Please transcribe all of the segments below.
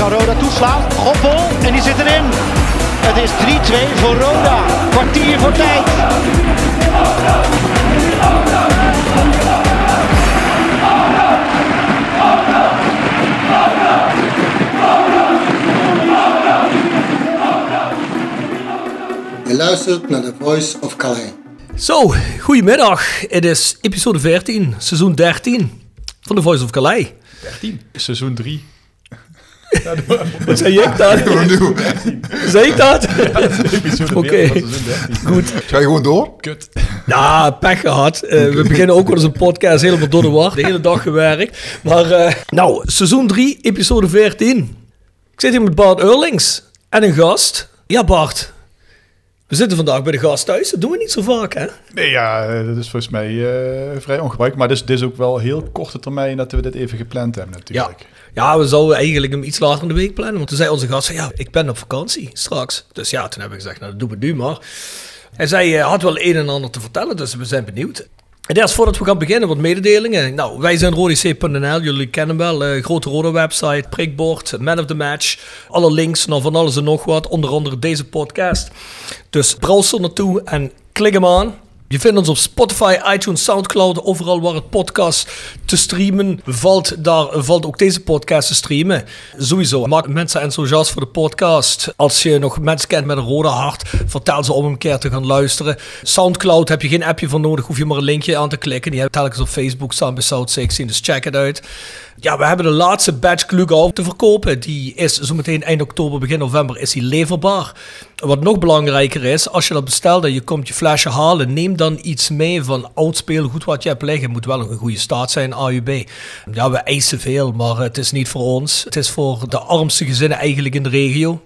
Kan Roda toeslaan. Goppel en die zit erin. Het is 3-2 voor Roda. Kwartier voor tijd. Je luistert naar The Voice of Calais. Zo, goedemiddag. Het is episode 14, seizoen 13 van The Voice of Calais. Seizoen 3. Wat zei ik dat? Zei ik dat? Oké, goed. Ga je gewoon door? Kut. Ja, pech gehad. Eh, we beginnen ook wel eens een podcast helemaal door de war. De hele dag gewerkt. Maar, eh, nou, seizoen 3, episode 14. Ik zit hier met Bart Eurlings en een gast. Ja, Bart. We zitten vandaag bij de gast thuis. Dat doen we niet zo vaak, hè? Nee, ja, eh, dat is volgens mij eh, vrij ongebruikelijk. Maar dit is, dit is ook wel heel korte termijn dat we dit even gepland hebben natuurlijk. ja, we zouden eigenlijk hem iets later in de week plannen. Want toen zei onze gast, ja, ik ben op vakantie straks. Dus ja, toen heb ik gezegd, nou, dat doen we nu maar. Hij zei, hij had wel een en ander te vertellen, dus we zijn benieuwd. En eerst voordat we gaan beginnen, wat mededelingen. Nou, wij zijn rodic.nl, jullie kennen wel. eh, grote rode website, prikbord, man of the match. Alle links naar van alles en nog wat, onder andere deze podcast. Dus browse er naartoe en klik hem aan. Je vindt ons op Spotify, iTunes, Soundcloud, overal waar het podcast te streamen valt, daar valt ook deze podcast te streamen. Sowieso, maak mensen enthousiast voor de podcast. Als je nog mensen kent met een rode hart, vertel ze om een keer te gaan luisteren. Soundcloud heb je geen appje voor nodig, hoef je maar een linkje aan te klikken. Die heb telkens op Facebook staan bij South 16, dus check het uit. Ja, we hebben de laatste batch Glugau te verkopen. Die is zometeen eind oktober, begin november is die leverbaar. Wat nog belangrijker is, als je dat bestelt en je komt je flesje halen, neem dan iets mee van oud speelgoed wat je hebt liggen. Moet wel een goede staat zijn, AUB. Ja, we eisen veel, maar het is niet voor ons. Het is voor de armste gezinnen eigenlijk in de regio.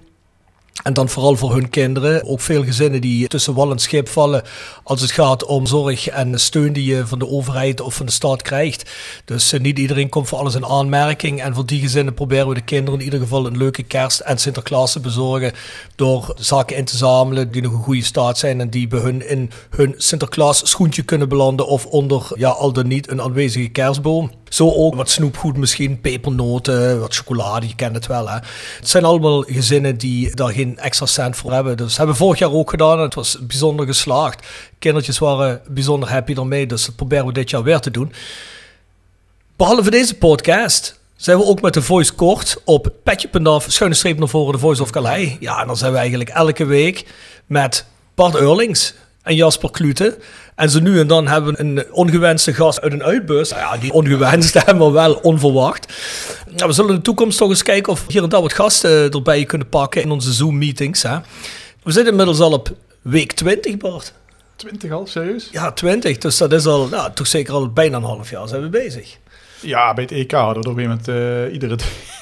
En dan vooral voor hun kinderen. Ook veel gezinnen die tussen wal en schip vallen als het gaat om zorg en steun die je van de overheid of van de staat krijgt. Dus eh, niet iedereen komt voor alles in aanmerking. En voor die gezinnen proberen we de kinderen in ieder geval een leuke kerst en Sinterklaas te bezorgen. Door zaken in te zamelen die nog een goede staat zijn en die bij hun in hun Sinterklaas schoentje kunnen belanden. Of onder, ja, al dan niet, een aanwezige kerstboom. Zo ook wat snoepgoed misschien, pepernoten, wat chocolade, je kent het wel hè. Het zijn allemaal gezinnen die daar geen extra cent voor hebben. Dus hebben we vorig jaar ook gedaan en het was bijzonder geslaagd. Kindertjes waren bijzonder happy ermee, dus dat proberen we dit jaar weer te doen. Behalve deze podcast zijn we ook met de Voice kort op petje.af, schuine streep naar voren, de Voice of Calais. Ja, en dan zijn we eigenlijk elke week met Bart Eurlings en Jasper Klute. En zo nu en dan hebben we een ongewenste gast uit een uitbus. Nou ja, die ongewenste hebben we wel onverwacht. Nou, we zullen in de toekomst toch eens kijken of we hier en daar wat gasten erbij kunnen pakken in onze Zoom-meetings. Hè. We zitten inmiddels al op week 20, Bart. 20 al, serieus? Ja, 20. Dus dat is al, nou, toch zeker al bijna een half jaar zijn we bezig. Ja, bij het EK hadden we op een gegeven moment iedere,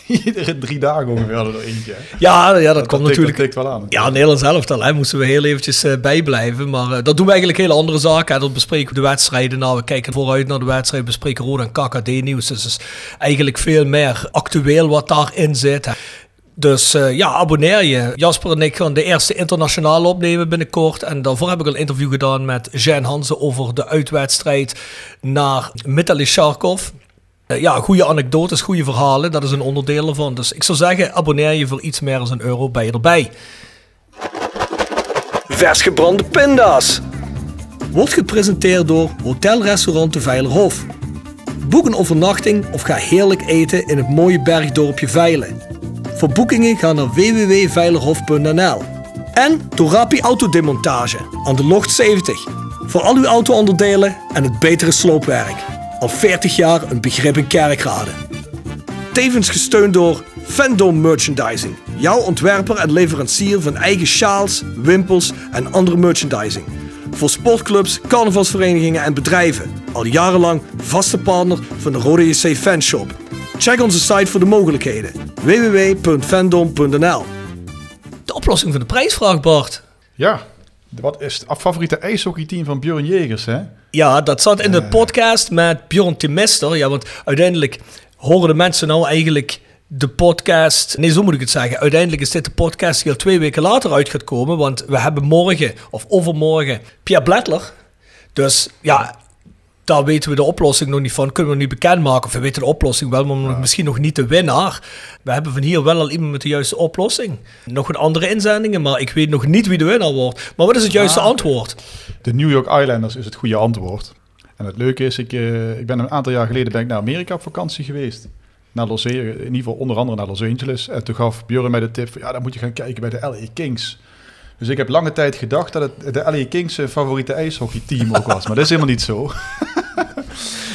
iedere drie dagen ongeveer hadden we er eentje. Ja, ja dat, Dat, komt dat tikt- natuurlijk. Dat tikt wel aan. Ja, Nederlands elftal, hè, moesten we heel eventjes eh, bijblijven. Maar eh, dat doen we eigenlijk hele andere zaken. Hè. Dan bespreken we de wedstrijden. Nou, we kijken vooruit naar de wedstrijd. Bespreken Roda en KKD-nieuws. Dus is eigenlijk veel meer actueel wat daarin zit. hè. Dus eh, ja, abonneer je. Jasper en ik gaan de eerste internationale opnemen binnenkort. En daarvoor heb ik een interview gedaan met Jean Hansen over de uitwedstrijd naar Vitaly Sharkov. Eh, ja, goede anekdotes, goede verhalen. Dat is een onderdeel ervan. Dus ik zou zeggen, abonneer je voor iets meer dan een euro bij je erbij. Vers gebrande pinda's. Wordt gepresenteerd door Hotelrestaurant De Veilerhof. Boek een overnachting of ga heerlijk eten in het mooie bergdorpje Veilen. Voor boekingen ga naar www.veilerhof.nl. En Torapi Autodemontage aan de Locht 70. Voor al uw auto-onderdelen en het betere sloopwerk. Al 40 jaar een begrip in kerkrade. Tevens gesteund door Fandom Merchandising. Jouw ontwerper en leverancier van eigen sjaals, wimpels en andere merchandising. Voor sportclubs, carnavalsverenigingen en bedrijven. Al jarenlang vaste partner van de Rode JC Fanshop. Check onze site voor de mogelijkheden. www.fandom.nl De oplossing van de prijsvraag, Bart. Ja, wat is het favoriete ijshockeyteam van Björn Jegers, hè? Ja, dat zat in de podcast met Björn Timister. Ja, want uiteindelijk horen de mensen nou eigenlijk de podcast. Nee, zo moet ik het zeggen. Uiteindelijk is dit de podcast die al twee weken later uit gaat komen. Want we hebben morgen of overmorgen Pierre Bledler. Dus ja, daar weten we de oplossing nog niet van. Kunnen we nog niet bekendmaken. Of we weten de oplossing wel, maar misschien nog niet de winnaar. We hebben van hier wel al iemand met de juiste oplossing. Nog een andere inzendingen, maar ik weet nog niet wie de winnaar wordt. Maar wat is het juiste antwoord? De New York Islanders is het goede antwoord. En het leuke is, ik, eh, ik ben een aantal jaar geleden ben ik naar Amerika op vakantie geweest. Naar Los, in ieder geval onder andere naar Los Angeles. En toen gaf Björn mij de tip van, ja, dan moet je gaan kijken bij de LA Kings. Dus ik heb lange tijd gedacht dat het de LA Kings zijn favoriete ijshockeyteam ook was. Maar dat is helemaal niet zo.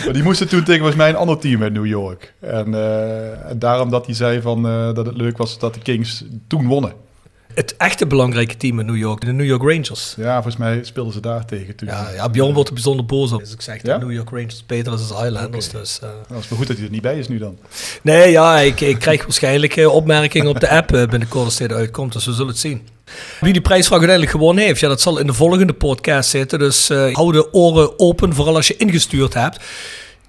maar die moesten toen tegen was mij een ander team uit New York. En, eh, en daarom dat hij zei van, eh, dat het leuk was dat de Kings toen wonnen. Het echte belangrijke team in New York, de New York Rangers. Ja, volgens mij speelden ze daar tegen toen. Ja, ja Bjorn wordt er bijzonder boos op. Dus ik zeg Ja? de New York Rangers beter dan de Islanders. Dus, eh. Dat is maar goed dat hij er niet bij is nu dan. Nee, ja, ik, ik krijg waarschijnlijk opmerkingen op de app binnenkort als dit uitkomt. Dus we zullen het zien. Wie die prijsvraag uiteindelijk gewonnen heeft, ja, dat zal in de volgende podcast zitten. Dus eh, hou de oren open, vooral als je ingestuurd hebt.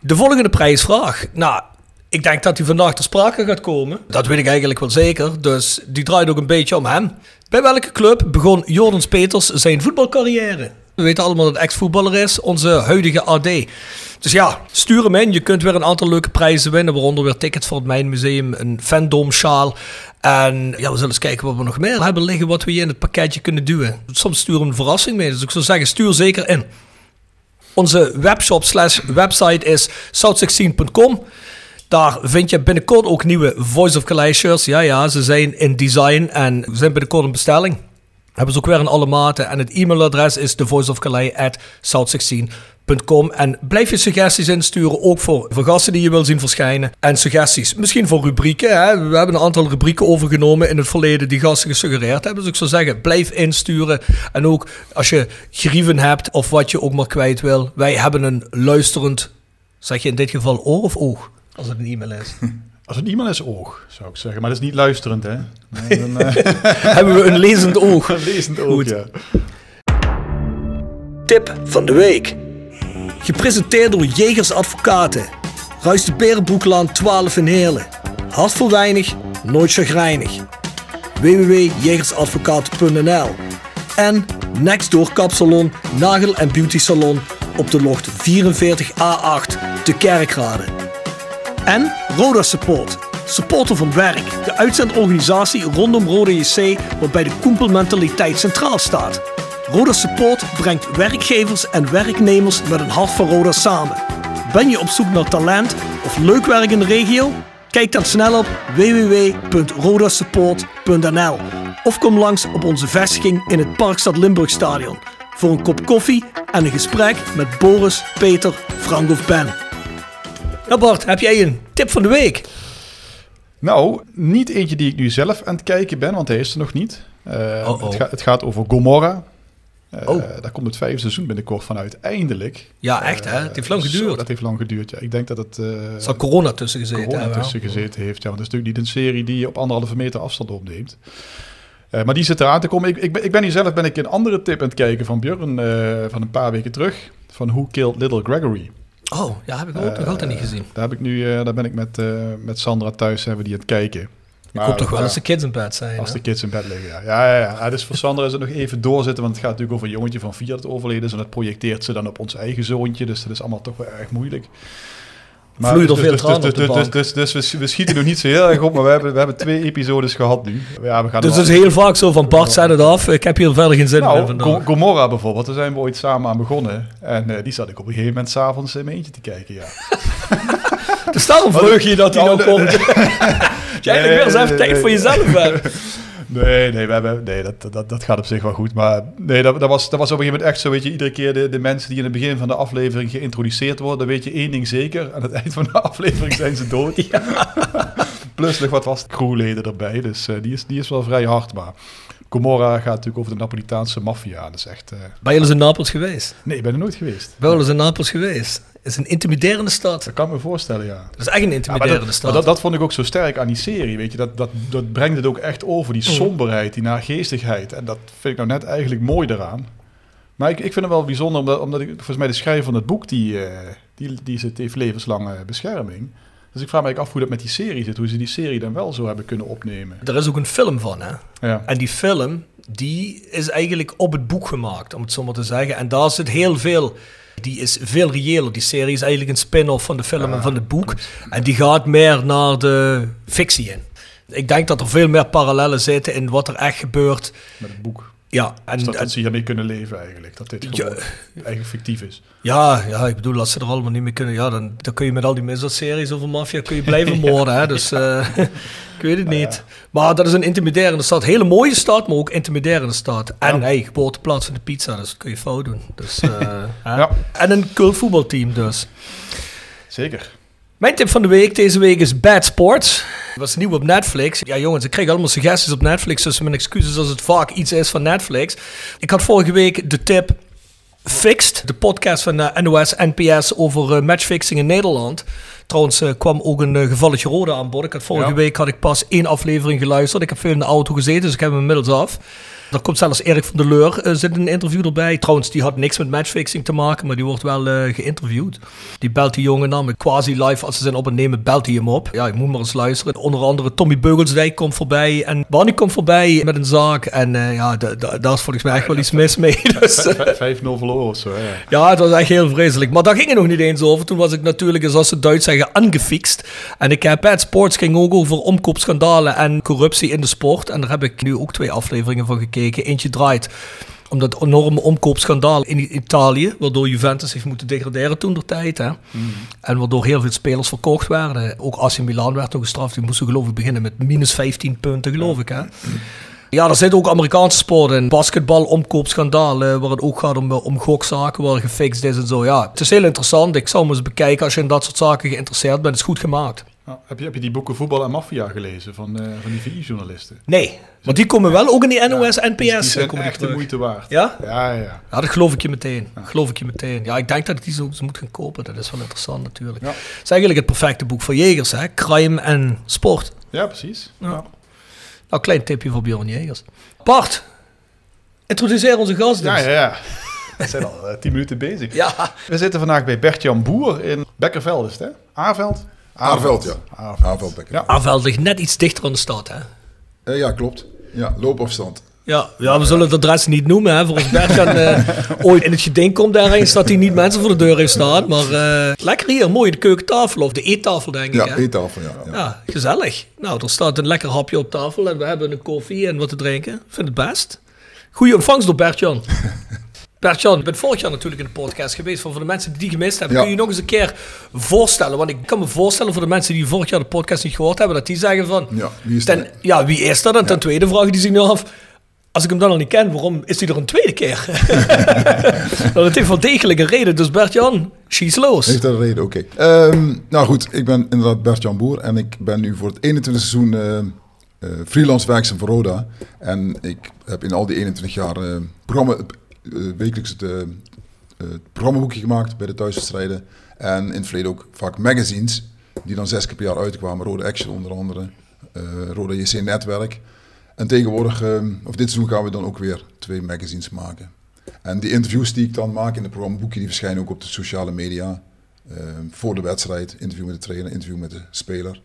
De volgende prijsvraag. Nou, ik denk dat die vandaag ter sprake gaat komen. Dat weet ik eigenlijk wel zeker. Dus die draait ook een beetje om hem. Bij welke club begon Jordans Peters zijn voetbalcarrière? We weten allemaal dat ex-voetballer is, onze huidige AD. Dus ja, stuur hem in. Je kunt weer een aantal leuke prijzen winnen. Waaronder weer tickets voor het Mijnmuseum, een fandom sjaal. En ja, we zullen eens kijken wat we nog meer hebben liggen. Wat we hier in het pakketje kunnen duwen. Soms sturen we een verrassing mee. Dus ik zou zeggen, stuur zeker in. Onze webshop slash website is south16.com. Daar vind je binnenkort ook nieuwe Voice of Calais shirts. Ja, ja, ze zijn in design en zijn binnenkort een bestelling. Hebben ze ook weer in alle maten. En het e-mailadres is thevoiceofcalais@south16.com. En blijf je suggesties insturen, ook voor, voor gasten die je wil zien verschijnen. En suggesties, misschien voor rubrieken. Hè? We hebben een aantal rubrieken overgenomen in het verleden die gasten gesuggereerd hebben. Dus ik zou zeggen, blijf insturen. En ook als je grieven hebt of wat je ook maar kwijt wil. Wij hebben een luisterend, zeg je in dit geval oor of oog? Als het een e-mail is. Als iemand is oog, zou ik zeggen. Maar dat is niet luisterend, hè? Nee, dan, eh, hebben we een lezend oog. een lezend oog, Goed. ja. Tip van de week. Gepresenteerd door Jegers Advocaten. Ruist de Berenbroeklaan 12 in Heerlen. Hart voor weinig, nooit chagrijnig. www.jegersadvocaten.nl En Nextdoor Kapsalon, Nagel en Beauty Salon op de locht 44A8 te Kerkrade. En Roda Support. Supporter van werk. De uitzendorganisatie rondom Roda JC waarbij de koempelmentaliteit centraal staat. Roda Support brengt werkgevers en werknemers met een hart voor Roda samen. Ben je op zoek naar talent of leuk werk in de regio? Kijk dan snel op www.rodasupport.nl of kom langs op onze vestiging in het Parkstad Limburg Stadion voor een kop koffie en een gesprek met Boris, Peter, Frank of Ben. Nou Bart, heb jij een tip van de week? Nou, niet eentje die ik nu zelf aan het kijken ben, want hij is er nog niet. Eh, Oh, oh. Het, ga- het gaat over Gomorra. Eh, Oh. Daar komt het vijfde seizoen binnenkort van uit, eindelijk. Ja, echt hè? Het heeft lang Zo, geduurd. dat heeft lang geduurd, ja. Ik denk dat het... eh, zal corona tussen gezeten corona hebben. tussen gezeten heeft. Ja, want het is natuurlijk niet een serie die je op anderhalve meter afstand opneemt. Eh, maar die zit eraan te komen. Ik, ik, ben, ik ben hier zelf ben ik een andere tip aan het kijken van Björn eh, van een paar weken terug. Van Who Killed Little Gregory. Oh, ja, heb ik ook nog altijd niet gezien. Daar, heb ik nu, eh, daar ben ik met, eh, met Sandra thuis hebben die aan het kijken. Ik hoop toch wel als de kids in bed zijn. Als hè? de kids in bed liggen, ja. Ja, ja, ja. Dus voor Sander is het nog even doorzitten, want het gaat natuurlijk over een jongetje van vier dat overleden is. En dat projecteert ze dan op ons eigen zoontje, dus dat is allemaal toch wel erg moeilijk. Vloeit er dus, veel dus, tranen dus, op de dus, dus, dus, dus we, schieten nog niet zo heel erg op, maar we hebben, we hebben twee episodes gehad nu. Ja, we gaan Dus er het is heel vaak zo van Bart, zet het af. Ik heb hier verder geen zin meer in Nou. Go- Gomorra bijvoorbeeld, daar zijn we ooit samen aan begonnen. En eh, die zat ik op een gegeven moment s'avonds in mijn eentje te kijken, ja. Dus daarom je dat hij nou komt. Jij Nee, weer eens even tijd voor jezelf hebt. Nee, nee, we hebben, nee dat, dat, dat gaat op zich wel goed. Maar nee, dat, dat, was, dat was op een gegeven moment echt zo, weet je, iedere keer de, de mensen die in het begin van de aflevering geïntroduceerd worden, dan weet je één ding zeker. Aan het eind van de aflevering zijn ze dood. Plus nog wat was crewleden erbij, dus eh, die, is, die is wel vrij hard. Maar Gomorra gaat natuurlijk over de Napolitaanse maffia. Dat is echt... eh, Ben je eens in Napels geweest? Nee, ik ben er nooit geweest. Ben je eens in Napels geweest? Het is een intimiderende stad. Dat kan ik me voorstellen, ja. Dat is echt een Ja, intimiderende maar dat, stad. maar dat, dat vond ik ook zo sterk aan die serie, weet je. Dat, dat, dat brengt het ook echt over, Mm. die somberheid, die naargeestigheid. En dat vind ik nou net eigenlijk mooi eraan. Maar ik, ik vind het wel bijzonder, omdat, omdat ik, volgens mij de schrijver van het boek, die, eh, die, die zit, heeft levenslange bescherming. Dus ik vraag me eigenlijk af hoe dat met die serie zit, hoe ze die serie dan wel zo hebben kunnen opnemen. Er is ook een film van, hè? Ja, En die film, die is eigenlijk op het boek gemaakt, om het zo maar te zeggen. En daar zit heel veel... Die is veel reëler. Die serie is eigenlijk een spin-off van de film en van het boek. En die gaat meer naar de fictie in. Ik denk dat er veel meer parallellen zitten in wat er echt gebeurt. met het boek. Ja, en, Dus dat, en- dat ze hiermee kunnen leven eigenlijk. Dat dit Ja. gewoon eigenlijk fictief is. ja, ja, ik bedoel, als ze er allemaal niet meer kunnen... Ja, dan, dan kun je met al die misdaadseries over maffia kun je blijven moorden. Hè? Dus eh, ik weet het niet. Maar dat is een intimiderende stad. Hele mooie stad, maar ook intimiderende stad. En hey, geboorteplaats van de pizza, dus dat kun je fout doen. Dus? Ja. En een cult voetbalteam dus. Zeker. Mijn tip van de week deze week is Bad Sports. Dat was nieuw op Netflix. Ja jongens, ik kreeg allemaal suggesties op Netflix, dus mijn excuses als het vaak iets is van Netflix. Ik had vorige week de tip Fixed, de podcast van eh, NOS, NPS over eh, matchfixing in Nederland. Trouwens eh, kwam ook een gevalletje rode aan bod. Ik had vorige Ja. week had ik pas één aflevering geluisterd. Ik heb veel in de auto gezeten, dus ik heb hem inmiddels af. Er komt zelfs Erik van der Leur, eh, zit in een interview erbij. Trouwens, die had niks met matchfixing te maken, maar die wordt wel eh, geïnterviewd. Die belt die jongen namelijk quasi live. Als ze zijn opnemen, belt hij hem op. Ja, je moet maar eens luisteren. Onder andere Tommy Beugelsdijk komt voorbij en Barney komt voorbij met een zaak. En eh, ja, da- da- daar is volgens mij echt wel iets mis mee. Dus, eh, V- 5-0 verloren of zo. hè. ja, het was echt heel vreselijk. Maar daar ging het nog niet eens over. Toen was ik natuurlijk, zoals ze Duits zeggen, angefixt. En ik heb Bad Sports ging ook over omkoopschandalen en corruptie in de sport. En daar heb ik nu ook twee afleveringen van gekeken. Eentje draait om dat enorme omkoopschandaal in Italië, waardoor Juventus heeft moeten degraderen toen der tijd. Hè? En waardoor heel veel spelers verkocht werden. Ook AC Milan werd toen gestraft. Die moesten geloof ik beginnen met minus 15 punten, geloof ik. Hè? Ja, er zitten ook Amerikaanse sporten in. Basketbal, omkoopschandaal, eh, waar het ook gaat om, eh, om gokzaken, waar gefixt is en zo. Ja, het is heel interessant. Ik zou hem eens bekijken als je in dat soort zaken geïnteresseerd bent. Het is goed gemaakt. Ja, heb, je, heb je die boeken Voetbal en Maffia gelezen van, eh, van die VI-journalisten? Nee, maar die komen wel ook in die NOS, NPS. Die, die zijn echt de moeite waard. Ja? Ja, ja. Ja, dat geloof ik je meteen. Geloof ik je meteen. Ja, ik denk dat ik die zo, moet gaan kopen. Dat is wel interessant natuurlijk. Ja. Het is eigenlijk het perfecte boek voor jegers, hè? Crime en sport. Ja, precies. Ja. Nou, klein tipje voor Bjorn Jegers. Bart, introduceer onze gast dus. Ja, ja, ja. We zijn al eh, tien minuten bezig. Ja. We zitten vandaag bij Bert-Jan Boer in Bekkerveld, is het hè? Aarveld? Aarveld, ja. Aarveld. Aarveldbekker. Ja. Aanveld ligt net iets dichter aan de stad, hè? Eh, ja, klopt. Ja, loopafstand. Ja, ja, we zullen de adres niet noemen, hè. Voor als Bertjan eh, ooit in het geding komt daarheen, dat hij niet mensen voor de deur heeft staan. Maar eh, lekker hier, mooi de keukentafel of de eettafel, denk ik. Ja, hè? eettafel, ja. ja. Ja, gezellig. Nou, er staat een lekker hapje op tafel en we hebben een koffie en wat te drinken. Ik vind het best. Goeie ontvangst door Bertjan. Bertjan, je bent vorig jaar natuurlijk in de podcast geweest. Voor, voor de mensen die die gemist hebben, Ja. kun je je nog eens een keer voorstellen? Want ik kan me voorstellen voor de mensen die vorig jaar de podcast niet gehoord hebben, dat die zeggen van... Ja, wie is ten, dat? Ja, wie is dat? En ten tweede vragen die zich nu af... Als ik hem dan al niet ken, waarom is hij er een tweede keer? nou, dat heeft wel degelijk een reden. Dus Bert-Jan, she's los. Heeft dat een reden? Oké. Ehm, nou goed, ik ben inderdaad Bert-Jan Boer en ik ben nu voor het 21 seizoen eh, eh, freelance werkzaam voor Roda. En ik heb in al die 21 jaar eh, programma, wekelijks het, eh, het programmaboekje gemaakt bij de thuiswedstrijden. En in het verleden ook vaak magazines, die dan zes keer per jaar uitkwamen. Roda Action onder andere, eh, Roda JC Netwerk. En tegenwoordig, eh, of dit seizoen gaan we dan ook weer twee magazines maken. En die interviews die ik dan maak in het programmaboekje, die verschijnen ook op de sociale media. Eh, voor de wedstrijd, interview met de trainer, interview met de speler.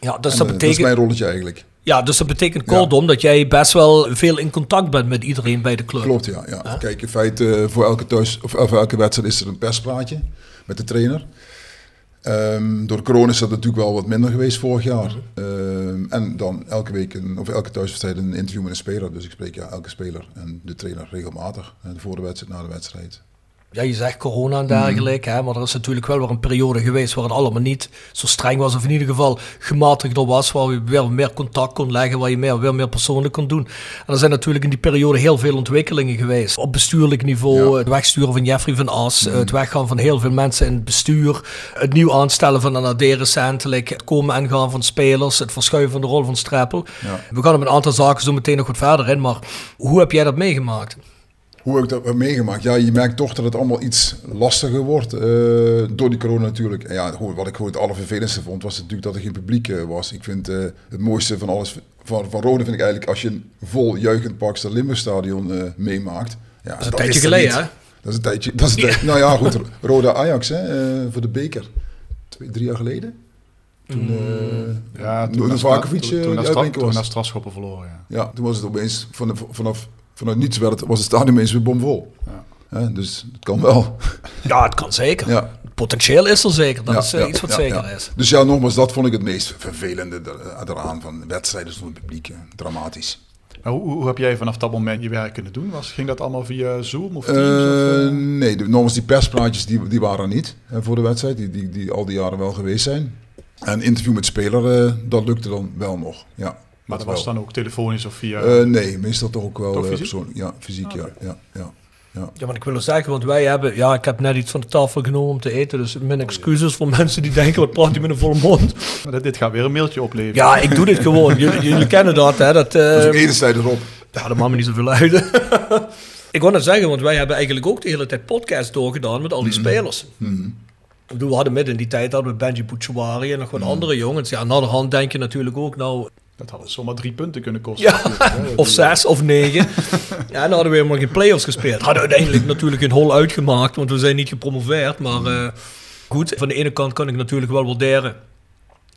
Ja, dus En, dat eh, betekent... dat is mijn rolletje eigenlijk. Ja, dus dat betekent kortom dat jij best wel veel in contact bent met iedereen bij de club. Klopt, ja. ja. Kijk, in feite eh, voor elke, thuis, of, of elke wedstrijd is er een persplaatje met de trainer. Ehm, door corona is dat natuurlijk wel wat minder geweest vorig jaar. Ehm, en dan elke week, een, of elke thuiswedstrijd een interview met een speler. Dus ik spreek ja, elke speler en de trainer regelmatig. eh, voor de wedstrijd, na de wedstrijd. Ja, je zegt corona en dergelijke, hè, maar er is natuurlijk wel weer een periode geweest waar het allemaal niet zo streng was, of in ieder geval gematigder was, waar je weer meer contact kon leggen, waar je meer, weer meer persoonlijk kon doen. En er zijn natuurlijk in die periode heel veel ontwikkelingen geweest. Op bestuurlijk niveau, Ja. het wegsturen van Jeffrey van As, het weggaan van heel veel mensen in het bestuur, het nieuw aanstellen van een AD recentelijk, het komen en gaan van spelers, het verschuiven van de rol van Streppel. Ja. We gaan op een aantal zaken zo meteen nog wat verder in, maar hoe heb jij dat meegemaakt? Hoe heb ik dat meegemaakt? Ja, je merkt toch dat het allemaal iets lastiger wordt. eh, door die corona natuurlijk. En ja, gewoon, wat ik gewoon het allervervelendste vond, was natuurlijk dat er geen publiek eh, was. Ik vind eh, het mooiste van alles van, van Rode vind ik eigenlijk als je een vol juichend Pakster Limburgstadion eh meemaakt. Ja, Dat is een tijdje geleden, hè? Dat is een tijdje. Dat is een tijd- Nou ja, goed. Rode Ajax hè, eh, voor de beker. Twee, drie jaar geleden. Toen, eh Ja, toen toen- toen toen was. naar Strafschoppen verloren, ja. Ja, toen was het opeens vanaf, vanaf, vanuit niets werd het, was het stadion ineens weer bomvol. Ja. Hè, dus het kan wel. Ja, het kan zeker. Ja. Potentieel is er zeker. Dat Ja, is eh, ja, iets wat ja, zeker ja. is. Dus ja, nogmaals, dat vond ik het meest vervelende er- eraan van wedstrijden zonder publiek. eh, Dramatisch. Maar hoe, hoe heb jij vanaf dat moment je werk kunnen doen? Was, ging dat allemaal via Zoom of Teams? Eh, of, eh? nee, de, nogmaals, die perspraatjes die, die waren niet hè, voor de wedstrijd, die, die, die al die jaren wel geweest zijn. En interview met speler, eh, dat lukte dan wel nog. Ja, maar dat was wel. dan ook telefonisch of via... Eh, nee, meestal toch ook wel Toch eh, fysiek? persoonlijk. Ja, fysiek, ja, ja, ja, ja. Ja, maar ik wil het zeggen, want wij hebben... Ja, ik heb net iets van de tafel genomen om te eten. Dus mijn excuses voor mensen die denken, wat praat je met een volle mond? Maar dit, dit gaat weer een mailtje opleveren. Ja, ik doe dit gewoon. Jullie, jullie kennen dat, hè. Dat, eh, Dat is ook enerzijds erop. ja, dat maakt me niet zoveel uit. ik wou net zeggen, want wij hebben eigenlijk ook de hele tijd podcasts doorgedaan met al die spelers. Ik bedoel, we hadden midden in die tijd hadden we Benji Bouchouari en nog wat andere jongens. Ja, aan de hand denk je natuurlijk ook, nou, Dat had zomaar drie punten kunnen kosten. Ja, hè. of zes of negen. Ja, dan hadden we helemaal geen play-offs gespeeld. Hadden uiteindelijk natuurlijk een hol uitgemaakt, want we zijn niet gepromoveerd. Maar eh, goed, van de ene kant kan ik natuurlijk wel waarderen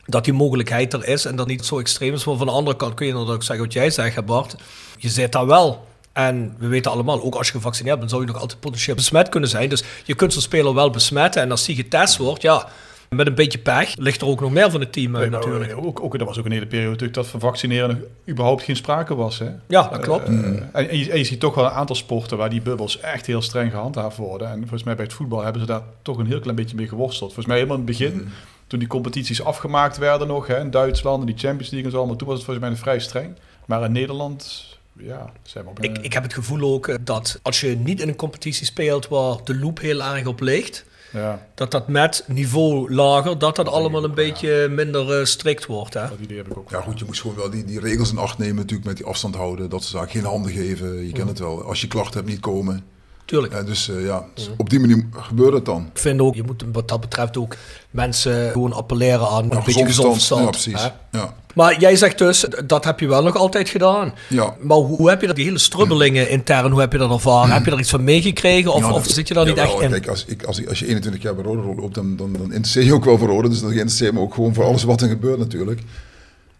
dat die mogelijkheid er is en dat niet zo extreem is. Maar van de andere kant kun je inderdaad ook zeggen wat jij zegt, Bart. Je zit daar wel. En we weten allemaal, ook als je gevaccineerd bent, zou je nog altijd potentieel besmet kunnen zijn. Dus je kunt zo'n speler wel besmetten. En als die getest wordt, ja, met een beetje pech, ligt er ook nog meer van het team uit Nee, maar natuurlijk. Ook, ook, er was ook een hele periode natuurlijk dat van vaccineren nog überhaupt geen sprake was. Hè? Ja, dat klopt. Eh, en, en je, en je ziet toch wel een aantal sporten waar die bubbels echt heel streng gehandhaafd worden. En volgens mij bij het voetbal hebben ze daar toch een heel klein beetje mee geworsteld. Volgens mij helemaal in het begin, toen die competities afgemaakt werden nog, hè, in Duitsland en die Champions League en zo allemaal, toen was het volgens mij nog vrij streng. Maar in Nederland, ja, zijn we op Ik, ik heb het gevoel ook eh, dat als je niet in een competitie speelt waar de loop heel erg op ligt, ja, dat dat met niveau lager, dat dat allemaal een beetje minder eh, strikt wordt. Hè? dat idee heb ik ook. Ja goed, je moest gewoon wel die, die regels in acht nemen natuurlijk met die afstand houden. Dat zaken. Geen handen geven, je kent het wel. Als je klachten hebt, niet komen. Tuurlijk. Ja, dus eh, ja, dus op die manier gebeurt het dan. Ik vind ook, je moet wat dat betreft ook mensen gewoon appelleren aan een Ja, beetje gezond verstand. hè? precies. Ja. Maar jij zegt dus, dat heb je wel nog altijd gedaan. Ja. Maar hoe, hoe heb je dat, die hele strubbelingen intern, hoe heb je dat ervaren? Heb je er iets van meegekregen of, Ja, of zit je daar niet echt in? Kijk, als, ik, als, als je 21 jaar bij Rode loopt, dan, dan, dan interesseer je ook wel voor Rode. Dus dan interesseer je me ook gewoon voor alles wat er gebeurt natuurlijk.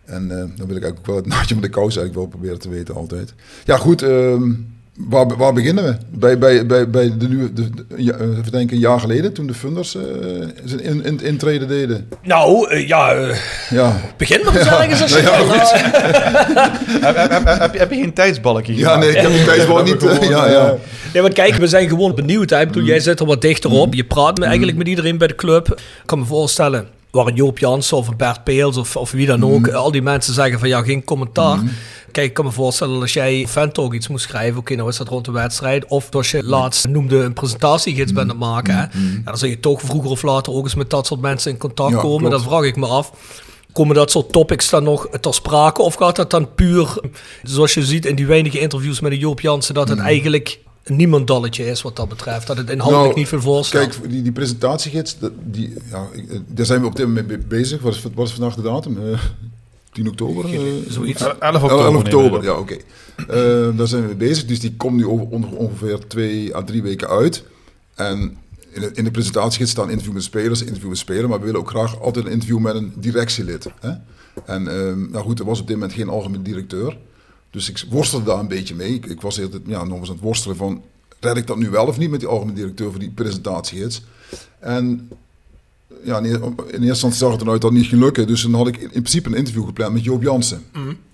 En eh, dan wil ik eigenlijk ook wel het naadje van de kous eigenlijk wel proberen te weten altijd. Ja goed, ehm, waar, waar beginnen we? Bij, bij, bij, bij de, nu, de, de- ja, eh, even denken, een jaar geleden toen de funders eh, zijn in, in, intreden deden. Nou, eh, ja, eh, Ja, begin maar eens ergens als je heb, je, geen tijdsbalkje ja nee, ik heb die tijd wel niet. ja, ja. Nee, want kijk, we zijn gewoon benieuwd. Hè? Ik bedoel, jij zit er wat dichter Mm. op. Je praat met, eigenlijk met iedereen bij de club. Ik kan me voorstellen, waar een Joop Jansen of een Bert Peels of, of wie dan Mm. ook, al die mensen zeggen van ja, geen commentaar. Kijk, ik kan me voorstellen als jij Ventalk iets moest schrijven, oké, nou is dat rond de wedstrijd. Of zoals je laatst noemde, een presentatiegids bent aan het maken. Hè? Ja, dan zul je toch vroeger of later ook eens met dat soort mensen in contact Ja, komen. klopt. Dan vraag ik me af. Komen dat soort topics dan nog ter sprake? Of gaat dat dan puur, zoals je ziet in die weinige interviews met de Joop Jansen, dat het eigenlijk niemandalletje is wat dat betreft? Dat het inhoudelijk Nou, niet veel voorstelt? Kijk, die, die presentatiegids, die, ja, eh, daar zijn we op dit moment mee bezig. Wat is, wat is vandaag de datum? Eh 10 oktober? eh, Zoiets. 11 11 oktober. nemen we oktober, op. ja, oké. Eh, daar zijn we mee bezig. Dus die komt nu over, onge- ongeveer twee à drie weken uit. En in de, in de presentatie staat een interview met spelers, interview met spelers. Maar we willen ook graag altijd een interview met een directielid. Hè? En ehm, nou goed, er was op dit moment geen algemeen directeur. Dus ik worstelde daar een beetje mee. Ik, ik was heel ja, nog eens aan het worstelen van... red ik dat nu wel of niet met die algemeen directeur voor die presentatiehits? En ja, in, in eerste instantie zag het eruit dat niet ging lukken. Dus dan had ik in principe een interview gepland met Joop Jansen.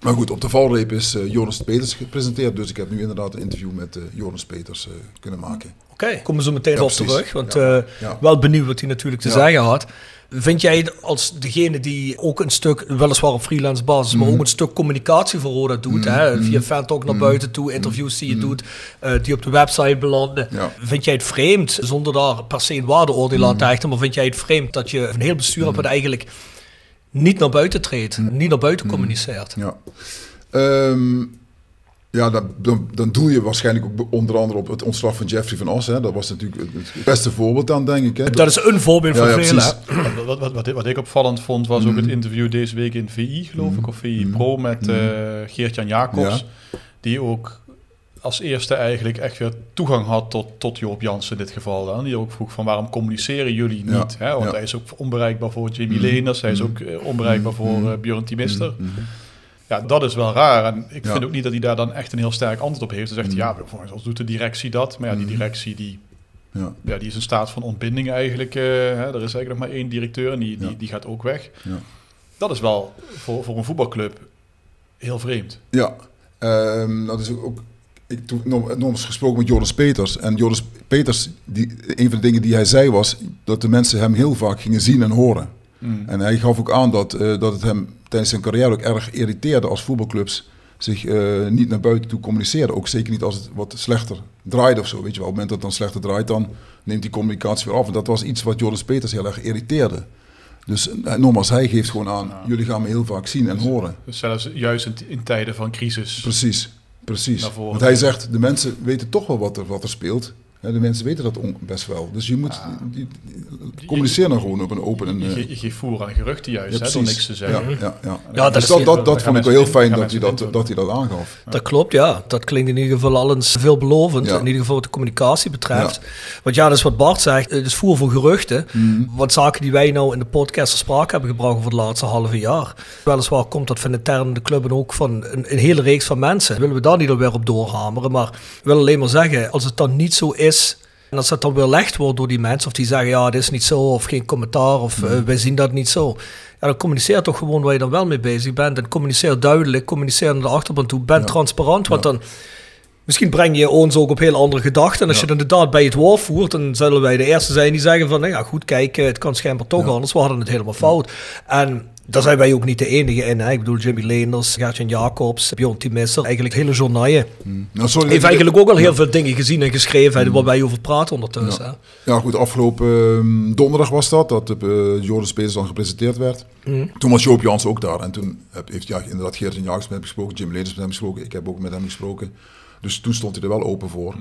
Maar goed, op de valreep is uh, Jonas Peters gepresenteerd. Dus ik heb nu inderdaad een interview met uh, Jonas Peters uh, kunnen maken. Oké, okay, komen we zo meteen Ja, op precies. terug. Want Ja. eh, Ja. wel benieuwd wat hij natuurlijk te Ja. zeggen had. Vind jij als degene die ook een stuk, weliswaar op freelance basis, maar ook een stuk communicatie voor Roda doet, hè, via fantalk naar buiten toe, interviews die je doet, eh, die op de website belanden. Ja. Vind jij het vreemd, zonder daar per se een waardeoordeel aan te hechten, maar vind jij het vreemd dat je een heel bestuur hebt wat eigenlijk niet naar buiten treedt, niet naar buiten communiceert? Ja, Ehm, ja dan, dan, dan doe je waarschijnlijk ook onder andere op het ontslag van Jeffrey van Os. Hè. Dat was natuurlijk het, het beste voorbeeld aan, denk ik. Hè. Dat is een voorbeeld Ja, van ja, velen. Wat, wat, wat, wat, ik- opvallend vond, was ook het interview deze week in VI, geloof ik, of VI Pro met eh Geert-Jan Jacobs. Die ook als eerste eigenlijk echt weer toegang had tot, tot Joop Jansen in dit geval. Dan. Die ook vroeg van waarom communiceren jullie Ja, niet? Hè? Want ja. hij is ook onbereikbaar voor Jamie Leenders, hij is ook eh, onbereikbaar voor eh, Björn Timister. Ja, dat is wel raar. En ik Ja. vind ook niet dat hij daar dan echt een heel sterk antwoord op heeft. Hij zegt, ja, volgens ons doet de directie dat. Maar ja, die directie die, Ja. ja, die is in staat van ontbinding eigenlijk. eh, hè. Er is eigenlijk nog maar één directeur en die, die, Ja. die gaat ook weg. Ja. Dat is wel voor, voor een voetbalclub heel vreemd. Ja, ehm, dat is ook. ook ik toen eens gesproken met Joris Peters. En Joris Peters, die, een van de dingen die hij zei was dat de mensen hem heel vaak gingen zien en horen. En hij gaf ook aan dat, eh, dat het hem tijdens zijn carrière ook erg irriteerde als voetbalclubs zich eh, niet naar buiten toe communiceerden. Ook zeker niet als het wat slechter draait of zo. Weet je wel, op het moment dat het dan slechter draait, dan neemt die communicatie weer af. En dat was iets wat Joris Peters heel erg irriteerde. Dus eh, nogmaals, hij geeft gewoon aan, jullie gaan me heel vaak zien en horen. Dus zelfs juist in, in tijden van crisis. Precies, precies. Want hij zegt, de mensen weten toch wel wat er, wat er speelt. De mensen weten dat best wel. Dus je moet die, die- communiceer dan gewoon op een open en... Je, eh, ge- je geeft voer aan geruchten juist, ja, hè, door niks te zeggen. Ja, ja, ja. Ja, dat dus dat, dat, dat vond ik wel heel fijn dat hij dat, dat, hij dat aangaf. Dat klopt, ja. Dat klinkt in ieder geval al eens veelbelovend. Ja. In ieder geval wat de communicatie betreft. Want ja, dat is wat Bart zegt. Het is voer voor geruchten. Mhm. Wat zaken die wij nou in de podcast ter sprake hebben gebracht over het laatste halve jaar. Weliswaar komt dat van intern de club en ook van een, een hele reeks van mensen. Willen we daar niet alweer op doorhameren. Maar ik wil alleen maar zeggen, als het dan niet zo is... En als dat dan weerlegd wordt door die mensen, of die zeggen ja, dit is niet zo, of geen commentaar, of eh, wij zien dat niet zo. Ja, dan communiceer toch gewoon waar je dan wel mee bezig bent. En communiceer duidelijk, communiceer naar de achterban toe, ben transparant. Want dan, misschien breng je ons ook op heel andere gedachten. En als je dan de daad bij het woord voert, dan zullen wij de eerste zijn die zeggen van, nou ja, goed, kijk, eh, het kan schijnbaar toch anders. We hadden het helemaal fout. En daar zijn wij ook niet de enige in. Hè. Ik bedoel, Jimmy Leenders, Gertjan Jacobs, Bjorn Timisser, eigenlijk hele journaaien. Nou, sorry, Heeft eigenlijk ook al heel veel dingen gezien en geschreven, hè, waar wij over praten ondertussen. hè. Ja, goed, afgelopen ehm, donderdag was dat, dat uh, Joris Peters dan gepresenteerd werd. Toen was Joop Jans ook daar. En toen heb, heeft ja, inderdaad Geert en Jacobs met hem gesproken, Jim Leders met hem gesproken, ik heb ook met hem gesproken. Dus toen stond hij er wel open voor.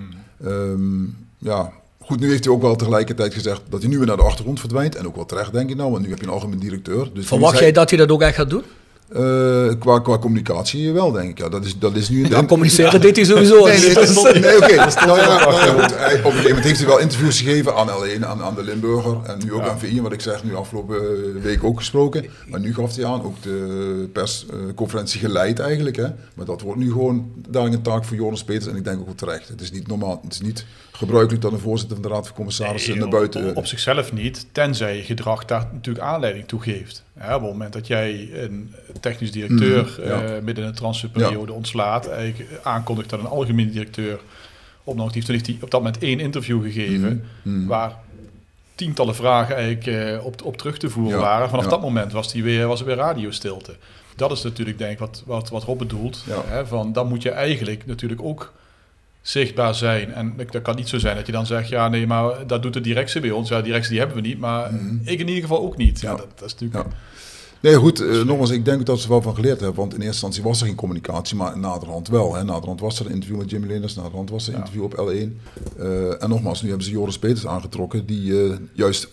Ehm, ja, goed, nu heeft hij ook wel tegelijkertijd gezegd dat hij nu weer naar de achtergrond verdwijnt. En ook wel terecht, denk ik nou, want nu heb je een algemeen directeur. Dus Verwacht jij hij- dat hij dat ook echt gaat doen? eh, qua, qua communicatie wel, denk ik. Ja, dat, is, dat is nu... Ja, communiceren deed hij sowieso. Nee, nee, Dus- dat- nee, oké. Nou ja, nou ja, goed. Hij- Op een gegeven moment heeft hij wel interviews gegeven aan L1, aan, aan de Limburger. En nu ook aan VI, wat ik zeg, nu afgelopen eh, week ook gesproken. Maar nu gaf hij aan, ook de persconferentie geleid eigenlijk. Hè. Maar dat wordt nu gewoon dadelijk een taak voor Jonas Peters. En ik denk ook wel terecht. Het is niet normaal, het is niet gebruikelijk dat een voorzitter van de Raad van Commissarissen Nee, naar buiten... Op, op zichzelf niet, tenzij je gedrag daar natuurlijk aanleiding toe geeft. Ja, op het moment dat jij een technisch directeur Mhm, ja. eh, midden in een transferperiode ontslaat, eigenlijk aankondigt dat een algemene directeur op toen heeft hij op dat moment één interview gegeven, Mhm, waar tientallen vragen eigenlijk eh, op, op terug te voeren Ja, waren. Vanaf ja. dat moment was, die weer, was er weer radiostilte. Dat is natuurlijk denk ik wat, wat, wat Rob bedoelt. Ja. Hè, van, dan moet je eigenlijk natuurlijk ook zichtbaar zijn. En dat kan niet zo zijn dat je dan zegt, ja nee, maar dat doet de directie bij ons. Ja, directie die hebben we niet, maar ik in ieder geval ook niet. Ja, Mhm. Ja. dat, dat is natuurlijk... Ja. Nee, goed, eh, nogmaals, ik denk dat ze er wel van geleerd hebben. Want in eerste instantie was er geen communicatie, maar naderhand wel. Hè. Naderhand was er een interview met Jimmy Linders, naderhand was er een interview op L1. Eh, en nogmaals, nu hebben ze Joris Peters aangetrokken, die eh, juist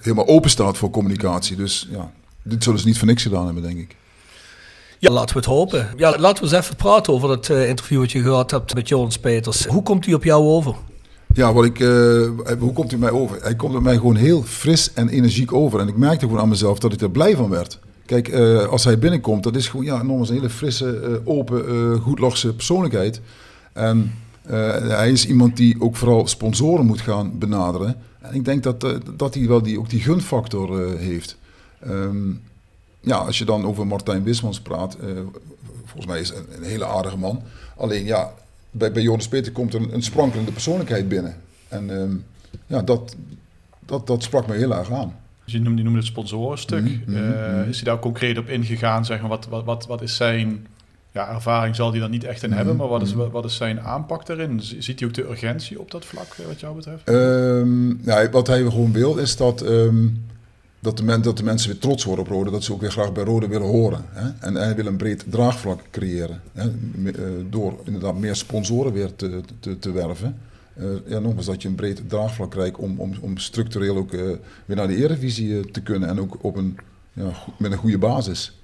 helemaal open staat voor communicatie. Dus ja, dit zullen ze niet voor niks gedaan hebben, denk ik. Laten we het hopen. Ja, laten we eens even praten over dat eh, interview wat je gehad hebt met Jonas Peters. Hoe komt hij op jou over? Ja, ik, eh, hoe komt hij mij over? Hij komt bij mij gewoon heel fris en energiek over. En ik merkte gewoon aan mezelf dat ik er blij van werd. Kijk, eh, als hij binnenkomt, dat is gewoon ja, nogmaals een hele frisse, eh, open, goedlachse persoonlijkheid. En hij is iemand die ook vooral sponsoren moet gaan benaderen. En ik denk dat, dat hij wel die, ook die gunfactor heeft. Ehm, ja, als je dan over Martijn Wismans praat, eh, volgens mij is hij een, een hele aardige man. Alleen ja, bij, bij Joris Peter komt er een, een sprankelende persoonlijkheid binnen. En ehm, ja, dat, dat, dat sprak me heel erg aan. Je noemde, je noemde het sponsorenstuk. Mhm, mhm, Eh, mhm. Is hij daar concreet op ingegaan? Zeg maar, wat, wat, wat, wat is zijn ja, ervaring? Zal hij daar niet echt in hebben, maar wat is, wat is zijn aanpak daarin? Ziet hij ook de urgentie op dat vlak, eh, wat jou betreft? Ehm, ja, wat hij gewoon wil is dat, ehm, dat, de de mensen weer trots worden op Rode. Dat ze ook weer graag bij Rode willen horen. Hè? En hij wil een breed draagvlak creëren. Hè? Eh, door inderdaad meer sponsoren weer te, te, werven. Eh, ja, nogmaals, dat je een breed draagvlak krijgt om, om, om structureel ook eh, weer naar de Eredivisie eh, te kunnen. En ook op een, ja, met een goede basis.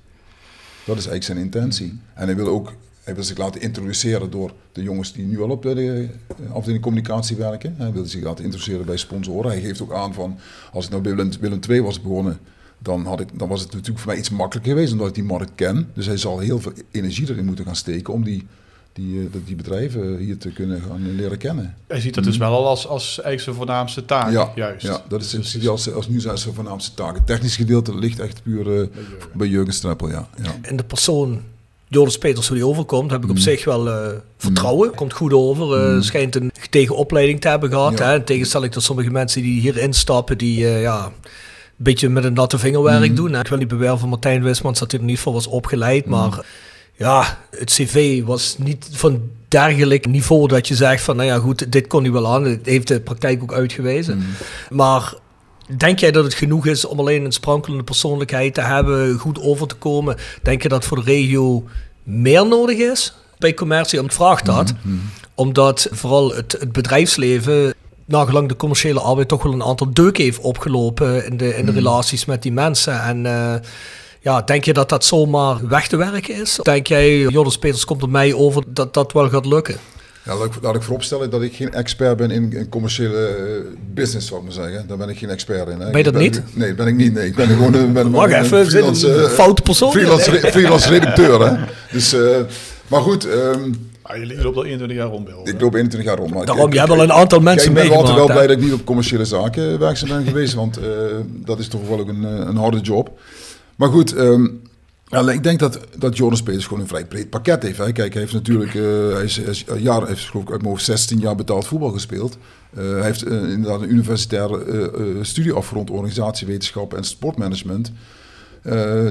Dat is eigenlijk zijn intentie. En hij wil ook hij wil zich laten introduceren door de jongens die nu al op de eh, afdeling communicatie werken. Hij wil zich laten introduceren bij sponsoren. Hij geeft ook aan van, als ik nou bij Willem, Willem II was begonnen, dan, had ik, dan was het natuurlijk voor mij iets makkelijker geweest, omdat ik die markt ken. Dus hij zal heel veel energie erin moeten gaan steken om die, die, eh, die bedrijven hier te kunnen gaan leren kennen. Hij ziet dat dus wel al als, als eigenlijk zijn voornaamste taak, Mhm. Ja, juist. ja, dat is Dus- dus, als, als nu zijn zijn voornaamste taak. Het technisch gedeelte ligt echt puur eh, bij Jurgen Streppel, ja. ja. En de persoon Joris Peters, hoe die overkomt, heb ik op Mm. zich wel eh, vertrouwen. Komt goed over. Mm. Schijnt een tegen opleiding te hebben gehad. Ja. Hè? In tegenstelling tot sommige mensen die hier instappen, die eh, ja, een beetje met een natte vingerwerk Mm. doen. Ik wil niet beweren van Martijn Wismans dat hij er niet voor was opgeleid. Mm. Maar ja, het cv was niet van dergelijk niveau dat je zegt van, nou ja goed, dit kon hij wel aan. Dat heeft de praktijk ook uitgewezen. Mm. Maar denk jij dat het genoeg is om alleen een sprankelende persoonlijkheid te hebben, goed over te komen? Denk je dat voor de regio meer nodig is bij commercie? Om het vraagt dat. Omdat vooral het, het bedrijfsleven nagelang de commerciële arbeid toch wel een aantal deuken heeft opgelopen in de, in de relaties met die mensen. En eh, ja, denk je dat dat zomaar weg te werken is? Denk jij, Joris Peters komt op mij over, dat dat wel gaat lukken? Ja, laat, ik, laat ik vooropstellen dat ik geen expert ben in, in commerciële eh, business, zou ik maar zeggen. Daar ben ik geen expert in. Hè. Ben je dat niet? Nee, ben ik niet. Nee, ik ben gewoon een, ben, Wacht ben even, freelance, een eh, foute persoon. Freelance, re- freelance redacteur, hè. Dus, eh, maar goed, ehm, Ah, je loopt al 21 jaar rond, Bill. ik loop 21 jaar rond. Maar Daarom, ik- je hebt al een aantal mensen Kijk, ik ben altijd meegemaakt. wel hè? blij dat ik niet op commerciële zaken werkzaam ben geweest, want eh, dat is toch wel ook een, een harde job. Maar goed, ehm, ik denk dat, dat Jonas Peters gewoon een vrij breed pakket heeft. Hè. Kijk, hij heeft natuurlijk, eh, hij is, jaar, heeft geloof ik uit mijn hoofd 16 jaar betaald voetbal gespeeld. Eh, hij heeft eh, inderdaad een universitaire studie afgerond, organisatiewetenschap en sportmanagement.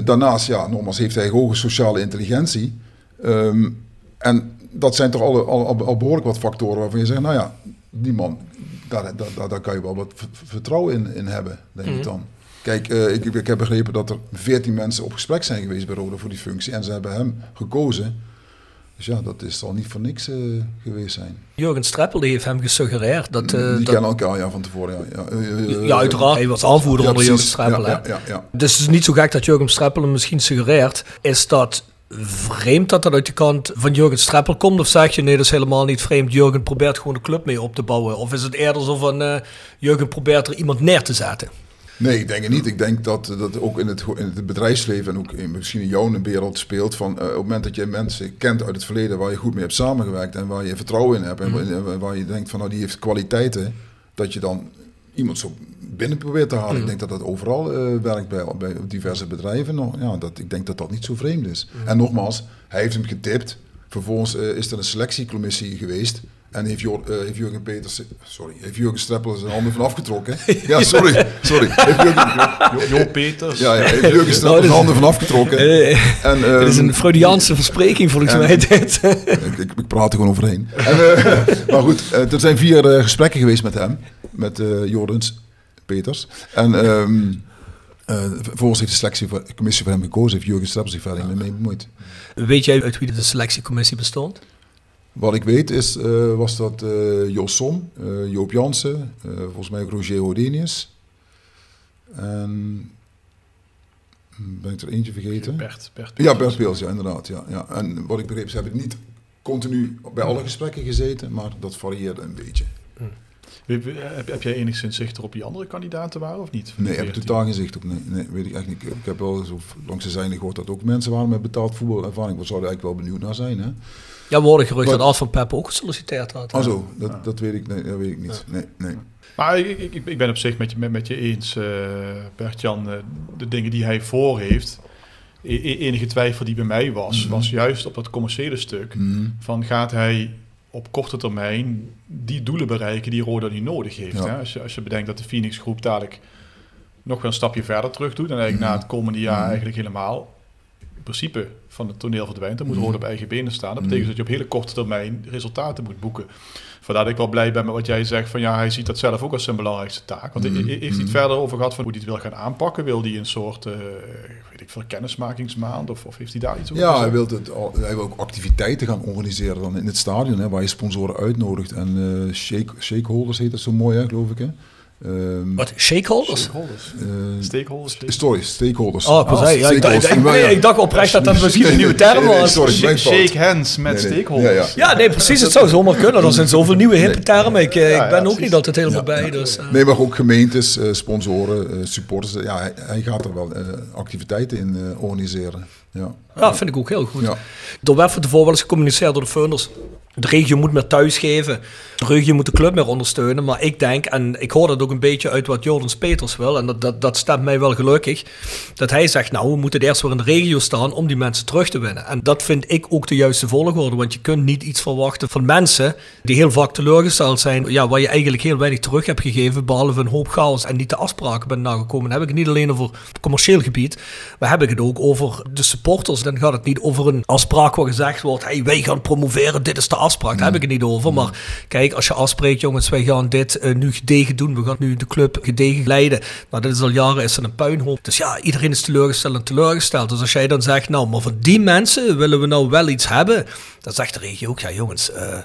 Daarnaast, ja, nogmaals, heeft hij hoge sociale intelligentie. Ehm, en dat zijn toch al, al, behoorlijk wat factoren waarvan je zegt, nou ja, die man, daar, daar, daar, daar kan je wel wat vertrouwen in, in hebben, denk ik dan. Kijk, eh, ik, ik heb begrepen dat er 14 mensen op gesprek zijn geweest bij Roda voor die functie en ze hebben hem gekozen. Dus ja, dat is al niet voor niks eh, geweest zijn. Jurgen Streppel heeft hem gesuggereerd dat... eh, die dat kennen elkaar ja, van tevoren. Ja, ja, Eh, eh, ja, uiteraard. Hij was aanvoerder ja, onder Jurgen. Streppel. Ja. Dus het is niet zo gek dat Jurgen Streppel hem misschien suggereert. Is dat vreemd dat dat uit de kant van Jurgen Streppel komt? Of zeg je nee, dat is helemaal niet vreemd. Jurgen probeert gewoon de club mee op te bouwen. Of is het eerder zo van eh Jurgen probeert er iemand neer te zetten? Nee, ik denk het niet. Ik denk dat dat ook in het, in het bedrijfsleven en ook in, misschien in jouw wereld speelt. Van, eh, op het moment dat je mensen kent uit het verleden waar je goed mee hebt samengewerkt en waar je vertrouwen in hebt en waar- en waar je denkt van nou die heeft kwaliteiten, dat je dan iemand zo binnen probeert te halen. Ik denk dat dat overal eh, werkt bij, bij diverse bedrijven. nog. Ja, dat, ik denk dat dat niet zo vreemd is. En nogmaals, hij heeft hem getipt. Vervolgens eh, is er een selectiecommissie geweest. En heeft, Jor, eh, heeft Jurgen Peters, sorry, heeft Jurgen Streppel zijn handen van afgetrokken. Ja, sorry, sorry. Heeft Jurgen, Jo, Jo Peters. ja, ja, heeft Jurgen Nou, Streppel dit- zijn handen van afgetrokken. Eh, En, Dit is ehm, een Freudiaanse verspreking volgens en- mij. Dit. ik, ik, ik praat er gewoon overheen. En, eh, maar goed, eh, er zijn vier gesprekken geweest met hem, met eh Jordens Peters. En ehm eh, vervolgens heeft de selectiecommissie voor hem gekozen, heeft Jurgen Streppel zich verder niet mee bemoeid. Weet jij uit wie de selectiecommissie bestond? Wat ik weet is, eh, was dat eh Jos Som, eh, Joop Jansen, volgens mij ook Roger Hodenius. En ben ik er eentje vergeten? Bert, Bert Ja, Bert Peels, ja, inderdaad. Ja, ja. En wat ik begreep, ze hebben niet continu bij alle gesprekken gezeten, maar dat varieerde een beetje. Heb, jij enigszins zicht erop wie andere kandidaten waren of niet? Nee, heb ik totaal geen zicht op. Nee, nee, weet ik echt niet. Ik heb wel zo langs de zijde gehoord dat ook mensen waren met betaald voetbalervaring. We zouden eigenlijk wel benieuwd naar zijn. Hè? Ja, we worden gerucht Maar- dat Art van Peppe ook gesolliciteerd had. Ah zo, dat, dat, weet ik, nee, dat weet ik niet. Nee, nee. Maar ik, ik, ik ben op zich met je, met, met je eens, eh Bert-Jan. eh, de dingen die hij voor heeft. E- e- enige twijfel die bij mij was, Mhm. was juist op dat commerciële stuk. Mhm. Van gaat hij op korte termijn die doelen bereiken die Roda nu nodig heeft. Ja. Hè? Als, je, als je bedenkt dat de Phoenix groep dadelijk nog wel een stapje verder terug doet. En eigenlijk Mhm. na het komende jaar eigenlijk helemaal in principe van het toneel verdwijnt. Dan moet Mhm. Roda op eigen benen staan. Dat Mhm. betekent dat je op hele korte termijn resultaten moet boeken. Vandaar dat ik wel blij ben met wat jij zegt. Van ja, hij ziet dat zelf ook als zijn belangrijkste taak. Want Mhm. he- heeft hij het Mhm. verder over gehad van hoe hij het wil gaan aanpakken? Wil hij een soort, eh, weet ik veel, kennismakingsmaand? Of, of heeft hij daar iets over Ja, hij wil, het, hij wil ook activiteiten gaan organiseren dan in het stadion, hè, waar je sponsoren uitnodigt. En eh shake, shakeholders heet dat zo mooi, hè, geloof ik. Hè? Ehm, Wat, shakeholders? Stakeholders. eh, Stakeholders. sorry, stakeholders. Oh, ik. Ja, ik, dacht- stakeholders. ik, ik- Maar ja. nee, ik dacht oprecht dat dat misschien een nieuwe term was. sorry, mijn fout. Shake hands met Nee, nee. stakeholders. Ja, Ja, nee, precies. Het zou zomaar kunnen. Er zijn zoveel nieuwe hippe termen. Ik, eh, Ja, ik ben ja, ook niet altijd helemaal Ja, bij. ja. Dus, eh. Nee, maar ook gemeentes, eh, sponsoren, eh, supporters. Ja, hij, hij gaat er wel eh, activiteiten in eh, organiseren. Ja. Ja, vind ik ook heel goed. Ja. Er werd van tevoren wel eens gecommuniceerd door de funders. De regio moet meer thuis geven. De regio moet de club meer ondersteunen. Maar ik denk, en ik hoor dat ook een beetje uit wat Jordans Peters wil. En dat, dat, dat stemt mij wel gelukkig. Dat hij zegt, nou, we moeten eerst weer in de regio staan om die mensen terug te winnen. En dat vind ik ook de juiste volgorde. Want je kunt niet iets verwachten van mensen die heel vaak teleurgesteld zijn. Ja, waar je eigenlijk heel weinig terug hebt gegeven. Behalve een hoop chaos en niet de afspraken bent nagekomen. Dan heb ik het niet alleen over commercieel gebied. Maar heb ik het ook over de supporters. Dan gaat het niet over een afspraak waar gezegd wordt: hey, wij gaan promoveren, dit is de afspraak. Daar heb ik het niet over. Maar kijk, als je afspreekt, jongens, wij gaan dit eh, nu gedegen doen. We gaan nu de club gedegen leiden. Nou, dit is al jaren is een puinhoop. Dus ja, iedereen is teleurgesteld en teleurgesteld. Dus als jij dan zegt: nou, maar van die mensen willen we nou wel iets hebben. Dan zegt de regio ook: ja, jongens. eh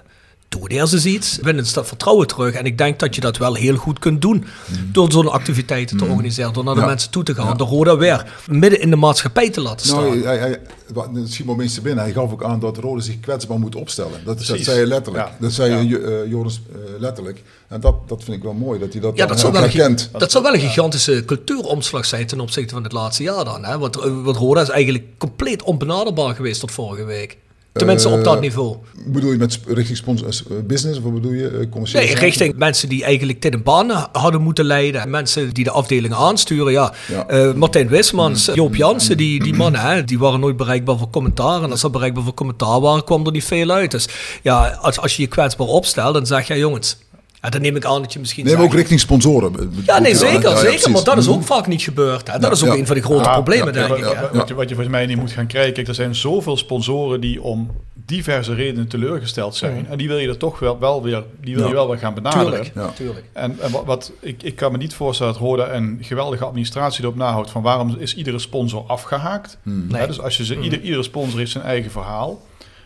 Eerst eens iets, win eens dat vertrouwen terug. En ik denk dat je dat wel heel goed kunt doen. Door zo'n activiteiten te organiseren, door naar de. Ja. mensen toe te gaan. Ja. Door Roda weer midden in de maatschappij te laten staan. Nou, hij, hij, wat- te binnen. Hij gaf ook aan dat Rode zich kwetsbaar moet opstellen. Dat, zei hij letterlijk. Ja. Dat zei eh, Joris eh, letterlijk. En dat, dat vind ik wel mooi, dat hij dat, Ja, wel herkent. dat zou wel een gigantische cultuuromslag zijn ten opzichte van het laatste jaar dan. Hè? Want, eh, want Roda is eigenlijk compleet onbenaderbaar geweest tot vorige week. Tenminste, op dat Eh, niveau. Bedoel je met richting sponsors, eh, business of wat bedoel je? eh, commerciële Nee, zaken? richting mensen die eigenlijk dit een baan hadden moeten leiden. Mensen die de afdelingen aansturen. Ja. Ja. Martijn Wismans, Joop Jansen, die, die mannen, hè, die waren nooit bereikbaar voor commentaar. En als ze bereikbaar voor commentaar waren, kwam er niet veel uit. Dus ja, als, als je je kwetsbaar opstelt, dan zeg je, jongens, ja, dan neem ik aan dat je misschien Nee, maar ook richting sponsoren. Ja, nee, zeker, zeker. maar dat is ook Mhm. vaak niet gebeurd. Hè. Dat Ja, is ook ja. een van de grote problemen, ja, denk ja, ik. ja, hè. ja. Wat, je, wat je volgens mij niet moet gaan kijken. Kijk, er zijn zoveel sponsoren die om diverse redenen teleurgesteld zijn. En die wil je er toch wel, wel weer, die wil Ja. je wel weer gaan benaderen. Tuurlijk, Ja. tuurlijk. En, en wat, wat- ik, ik kan me niet voorstellen dat Roda een geweldige administratie erop nahoudt van waarom is iedere sponsor afgehaakt. Nee. Hè, dus als je ze, ieder, iedere sponsor heeft zijn eigen verhaal.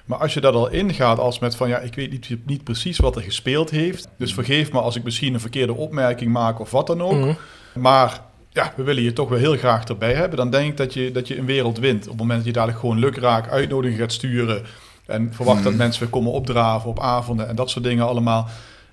Maar als je dat al ingaat als met van ja, ik weet niet, niet precies wat er gespeeld heeft. Dus vergeef me als ik misschien een verkeerde opmerking maak of wat dan ook. Mhm. Maar ja, we willen je toch wel heel graag erbij hebben. Dan denk ik dat je, dat je een wereld wint. Op het moment dat je dadelijk gewoon lukraak uitnodiging gaat sturen. En verwacht dat mensen weer komen opdraven op avonden en dat soort dingen allemaal.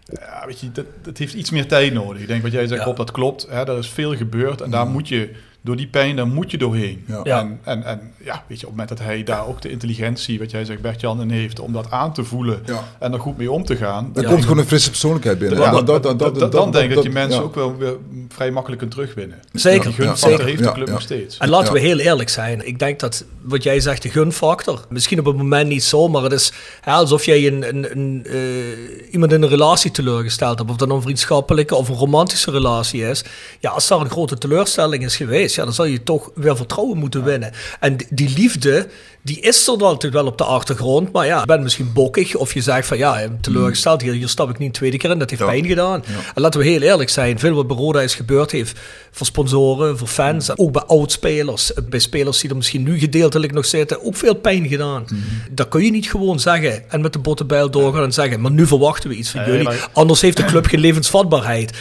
Ja, weet je, dat, dat heeft iets meer tijd nodig. Ik denk wat jij zegt, Ja. Rob, dat klopt. Hè, er is veel gebeurd en daar moet je, door die pijn, daar moet je doorheen. Ja. Ja. En, en, en ja, weet je, op het moment dat hij daar ook de intelligentie, wat jij zegt, Bert-Jan, in heeft, om dat aan te voelen Ja. en er goed mee om te gaan. Dan Ja. komt gewoon een frisse persoonlijkheid binnen. Ja, Dat- dat- dat- dan- dat- dan denk ik dat je mensen ja. ook wel weer vrij makkelijk kunt terugwinnen. Zeker, Ja, gunfactor zeker. heeft de club ja. nog steeds. En laten we heel eerlijk zijn. Ik denk dat wat jij zegt, de gunfactor, misschien op het moment niet zo, maar het is hè, alsof jij een, een, een, eh, iemand in een relatie teleurgesteld hebt. Of dat een vriendschappelijke of een romantische relatie is. Ja, als daar een grote teleurstelling is geweest, ja, dan zal je toch weer vertrouwen moeten winnen. En die- liefde, die is er altijd wel op de achtergrond. Maar ja, je bent misschien bokkig of je zegt van ja, teleurgesteld, hier, hier stap ik niet een tweede keer in. Dat heeft Ja. pijn gedaan. En laten we heel eerlijk zijn, veel wat bij Roda is gebeurd heeft voor sponsoren, voor fans, en ook bij oudspelers, bij spelers die er misschien nu gedeeltelijk nog zitten, ook veel pijn gedaan. Dat kun je niet gewoon zeggen en met de bottenbijl doorgaan en zeggen, maar nu verwachten we iets van Nee, jullie. maar- Anders heeft de club geen levensvatbaarheid.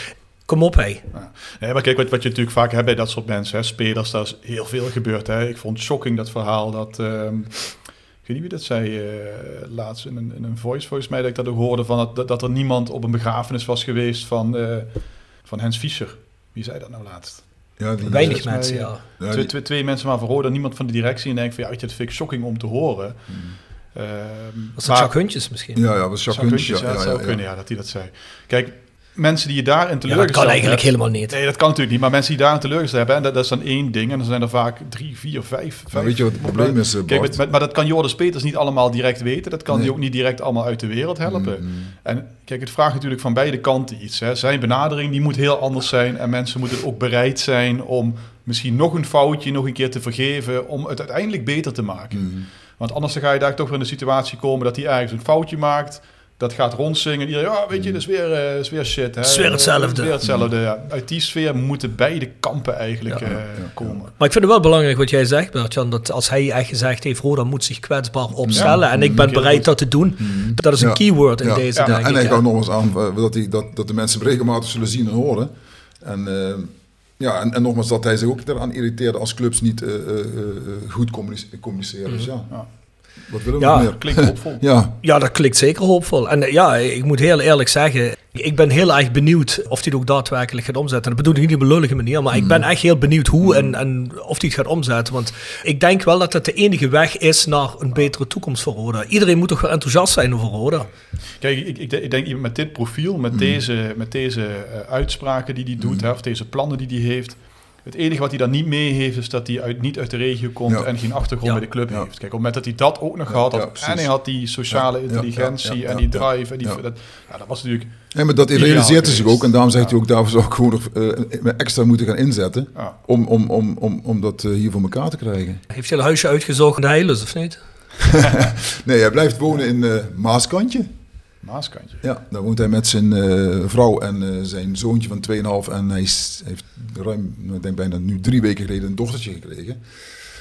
Kom op, hé. Ja. Nee, maar kijk, wat, wat je natuurlijk vaak hebt bij dat soort mensen, hè, spelers, daar is heel veel gebeurd. Hè. Ik vond het shocking dat verhaal dat, ehm, Ik weet niet wie dat zei eh, laatst in een, in een voice, volgens mij, dat ik dat ook hoorde van dat, dat er niemand op een begrafenis was geweest van, eh, van Hens Fischer. Wie zei dat nou laatst? Ja, die, Weinig mensen, ja. ja. Ja, twee, twee, twee mensen maar Roda, niemand van de directie. En denk van ja, weet je, dat vind ik shocking om te horen. Ehm, Was dat maar- Jacques Huntjes misschien? ja, ja, was Zou Jacques kunnen, Huntjes, ja, ja, dat ja, zou ja, kunnen, ja, dat hij dat zei. Kijk, mensen die je daarin Ja, dat teleurgesteld kan eigenlijk hebt- helemaal niet. Nee, dat kan natuurlijk niet. Maar mensen die daarin teleurgesteld hebben, en dat, dat is dan één ding. En dan zijn er vaak drie, vier, vijf. Maar vijf weet je wat het probleem is, eh, Kijk, Bart? met, met- maar dat kan Joris Peters niet allemaal direct weten. Dat kan Nee. hij ook niet direct allemaal uit de wereld helpen. Mm, En kijk, het vraagt natuurlijk van beide kanten iets. Hè. Zijn benadering die moet heel anders zijn. En mensen moeten ook bereid zijn om misschien nog een foutje nog een keer te vergeven. Om het uiteindelijk beter te maken. mm. Want anders dan ga je daar toch weer in de situatie komen dat hij ergens een foutje maakt. Dat gaat rondzingen. Iedereen, ja, weet je, dat is weer, eh, is weer shit. Hè. Het is weer hetzelfde. Het is weer hetzelfde, ja. Uit die sfeer moeten beide kampen eigenlijk Ja. eh, komen. Maar ik vind het wel belangrijk wat jij zegt, Bert-Jan, dat als hij echt gezegd heeft, Roda moet zich kwetsbaar opstellen en ik ben Heel bereid dat te doen, dat is een Ja. keyword in Ja. deze, Ja, denk en ik. hij gaf nog eens aan eh, dat, hij, dat, dat de mensen hem regelmatig zullen zien en horen. En, eh, ja, en, en nogmaals dat hij zich ook eraan irriteerde als clubs niet eh, eh, eh, goed communice- communiceren. Dus ja, Ja. Wat willen we Ja. meer? Klinkt hoopvol. Ja, Ja, dat klinkt zeker hoopvol. En eh, ja, ik moet heel eerlijk zeggen, ik ben heel erg benieuwd of hij het ook daadwerkelijk gaat omzetten. Dat bedoel ik niet op een lullige manier, maar ik ben echt heel benieuwd hoe en, en of hij het gaat omzetten. Want ik denk wel dat het de enige weg is naar een betere toekomst voor Roda. Iedereen moet toch wel enthousiast zijn over Roda. Kijk, ik, ik, ik denk met dit profiel, met deze, met deze eh, uitspraken die hij doet, hè, of deze plannen die hij heeft. Het enige wat hij dan niet mee heeft, is dat hij uit, niet uit de regio komt Ja. en geen achtergrond Ja. bij de club Ja. heeft. Kijk, op het moment dat hij dat ook nog had, Ja, en hij had die sociale Ja, ja, intelligentie ja, ja, en die ja, drive, en die, ja. Dat, ja, dat was natuurlijk... Nee, maar dat realiseert hij zich ook. En daarom zegt Ja. hij ook, daarvoor zou ik gewoon nog eh, extra moeten gaan inzetten. Ja. Om, om, om, om, om dat eh, hier voor elkaar te krijgen. Heeft hij een huisje uitgezocht in de Heilus, of niet? Nee, hij blijft wonen in eh, Maaskantje. Maaskantje. Ja, daar woont hij met zijn eh, vrouw en eh, zijn zoontje van 2,5. En hij is- heeft ruim, nou, ik denk bijna nu drie weken geleden een dochtertje gekregen.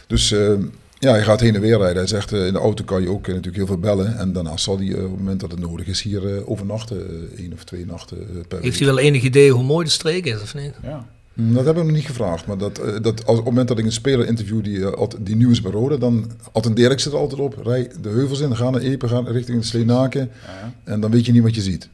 Dus eh, ja, hij gaat heen en weer rijden. Hij zegt, eh, in de auto kan je ook natuurlijk heel veel bellen. En daarna zal hij op het moment dat het nodig is hier eh, overnachten. eh, één of twee nachten eh, per Heeft week. hij wel enig idee hoe mooi de streek is, of niet? Ja. Hm, Dat hebben we nog niet gevraagd. Maar dat, eh, dat als, op het moment dat ik een speler interview die, eh, die nieuw is bij Rode, dan attendeer ik ze er altijd op. Rij de heuvels in, ga naar Epen, ga richting de Sleenaken. En dan weet je niet wat je ziet.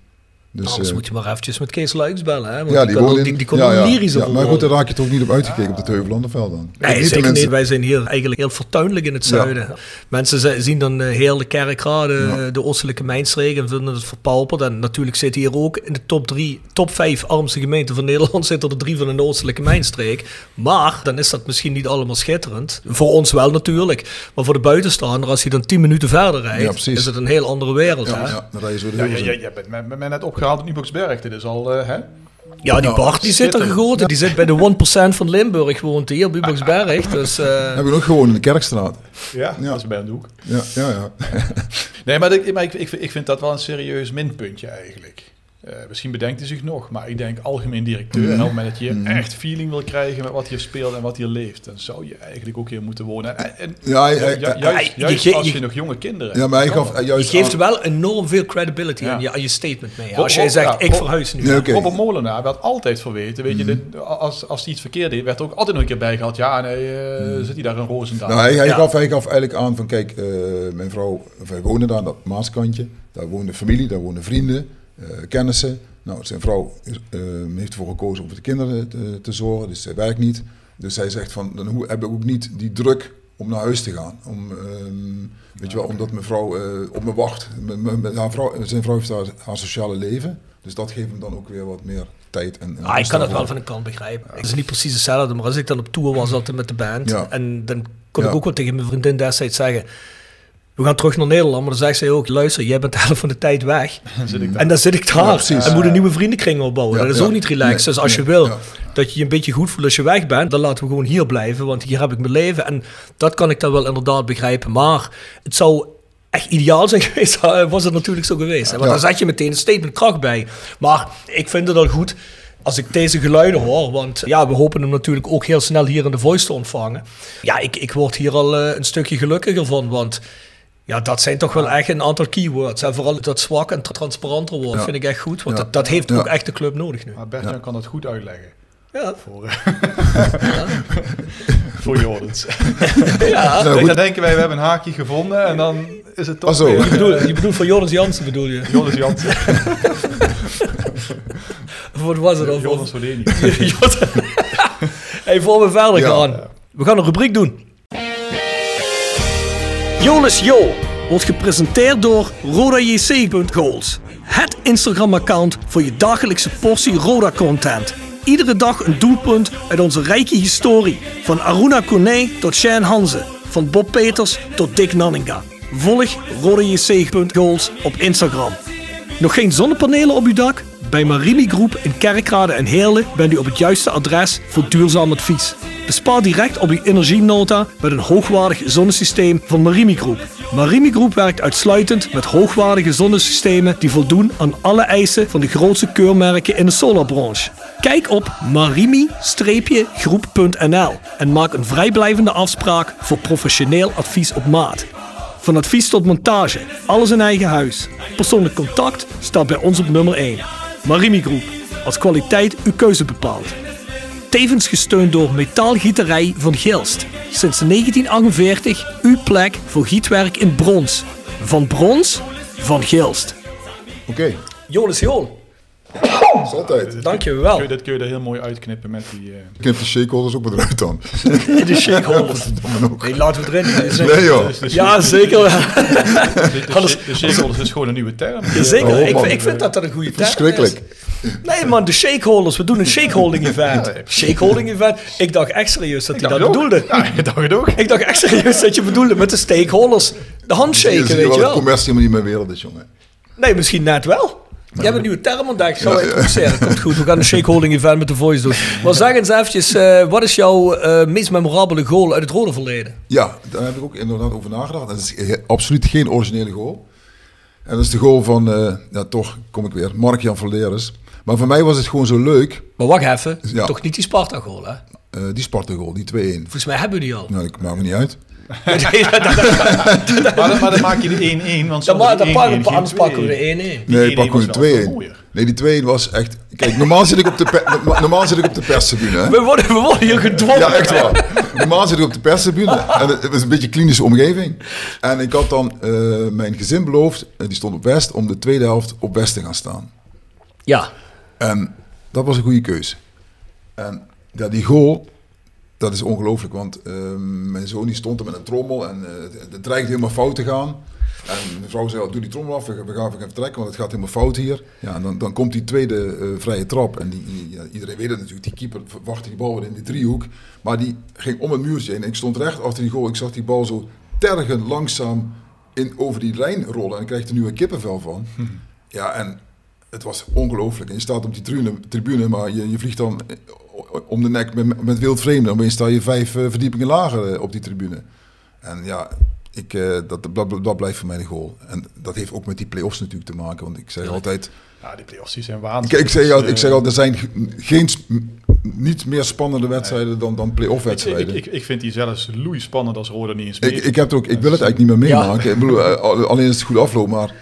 Dus, Anders eh, moet je maar eventjes met Kees Luiks bellen. Hè? Want ja, die, kon, in, die, die kon ja, ja, lyrisch ja, Maar goed, daar raak je toch niet op uitgekeken op de Heuvelanderveld dan. Nee, Niet zeker niet. Wij zijn hier eigenlijk heel fortuinlijk in het Ja. zuiden. Mensen ze- zien dan eh, heel de kerkraden, Ja. de oostelijke mijnstreek en vinden het verpauperd. En natuurlijk zit hier ook in de top drie, top vijf armste gemeenten van Nederland zitten er drie van in de oostelijke mijnstreek. Maar dan is dat misschien niet allemaal schitterend. Voor ons wel natuurlijk. Maar voor de buitenstaander, als hij dan tien minuten verder rijdt, is het een heel andere wereld. Ja, hè? ja, dan rij je zo de Ja, je bent met, met mij net opgehaald op Nieuwboksberg. Dit is al, eh, hè? Ja, die Ja, Bart die zit er gegoten. Die zit bij de 1% van Limburg, woont hier, Buboksberg. Dus eh, Heb ik ook gewoon in de Kerkstraat. Ja, Ja. dat is bij een hoek. Ja, ja, ja. Nee, maar, ik, maar ik, ik, vind- ik vind dat wel een serieus minpuntje eigenlijk. Eh, misschien bedenkt hij zich nog, maar ik denk algemeen directeur. En op het moment dat je echt feeling wil krijgen met wat hier speelt en wat hier leeft, dan zou je eigenlijk ook hier moeten wonen. En, en, Ja, juist, je juist als je, je- nog jonge kinderen Ja, hebt. maar hij dan gaf je juist geeft aan- wel enorm veel credibility Ja. aan, je, aan je statement mee. Als jij zegt, ja, ik verhuis nu. Oké. Robert Molenaar werd altijd verweten. Weet je, Mhm. dit- als, als hij iets verkeerd deed, werd er ook altijd nog een keer bij gehad. Ja, nee, eh, zit hij daar in Roosendaal. Nou, hij, hij, Ja. gaf, hij gaf eigenlijk aan van, kijk, eh, mijn vrouw, wij wonen daar, dat Maaskantje. Daar woonde familie, daar woonden vrienden, kennissen. Nou, zijn vrouw eh, heeft ervoor gekozen om voor de kinderen te, te zorgen, dus zij werkt niet. Dus hij zegt van, dan heb ik ook niet die druk om naar huis te gaan. Om, ehm, weet je wel, omdat mijn vrouw eh, op me wacht. M- haar vrouw, zijn vrouw heeft haar, haar sociale leven. Dus dat geeft hem dan ook weer wat meer tijd. En, en Ah, ik kan het daarvoor. wel van een kant begrijpen. Het is niet precies hetzelfde, maar als ik dan op tour was altijd met de band, Ja. en dan kon ik ook wel tegen mijn vriendin destijds zeggen, we gaan terug naar Nederland, maar dan zegt zij ook, luister, jij bent de helft van de tijd weg. En dan zit ik daar en moet een nieuwe vriendenkring opbouwen. Ja, dat is ja. ook niet relaxed. Nee, dus als je wil ja. dat je je een beetje goed voelt als je weg bent, dan laten we gewoon hier blijven, want hier heb ik mijn leven. En dat kan ik dan wel inderdaad begrijpen. Maar het zou echt ideaal zijn geweest, was het natuurlijk zo geweest. Want Ja. dan zet je meteen een statement kracht bij. Maar ik vind het al goed als ik deze geluiden hoor. Want ja, we hopen hem natuurlijk ook heel snel hier in de voice te ontvangen. Ja, ik, ik word hier al eh, een stukje gelukkiger van, want... Ja, dat zijn toch wel echt een aantal keywords. En vooral dat zwak en tra- transparanter wordt, Ja. vind ik echt goed. Want Ja. dat, dat heeft Ja. ook echt de club nodig nu. Maar Bert-Jan kan dat goed uitleggen. Ja. Voor, eh, voor Jordans. ja. Nou, goed. Dan denken wij, we hebben een haakje gevonden en dan is het toch zo. weer, Je, eh, bedoelt, je bedoelt voor Jonas Jansen bedoel je? Joris Jansen. Wat was het dan? Joris Verdeni. hey, voor we verder Ja. gaan. We gaan een rubriek doen. Jonas Jo wordt gepresenteerd door RodaJC.goals. Het Instagram-account voor je dagelijkse portie Roda-content. Iedere dag een doelpunt uit onze rijke historie. Van Aruna Kone tot Shane Hanze. Van Bob Peters tot Dick Nanninga. Volg RodaJC.goals op Instagram. Nog geen zonnepanelen op uw dak? Bij Marimi Groep in Kerkrade en Heerlen bent u op het juiste adres voor duurzaam advies. Bespaar direct op uw energienota met een hoogwaardig zonnesysteem van Marimi Groep. Marimi Groep werkt uitsluitend met hoogwaardige zonnesystemen die voldoen aan alle eisen van de grootste keurmerken in de solarbranche. Kijk op marimi-groep.nl en maak een vrijblijvende afspraak voor professioneel advies op maat. Van advies tot montage, alles in eigen huis. Persoonlijk contact staat bij ons op nummer 1. Marimi Groep, als kwaliteit uw keuze bepaalt. Tevens gesteund door Metaalgieterij van Gilst. Sinds 1948 uw plek voor gietwerk in brons. Van brons, van Gilst. Oké, Jonas Jool, dat is altijd. dankjewel. Kun je, dat kun je er heel mooi uitknippen met die... eh, Knip de shakeholders ook maar eruit dan. De shakeholders. Nee, laten we het erin. Nee joh. dus Ja, zeker wel. De, de, Anders- de shakeholders is gewoon een nieuwe term. Ja, zeker. Oh, ik, ik vind dat dat een goede term is. Verschrikkelijk. Nee man, de shakeholders. We doen een shakeholding event. Shakeholding event. Ik dacht echt serieus dat hij dat ook. bedoelde. Ja, ik dacht het ook. Ik dacht echt serieus dat je bedoelde met de stakeholders. De handshaken, je weet je wel dat wel. commercie helemaal niet meer wereld is, jongen. Nee, misschien net wel. Je hebt een nieuwe term ontdekt. Gaan we introduceren. Komt goed. We gaan een shakeholding event met de voice doen. Maar zeg eens eventjes, eh, wat is jouw eh, meest memorabele goal uit het rode verleden? Ja, daar heb ik ook inderdaad over nagedacht. Dat is absoluut geen originele goal. En dat is de goal van, eh, ja toch kom ik weer, Mark-Jan Verleres. Maar voor mij was het gewoon zo leuk, Maar wacht even. Ja. Toch niet die Sparta goal, hè? die Sparta-goal, die 2-1. Volgens mij hebben we die al. Nou, ik maak me niet uit. Maar, dan- maar dan maak je de 1-1. Want Dan, dan die pakken 1-1 we, geen anders pakken we 2-1. de 1-1. Nee, 1-1 pak was gewoon wel veel 2-1. mooier. Nee, die 2-1 was echt... Kijk, normaal zit ik op de, pe- normaal zit ik op de perstribune. Hè? We worden, we worden hier gedwongen. Ja, echt waar. Normaal zit ik op de perstribune. En het was een beetje een klinische omgeving. En ik had dan eh, mijn gezin beloofd, eh, die stond op West, om de tweede helft op West te gaan staan. Ja. En dat was een goede keuze. En ja, die goal, dat is ongelooflijk. Want eh, mijn zoon die stond er met een trommel en eh, het, dreigt helemaal fout te gaan. En de vrouw zei, "Oh, doe die trommel af, we gaan, we gaan even vertrekken, want het gaat helemaal fout hier. Ja, en dan, dan komt die tweede eh, vrije trap. En die, die- ja, iedereen weet het natuurlijk, die keeper verwachtte die bal weer in die driehoek. Maar die ging om het muurtje heen. En ik stond recht achter die goal. Ik zag die bal zo tergend langzaam in, over die lijn rollen. En ik krijg er nu een kippenvel van. Ja, en het was ongelooflijk. En je staat op die tribune, tribune maar je, je vliegt dan om de nek met, met wild vreemden. Dan sta je vijf eh, verdiepingen lager eh, op die tribune. En ja, ik, eh, dat, dat, dat blijft voor mij de goal. En dat heeft ook met die play-offs natuurlijk te maken. Want ik zeg altijd... Ja, die play-offs die zijn Ik, waanzinnig. ik, zeg, Dus, al- ik eh, zeg al, er zijn ge- geen, niet meer spannende wedstrijden dan, dan play-off ik, ik, wedstrijden. ik, ik vind die zelfs loei spannend als Roda niet eens Ik, mee. ik, heb het ook, ik wil het eigenlijk niet meer Ja. meemaken. Ik bedoel, eh, alleen als het goed afloopt. Maar, eh,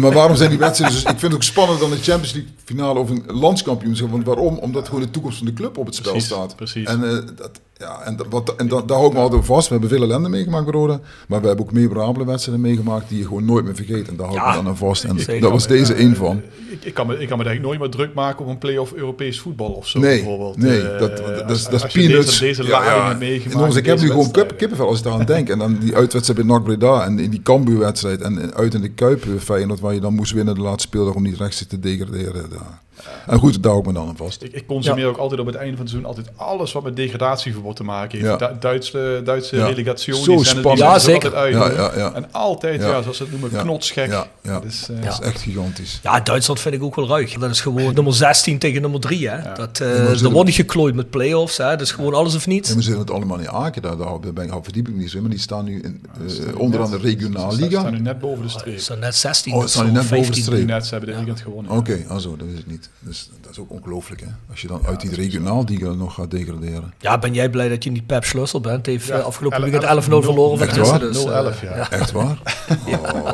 maar waarom zijn die wedstrijden... Dus ik vind het ook spannender dan de Champions League finale of een landskampioenschap. Want waarom? Omdat gewoon de toekomst van de club op het spel Precies, staat. precies. En, eh, dat, ja, en, wat, en dat, daar hou ik me altijd vast. We hebben veel ellende meegemaakt Roda. Maar we hebben ook memorabele wedstrijden meegemaakt die je gewoon nooit meer vergeet. En daar hou ik Ja, me dan aan vast. En dat was deze één van. Ik, ik, kan me, ik kan me ik nooit meer druk maken op een play-off Europees voetbal of zo Nee, bijvoorbeeld. nee Eh, dat, dat, dat, is- dat peanuts. Deze, deze Ja, meegemaakt. Ik heb nu gewoon kip, kippenvel als ik daar aan denk. En dan die uitwedstrijd bij NAC Breda en in die Cambuur-wedstrijd. En uit in de Kuip eh, Feyenoord, waar je dan moest winnen de laatste speeldag om niet rechts te degraderen. Daar. En goed, daar hou ik me dan aan vast. Ik, ik consumeer ook altijd op het einde van het seizoen altijd alles wat met degradatieverbod te maken heeft. Ja. Du- Duitse, Duitse Ja. relegaties. Zo en die spannend. Ja, zeker. altijd uit. Ja, ja, ja. En altijd, Ja. ja. zoals ze het noemen, Ja. knotsgek. Ja, ja. Dat is, eh, Dat is echt gigantisch. Ja, Duitsland vind ik ook wel ruig. Dat is gewoon nummer 16 tegen nummer 3. Hè. Dat, eh ze er wordt niet geklooid met play-offs. Hè. Dat is gewoon alles of En niets. we zitten het allemaal in Aken, daar, daar ben ik, verdiep ik niet zo in. Maar die staan nu in, eh, onderaan de regionaal Ze staan liga. nu net boven de streep. Ze zijn net 16 Oh, of ze staan net boven de 15. streep. Net, ze hebben de weekend gewonnen. Oké, also, dat is het niet. Dus dat is ook ongelooflijk, hè? Als je dan uit die regionaal liga nog gaat degraderen. Ja, ben jij blij dat je niet Pep Schlussel bent? Heeft Ja, eh, afgelopen 11 weekend 11-0 verloren van Echt waar? Dus, eh, 0-11, ja. Echt waar?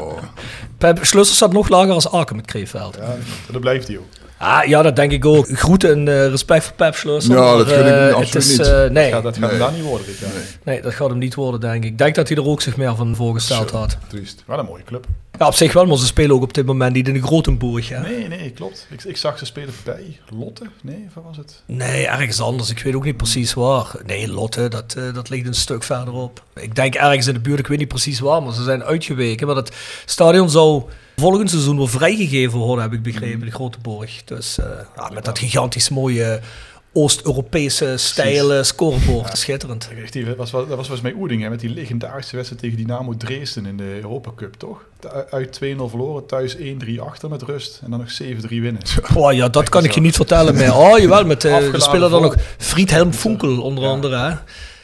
Oh. Pep Schlussel staat nog lager als Aken met Kreeveld. Ja, dat blijft hij ook. Ah, ja, dat denk ik ook. Groeten en eh, respect voor Pep Schleuser. Ja, maar, dat gun ik eh, hem absoluut is, niet. eh, nee, Ja, dat gaat Nee. hem daar niet worden dit jaar. nee, dat gaat hem niet worden, denk ik. Ik denk dat hij er ook zich meer van voorgesteld Zo, had. Triest. Wat een mooie club. Ja, op zich wel, maar ze spelen ook op dit moment niet in de Grotenburg. Hè? Nee, nee, klopt. Ik, ik zag ze spelen bij Lotte. Nee, waar was het? Nee, ergens anders. Ik weet ook niet precies waar. Nee, Lotte, dat, eh, dat ligt een stuk verderop. Ik denk ergens in de buurt, ik weet niet precies waar, maar ze zijn uitgeweken. Maar het stadion zou volgend seizoen wel vrijgegeven worden, heb ik begrepen, de Grote Borg. Dus eh, ja, met dat gigantisch mooie Oost-Europese stijl eh, scorebord. Schitterend. Echt, die was, wel- dat was volgens mij Oeding, hè, met die legendarische wedstrijd tegen Dynamo Dresden in de Europa Cup, toch? Uit 2-0 verloren, thuis 1-3 achter met rust en dan nog 7-3 winnen. Oh ja, dat kan ik je niet vertellen meer. Oh jawel, met eh, de speler dan nog Friedhelm Funkel onder Ja. andere. Hè?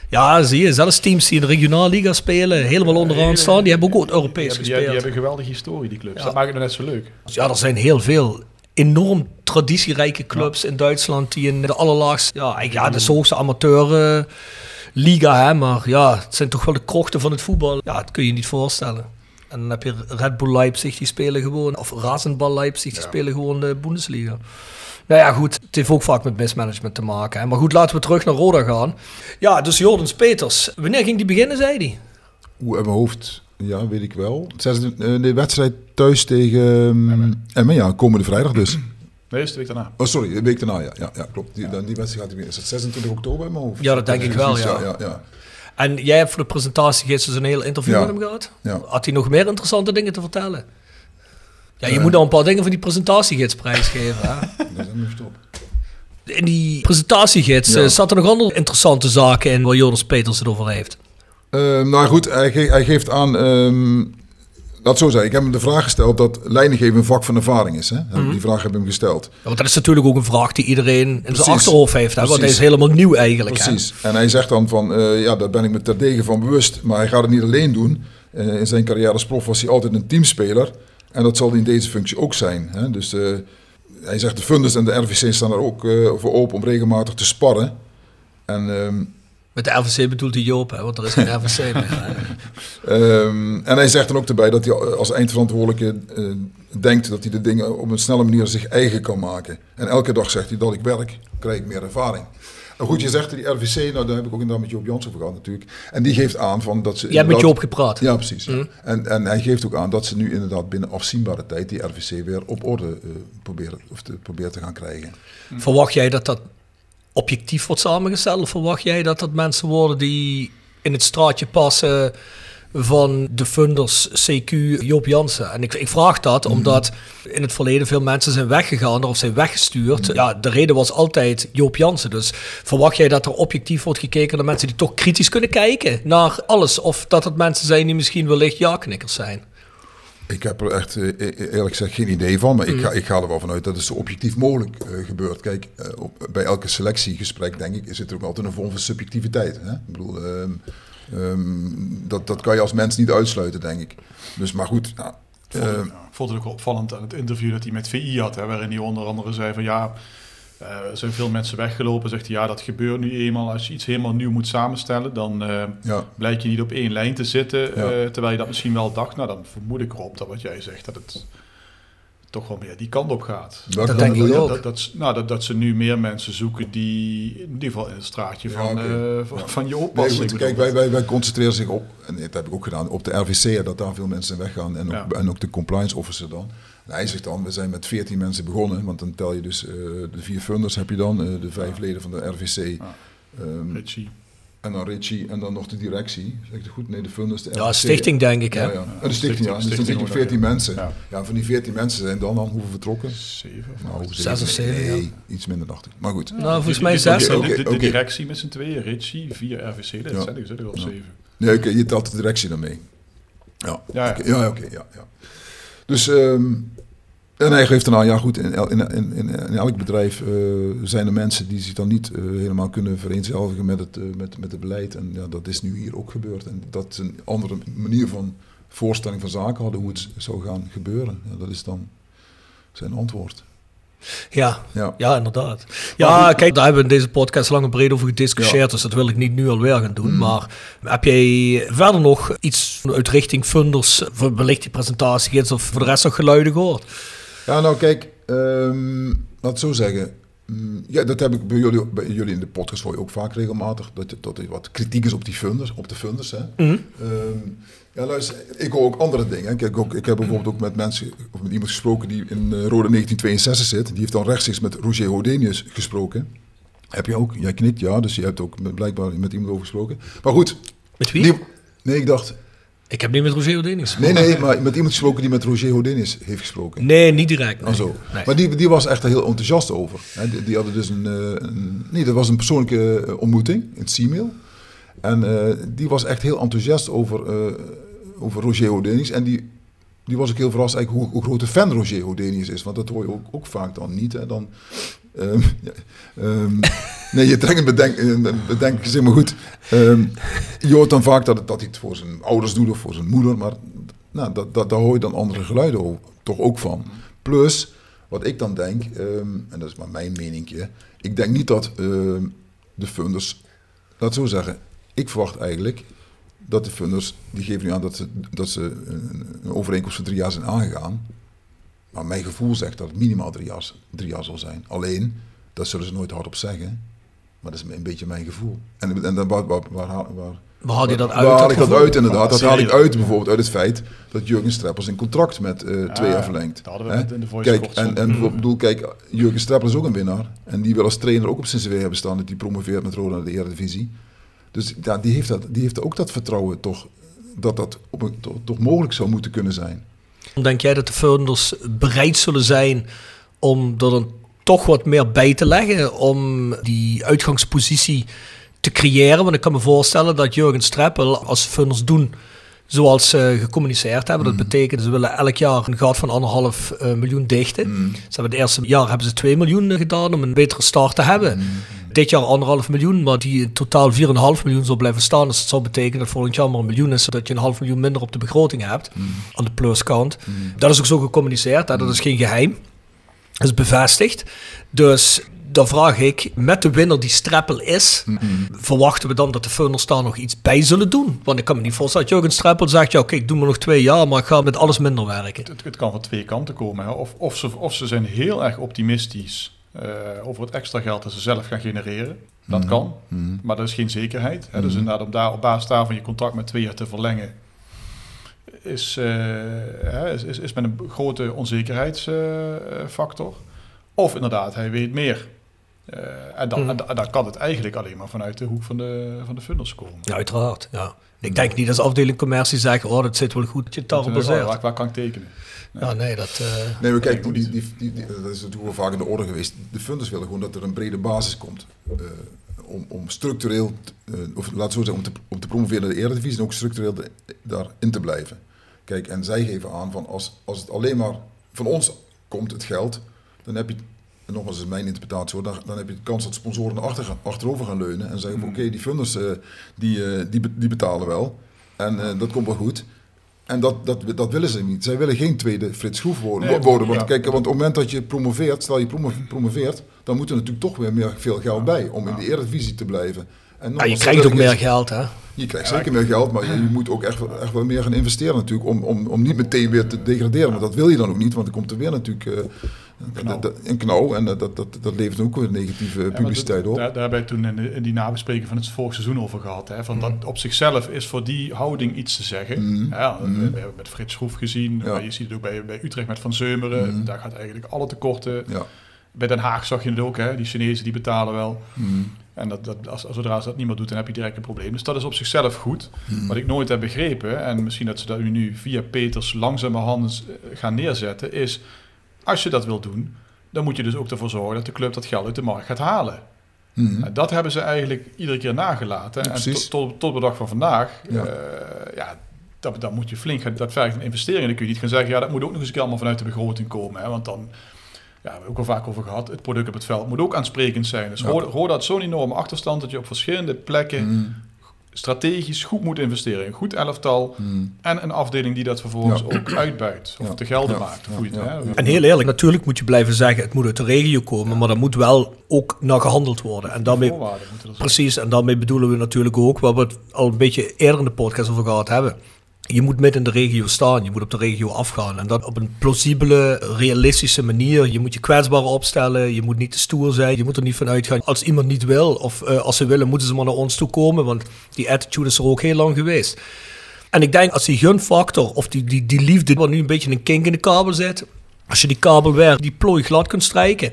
Ja, zie je, zelfs teams die in de regionalliga spelen, helemaal onderaan staan, die hebben ook Die Europees die, gespeeld. die hebben een geweldige historie, die clubs. Ja. Dat maakt het net zo leuk. Ja, er zijn heel veel enorm traditierijke clubs in Duitsland die in de allerlaagste, ja, ja, de hoogste amateur eh, liga, hè, maar ja, het zijn toch wel de krochten van het voetbal. Ja, dat kun je niet voorstellen. En dan heb je Red Bull Leipzig, die spelen gewoon, of Rasenball Leipzig, die spelen gewoon de Bundesliga. Nou ja, goed, het heeft ook vaak met mismanagement te maken. Hè. Maar goed, laten we terug naar Roda gaan. Ja, dus Jordens Peters. Wanneer ging die beginnen, zei hij? Oeh, uit mijn hoofd, ja, weet ik wel. Eh, De wedstrijd thuis tegen um, Emmen, ja, komende vrijdag dus. Nee, is de week daarna. Oh, sorry, de week daarna, ja. Ja, ja klopt. Die, dan die wedstrijd gaat hij weer. Is het 26 oktober in mijn hoofd? Ja, dat denk ik wel, ja. ja, ja. En jij hebt voor de presentatie gisteren een heel interview Ja. met hem gehad. Ja. Had hij nog meer interessante dingen te vertellen? Ja, je Eh. moet nou een paar dingen van die presentatiegids prijsgeven. Daar zijn we stop. In die presentatiegids Ja. eh, zaten er nog andere interessante zaken in waar Jonas Peters het over heeft. Ehm, nou goed, hij, ge- hij geeft aan. ehm het zo zeggen, ik heb hem de vraag gesteld dat leidinggeven een vak van ervaring is. Hè? Mhm. Die vraag heb ik hem gesteld. Ja, want dat is natuurlijk ook een vraag die iedereen in Precies. zijn achterhoofd heeft. Hè? Want hij is helemaal nieuw eigenlijk. hè. Precies. En hij zegt dan van, eh, ja, daar ben ik me terdege van bewust. Maar hij gaat het niet alleen doen. Eh, in zijn carrière als prof was hij altijd een teamspeler. En dat zal hij in deze functie ook zijn. Hè? Dus eh, hij zegt, de funders en de RVC staan er ook voor open om regelmatig te sparren. En... Met de RVC bedoelt hij Joop, hè? want er is geen RVC meer. hè. Ehm, en hij zegt dan ook erbij dat hij als eindverantwoordelijke eh, denkt dat hij de dingen op een snelle manier zich eigen kan maken. En elke dag zegt hij dat ik werk, krijg ik meer ervaring. Nou goed, je zegt die RVC, nou daar heb ik ook inderdaad met Joop Jansen over gehad natuurlijk. En die geeft aan van dat ze... Jij hebt met Joop gepraat. Ja, precies. ja. En, en hij geeft ook aan dat ze nu inderdaad binnen afzienbare tijd die RVC weer op orde eh, proberen, of te, proberen te gaan krijgen. Verwacht jij dat dat objectief wordt samengesteld? Of verwacht jij dat dat mensen worden die in het straatje passen van de funders CQ Joop Jansen? En ik, ik vraag dat omdat in het verleden veel mensen zijn weggegaan of zijn weggestuurd. Ja, de reden was altijd Joop Jansen. Dus verwacht jij dat er objectief wordt gekeken naar mensen die toch kritisch kunnen kijken naar alles? Of dat het mensen zijn die misschien wellicht ja-knikkers zijn? Ik heb er echt eh, e- eerlijk gezegd geen idee van, maar ik, ga, ik ga er wel vanuit dat het zo objectief mogelijk eh, gebeurt. Kijk, eh, op, bij elke selectiegesprek denk ik, zit er ook altijd een vorm van subjectiviteit. Hè? Ik bedoel, ehm, ehm, dat, dat kan je als mens niet uitsluiten, denk ik. Dus, maar goed, Ik vond, eh, ik vond het ook opvallend aan het interview dat hij met VI had, hè, waarin hij onder andere zei van ja, eh, er zijn veel mensen weggelopen. Zegt hij ja, dat gebeurt nu eenmaal. Als je iets helemaal nieuw moet samenstellen, dan eh ja, blijk je niet op één lijn te zitten. Ja. eh, terwijl je dat misschien wel dacht. Nou, dan vermoed ik erop dat wat jij zegt, dat het toch wel meer die kant op gaat. Dat denk ik ook. Dat, dat, nou, dat, dat ze nu meer mensen zoeken die in ieder geval in het straatje Ja, van, eh, van, Ja. van je Nee, oppassen. goed, bedoel, kijk, wij, wij, wij concentreren zich op, en dat heb ik ook gedaan, op de RVC, dat daar veel mensen weggaan. En ook, Ja. en ook de compliance officer dan. En hij zegt dan, we zijn met 14 mensen begonnen, want dan tel je dus eh, de vier funders heb je dan, eh, de vijf leden van de RVC. ehm, Richie. en dan Richie en dan nog de directie. Zeg ik het goed? Nee, de funders, de Ja, RVC. stichting denk ik. Hè? Ja, ja. En de stichting, ja. Dus dan Stichting zit je wordt 14 dat, ja. mensen. Ja. Ja. van die 14 mensen zijn dan, dan hoeveel vertrokken? Zeven of Nou. Zes of zeven, Nee, ja. iets minder dacht ik. Maar goed. Nou, volgens mij zes. De, directie met z'n tweeën, Richie, vier RVC, dat Ja. zijn er dus wel Ja. zeven. Nee, oké, je telt de directie dan mee. Ja, Ja, ja. oké, ja, oké, ja, ja. Dus, ehm, en hij geeft dan aan, ja goed, in, in, in, in, elk bedrijf eh, zijn er mensen die zich dan niet eh, helemaal kunnen vereenzelvigen met het, eh, met, met het beleid. En ja, dat is nu hier ook gebeurd. En dat is een andere manier van voorstelling van zaken hadden, hoe het zou gaan gebeuren. Dat is dan zijn antwoord. Ja, Ja. Ja, inderdaad. Ja, kijk, daar hebben we in deze podcast lang en breed over gediscussieerd, Ja. dus dat wil ik niet nu alweer gaan doen. Mm. Maar heb jij verder nog iets uit richting funders, voor wellicht die presentatie of voor de rest nog geluiden gehoord? Ja, nou kijk, ehm, laat het zo zeggen. mm, Ja, dat heb ik bij jullie, bij jullie in de podcast hoor je ook vaak regelmatig. Dat, dat er wat kritiek is op die funders, op de funders. Hè. Mhm. Ehm, ja, luister, ik hoor ook andere dingen. Kijk, ook, ik heb bijvoorbeeld ook met mensen, of met iemand gesproken die in eh, Rode 1962 zit. Die heeft dan rechtstreeks met Roger Hodenius gesproken. Heb je ook? Jij knikt, ja. Dus je hebt ook met, blijkbaar met iemand over gesproken. Maar goed. Met wie? Die, nee, ik dacht... Ik heb niet met Roger Odenis. Nee, nee, maar met iemand gesproken die met Roger Hodenius heeft gesproken. Nee, niet direct. Nee. Oh, zo. Nee. Maar die, die was echt heel enthousiast over. Hè, die, die hadden dus een, eh, een... Nee, dat was een persoonlijke eh, ontmoeting in het C-mail. En eh, die was echt heel enthousiast over, eh, over Roger Hodenius. En die, die was ook heel verrast eigenlijk hoe, hoe groot een fan Roger Hodenius is. Want dat hoor je ook, vaak dan niet. Hè. Dan, ehm, ehm, nee, je trekt een bedenk, een bedenk zeg maar goed. Ehm, je hoort dan vaak dat, het- dat hij het voor zijn ouders doet of voor zijn moeder. Maar nou, dat, dat, daar hoor je dan andere geluiden toch ook van. Plus, wat ik dan denk, en dat is maar mijn meningje. Ik denk niet dat de funders, het zo zeggen. Ik verwacht eigenlijk dat de funders, die geven nu aan dat ze, dat ze een, een overeenkomst van drie jaar zijn aangegaan. Maar mijn gevoel zegt dat het minimaal drie jaar, drie jaar zal zijn. Alleen, dat zullen ze nooit hardop zeggen. Maar dat is een beetje mijn gevoel. En, en dan waar, waar, waar, haal- waar, Waar haal je dat waar uit? haal ik dat gevoel? uit inderdaad? Dat haal ik uit bijvoorbeeld uit het feit dat Jurgen Streppel zijn contract met eh, twee jaar verlengt. dat hadden we net in de voice Kijk, en, en ik bedoel, kijk, Jurgen Streppel is ook een winnaar. En die wil als trainer ook op zijn cv hebben staan dat hij promoveert met Roda naar de Eredivisie. Dus ja, die, heeft dat, die heeft ook dat vertrouwen toch, dat dat op een, toch, toch mogelijk zou moeten kunnen zijn. Denk jij dat de funders bereid zullen zijn om er dan toch wat meer bij te leggen om die uitgangspositie te creëren? Want ik kan me voorstellen dat Jurgen Streppel als funders doen zoals ze gecommuniceerd hebben. Dat betekent ze willen elk jaar een gat van anderhalf eh, miljoen dichten. Ze hebben het eerste jaar hebben ze 2 miljoen gedaan om een betere start te hebben. Dit jaar anderhalf miljoen, maar die in totaal 4,5 miljoen zal blijven staan. Dus dat zou betekenen dat volgend jaar maar een miljoen is, zodat je een half miljoen minder op de begroting hebt. Aan de pluskant. Dat is ook zo gecommuniceerd, hè, dat is geen geheim. Dat is bevestigd. Dus dan vraag ik, met de winnaar die Streppel is, verwachten we dan dat de funders daar nog iets bij zullen doen? Want ik kan me niet voorstellen dat Jurgen Streppel zegt, ja oké, ik doe maar nog twee jaar, maar ik ga met alles minder werken. Het, het kan van twee kanten komen. Hè. Of, of, ze, of ze zijn heel erg optimistisch over het extra geld dat ze zelf gaan genereren. Dat kan, maar dat is geen zekerheid. Hè. Dus inderdaad, om daar op basis daarvan je contract met twee jaar te verlengen, is, eh, hè, is, is, is met een grote onzekerheidsfactor. of inderdaad, hij weet meer. Eh, en, dan, en, da- en dan kan het eigenlijk alleen maar vanuit de hoek van de, van de funders komen. Ja, uiteraard. Ja. Ik denk niet dat de afdeling commercie zeggen, oh dat zit wel goed, je baseert. waar, waar kan ik tekenen? Ja, nee, dat... eh, Nee, maar kijk, die, die, die, die- die- dat is natuurlijk wel vaak in de orde geweest. De funders willen gewoon dat er een brede basis komt. eh, om, om structureel, eh, of laat het zo zeggen, om te, om te promoveren naar de Eredivisie en ook structureel de- daarin te blijven. Kijk, en zij geven aan van als, als het alleen maar van ons komt, het geld, dan heb je, en nogmaals is mijn interpretatie hoor, dan, dan heb je de kans dat sponsoren achter, gaan- achterover gaan leunen en zeggen van oké, die funders die, eh, die, die betalen wel. En eh, dat komt wel goed. En dat, dat, dat willen ze niet. Zij willen geen tweede Frits Schroef worden. Nee, worden want, ja. kijk, want op het moment dat je promoveert, stel je promo- promoveert, dan moet er natuurlijk toch weer meer, veel geld bij om in de Eredivisie te blijven. En ja, je krijgt ook meer geld, hè? Je krijgt zeker meer geld, maar je, moet ook echt, wel- echt wel meer gaan investeren natuurlijk om, om, om niet meteen weer te degraderen. Maar dat wil je dan ook niet, want dan komt er weer natuurlijk dat- een knauw en dat, dat, dat, levert ook weer negatieve publiciteit op. Daar, daar hebben toen in, de- in die nabespreking van het vorig seizoen over gehad. Hè, van dat op zichzelf is voor die houding iets te zeggen. Ja, we, we hebben met Frits Schroef gezien. Ja. maar Je ziet het ook bij, bij Utrecht met Van Zeumeren. Daar gaat eigenlijk alle tekorten. Ja. Bij Den Haag zag je het ook. Hè, die Chinezen die betalen wel. Mm. En dat, dat, als, zodra ze dat niet meer doet, dan heb je direct een probleem. Dus dat is op zichzelf goed. Mm. Wat ik nooit heb begrepen, en misschien dat ze dat nu via Peters langzamerhand eh, gaan neerzetten, is als je dat wil doen, dan moet je dus ook ervoor zorgen dat de club dat geld uit de markt gaat halen. Mm. Nou, dat hebben ze eigenlijk iedere keer nagelaten. Ja, en tot, tot, tot de dag van vandaag, Ja. ja, ja dat, dat moet je flink gaan, dat vergt een investering. Dan kun je niet gaan zeggen, ja, dat moet ook nog eens een keer allemaal vanuit de begroting komen. Hè, want dan, ja, we hebben ook al vaak over gehad, het product op het veld moet ook aansprekend zijn. Dus Ja. Roda, Roda had zo'n enorme achterstand dat je op verschillende plekken Mm. strategisch goed moet investeren. Een goed elftal Mm. en een afdeling die dat vervolgens Ja. ook uitbuit. Of Ja. te gelden Ja. maakt. Ja. Hoe je het, Ja. hè? En heel eerlijk, natuurlijk moet je blijven zeggen, het moet uit de regio komen, maar dan moet wel ook naar gehandeld worden. En daarmee, Voorwaarden moeten zijn. precies, en daarmee bedoelen we natuurlijk ook, waar we het al een beetje eerder in de podcast over gehad hebben. Je moet midden in de regio staan, je moet op de regio afgaan. En dat op een plausibele, realistische manier. Je moet je kwetsbaar opstellen, je moet niet te stoer zijn. Je moet er niet van uitgaan. Als iemand niet wil, of uh, als ze willen, moeten ze maar naar ons toe komen. Want die attitude is er ook heel lang geweest. En ik denk als die gunfactor, of die, die, die liefde, wat nu een beetje een kink in de kabel zit. Als je die kabel weer, die plooi glad kunt strijken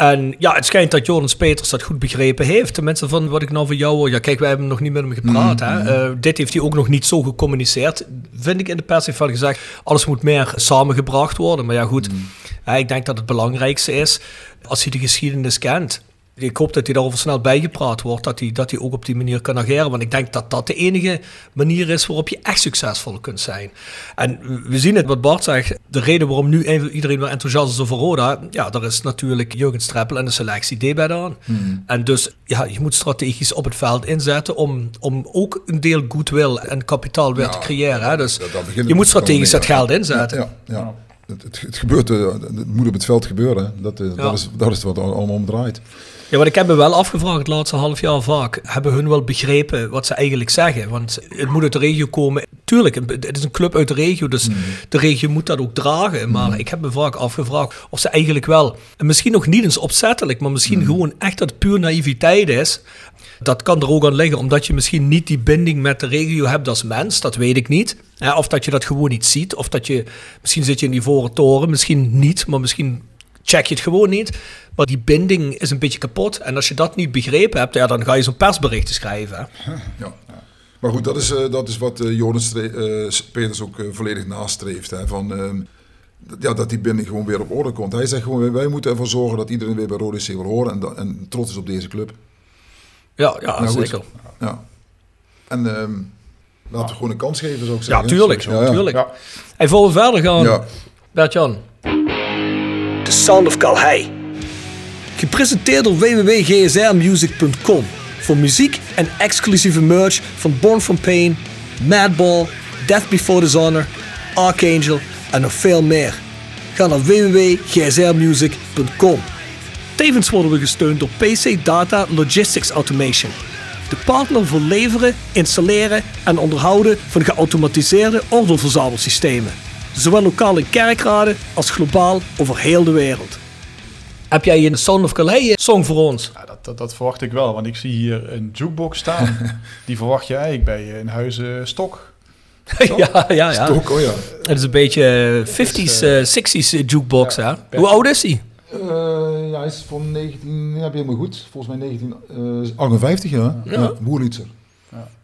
en ja, het schijnt dat Jordan Peters dat goed begrepen heeft. Tenminste, van wat ik nou van jou hoor. Ja, kijk, wij hebben nog niet met hem gepraat. hè? Uh, dit heeft hij ook nog niet zo gecommuniceerd. Vind ik in de pers heeft wel gezegd. Alles moet meer samengebracht worden. Maar ja, goed. Mm. ik denk dat het belangrijkste is. Als hij de geschiedenis kent ik hoop dat hij daarover snel bijgepraat wordt, dat hij, dat hij ook op die manier kan ageren. Want ik denk dat dat de enige manier is waarop je echt succesvol kunt zijn. En we zien het, wat Bart zegt, de reden waarom nu iedereen weer enthousiast is over Roda, ja, daar is natuurlijk Jurgen Streppel en de selectie D aan. Hmm. En dus, ja, je moet strategisch op het veld inzetten om, om ook een deel goodwill en kapitaal weer te creëren. Hè? Dus je moet strategisch dat geld inzetten. ja. ja. Het, het, het, gebeurt, eh, het moet op het veld gebeuren. Dat, eh, dat, is, dat is wat allemaal om draait. Ja, wat ik heb me wel afgevraagd het laatste half jaar vaak. Hebben hun wel begrepen wat ze eigenlijk zeggen? Want het moet uit de regio komen. Tuurlijk, het is een club uit de regio, dus mm. de regio moet dat ook dragen. Maar mm. ik heb me vaak afgevraagd of ze eigenlijk wel, en misschien nog niet eens opzettelijk, maar misschien mm. gewoon echt dat puur naïviteit is. Dat kan er ook aan liggen, omdat je misschien niet die binding met de regio hebt als mens. Dat weet ik niet. Of dat je dat gewoon niet ziet. Of dat je, misschien zit je in die voren toren, misschien niet, maar misschien check je het gewoon niet. Maar die binding is een beetje kapot. En als je dat niet begrepen hebt, ja, dan ga je zo'n persbericht schrijven. Ja. Maar goed, dat is, uh, dat is wat uh, Joris uh, Peters ook volledig nastreeft. Van, ehm, ja, dat die binding gewoon weer op orde komt. Hij zegt gewoon, wij moeten ervoor zorgen dat iedereen weer bij Rode C wil horen. En, en trots is op deze club. Ja, ja nou, zeker. Ja. En um, laten we gewoon een kans geven, zou ik zeggen. Ja, tuurlijk. Ja, ja. tuurlijk. Ja. En voor we verder gaan, ja. Bert-Jan. The Sound of Calhei. Gepresenteerd door www.gsrmusic.com voor muziek en exclusieve merch van Born From Pain, Madball, Death Before Dishonor, Archangel en nog veel meer. Ga naar www.gsrmusic.com. Tevens worden we gesteund door PC Data Logistics Automation. De partner voor leveren, installeren en onderhouden van geautomatiseerde ordeelverzamelsystemen. Zowel lokaal in kerkraden als globaal over heel de wereld. Heb jij een Sound of Calais song voor ons? Ja, dat, dat, dat, verwacht ik wel, want ik zie hier een jukebox staan. Die verwacht je eigenlijk bij een huizen Stok. ja, ja, ja. Stok, oh ja. Het is een beetje 50s, uh, 60s jukebox. Ja, hè? Hoe oud is hij? Uh, ja, hij is van 19, ja, helemaal goed. Volgens mij 1958, uh, ja. ja. ja Boerlitzer.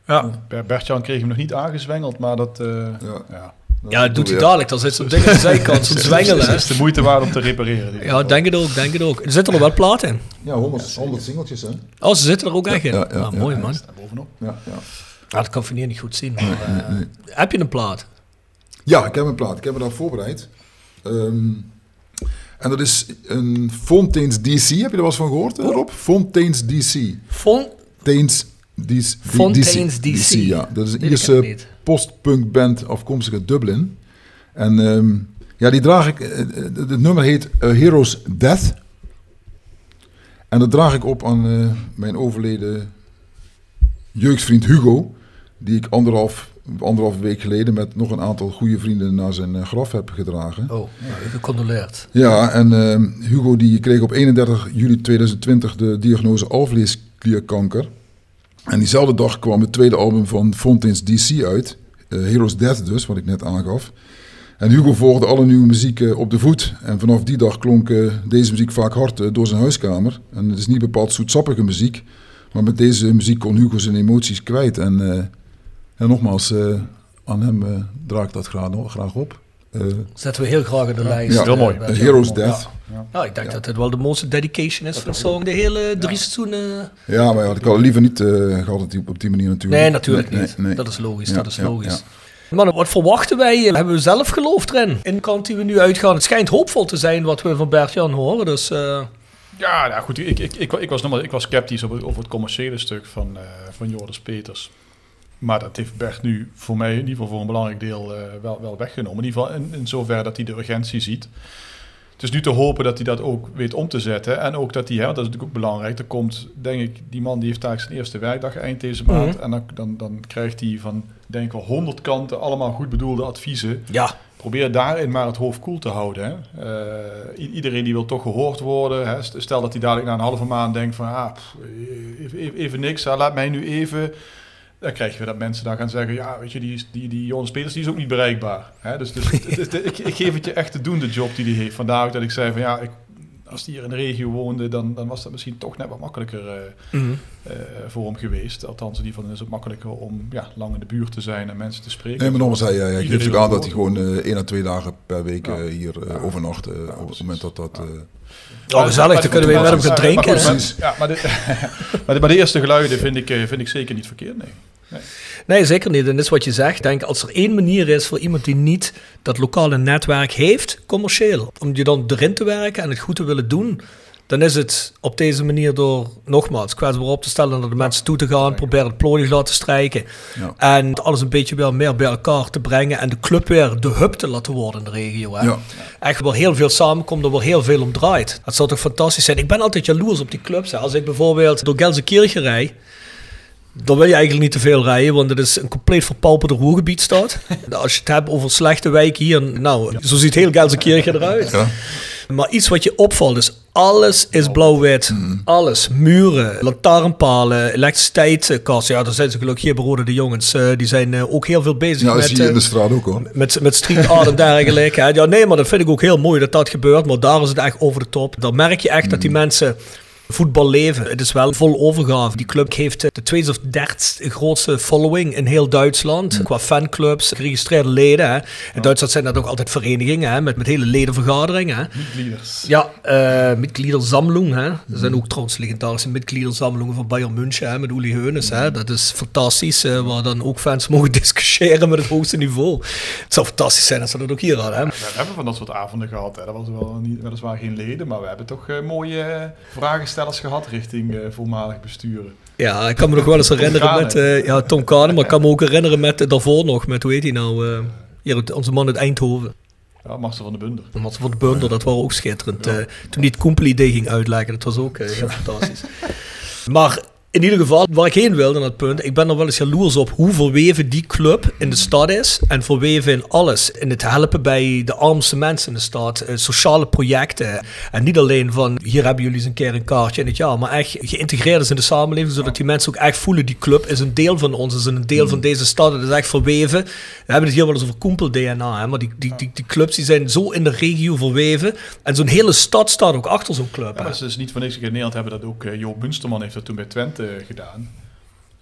Ja. ja. Bertjan kreeg hem nog niet aangezwengeld, maar dat... Uh, ja. ja. Ja, dat doet hij dadelijk. Dan zit zo'n ding aan de zijkant, zo'n zwengelen. Het is de moeite waard om te repareren. Ja, denk het ook, denk het ook. Er zitten er wel platen in. Ja, 100, 100 singeltjes, hè. Oh, ze zitten er ook echt in? Ja, ja, ah, mooi, man. bovenop. Ja, ja. Ah, dat kan van hier niet goed zien. Maar, uh, heb je een plaat? Ja, ik heb een plaat. Ik heb me daar voorbereid. Um, en dat is een Fontaine's DC. Heb je er wel eens van gehoord, Rob? Fontaine's DC. Fontaine's DC. Fontaine's DC. DC. Ja, dat is een Ierse postpunk band afkomstig uit Dublin. En um, ja, die draag ik. Het uh, nummer heet uh, Heroes Death. En dat draag ik op aan uh, mijn overleden jeugdvriend Hugo. Die ik anderhalf, anderhalf week geleden met nog een aantal goede vrienden naar zijn graf heb gedragen. Oh, nou, gecondoleerd. Ja, en ehm, Hugo die kreeg op 31 juli 2020 de diagnose alvleesklierkanker. En diezelfde dag kwam het tweede album van Fontaine's DC uit. Uh, Heroes Death dus, wat ik net aangaf. En Hugo volgde alle nieuwe muziek uh, op de voet. En vanaf die dag klonk deze muziek vaak hard door zijn huiskamer. En het is niet bepaald zoetsappige muziek. Maar met deze muziek kon Hugo zijn emoties kwijt. En, en nogmaals, aan hem draag ik dat graag, graag op. Zetten we heel graag in de lijst. Ja, heel mooi. Heroes Death. Ja. ja. ik denk dat het wel de mooiste dedication is van song. De hele drie seizoenen. Ja, maar had ik al liever niet uh, gehad op die manier natuurlijk. Nee, natuurlijk niet. Nee, Dat is logisch. dat is logisch. Maar wat verwachten wij? Hebben we zelf geloofd erin? In de kant die we nu uitgaan. Het schijnt hoopvol te zijn wat we van Bert-Jan horen. Dus, uh... Ja, nou goed. Ik, ik, ik, ik, was, ik was sceptisch over, over het commerciële stuk van, uh, van Joris Peters. Maar dat heeft Bert nu voor mij, in ieder geval voor een belangrijk deel, uh, wel, wel weggenomen. In ieder geval in, in zover dat hij de urgentie ziet het is nu te hopen dat hij dat ook weet om te zetten. En ook dat hij, hè, dat is natuurlijk ook belangrijk. Er komt, denk ik, die man die heeft daar zijn eerste werkdag eind deze maand. Mhm. En dan, dan, dan krijgt hij van, denk ik wel, honderd kanten allemaal goed bedoelde adviezen. Ja, Probeer daarin maar het hoofd koel te houden. Hè. Eh, iedereen die wil toch gehoord worden. Hè. Stel dat hij dadelijk na een halve maand denkt van... Ah, pff, even, even, niks, laat mij nu even... Dan krijg je dat mensen dan gaan zeggen... Ja, weet je, die, die, die spelers die is ook niet bereikbaar. Dus, dus is de- ik, geef het je echt te doen, de job die hij heeft. Vandaar ook dat ik zei van ja... Ik, als die hier in de regio woonde, dan, dan was dat misschien toch net wat makkelijker eh, Mhm. eh, voor hem geweest. Althans, in ieder geval dan is het makkelijker om ja, lang in de buurt te zijn en mensen te spreken. Nee, maar nog zei hij, hij geeft ook aan dat hij gewoon eh, één à twee dagen per week Ja. hier eh, overnacht. eh, op het moment dat dat... eh, oh, gezellig, dan kunnen we weer met hem gaan Maar drinken. goed, hè. maar- Ja, maar de, maar, de, maar de eerste geluiden vind ik, vind ik zeker niet verkeerd, nee. Nee, zeker niet. En dat is wat je zegt. Denk, als er één manier is voor iemand die niet dat lokale netwerk heeft, commercieel, om je dan erin te werken en het goed te willen doen, dan is het op deze manier door, nogmaals, kwetsbaar op te stellen naar de mensen toe te gaan, proberen het plooien laten strijken Ja. en alles een beetje weer meer bij elkaar te brengen en de club weer de hub te laten worden in de regio. Hè? Ja. Echt waar heel veel samenkomt en waar heel veel om draait. Dat zou toch fantastisch zijn. Ik ben altijd jaloers op die clubs. Hè. Als ik bijvoorbeeld door Gelsenkirchen rijd, dan wil je eigenlijk niet te veel rijden, want het is een compleet verpauperde roergebiedstad. Als je het hebt over slechte wijken hier, nou, zo ziet heel Gelsenkirchen eruit. ja. Maar iets wat je opvalt is, alles is blauw-wit. Mm. Alles. Muren, lantaarnpalen, elektriciteitskasten. Ja, daar zijn ze gelukkig hier bij Rode de Jongens. eh, die zijn eh, ook heel veel bezig ja, met... zie je in eh, de straat ook hoor. met, met street art en dergelijke. Ja, nee, maar dat vind ik ook heel mooi dat dat gebeurt. Maar daar is het echt over de top. Dan merk je echt dat die mensen voetbal leven. Het is wel vol overgave. Die club heeft eh, de tweede of derde grootste following in heel Duitsland. Qua fanclubs, geregistreerde leden. Hè. In Duitsland zijn dat ook altijd verenigingen hè, met, met hele ledenvergaderingen. Leaders. Ja, uh, Mitgliedersammlung. Hè. Er zijn ook trouwens legendarische Mitgliedersammlungen van Bayern München hè, met Uli Heunes. Hè. Dat is fantastisch, eh, waar dan ook fans mogen discussiëren met het hoogste niveau. Het zou fantastisch zijn als ze dat ook hier hadden. Hè. We hebben van dat soort avonden gehad. Hè. Dat was wel niet, weliswaar geen leden, maar we hebben toch eh, mooie eh, vragenstellers gehad richting eh, voormalig besturen. Ja, ik kan me nog wel eens herinneren met eh, ja, Tom Kane, maar ik kan me ook herinneren met eh, daarvoor nog, met hoe heet hij nou? hier, onze man uit Eindhoven. Ja, Marcel van de Bunder. Marcel van de Bunder, dat was ook schitterend. Toen hij het Koempel-idee ging uitleggen, dat was ook heel fantastisch. Maar in ieder geval, waar ik heen wilde naar het punt, ik ben er wel eens jaloers op hoe verweven die club in de stad is. En verweven in alles. In het helpen bij de armste mensen in de stad. eh, sociale projecten. En niet alleen van, hier hebben jullie eens een keer een kaartje in het jaar. Maar echt geïntegreerd is in de samenleving. Zodat die mensen ook echt voelen, die club is een deel van ons. Is een deel van deze stad. Het is echt verweven. We hebben het hier wel eens over koempel-DNA. Maar die, die, die, die clubs die zijn zo in de regio verweven. En zo'n hele stad staat ook achter zo'n club. Ja, het is niet voor niks. In Nederland hebben dat ook. eh, Joop Munsterman heeft dat toen bij Twente gedaan.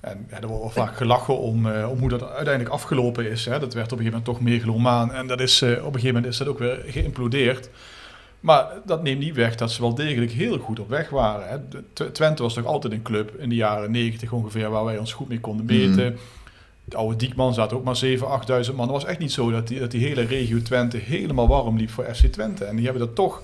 En ja, er wordt wel vaak gelachen om, eh, om hoe dat uiteindelijk afgelopen is. Hè. Dat werd op een gegeven moment toch megalomaan. En dat is, eh, op een gegeven moment is dat ook weer geïmplodeerd. Maar dat neemt niet weg dat ze wel degelijk heel goed op weg waren. Hè. De- Twente was toch altijd een club in de jaren 90 ongeveer waar wij ons goed mee konden meten. De oude Diekman zat ook maar 7.000, 8.000 man. Het was echt niet zo dat die, dat die hele regio Twente helemaal warm liep voor FC Twente. En die hebben dat toch,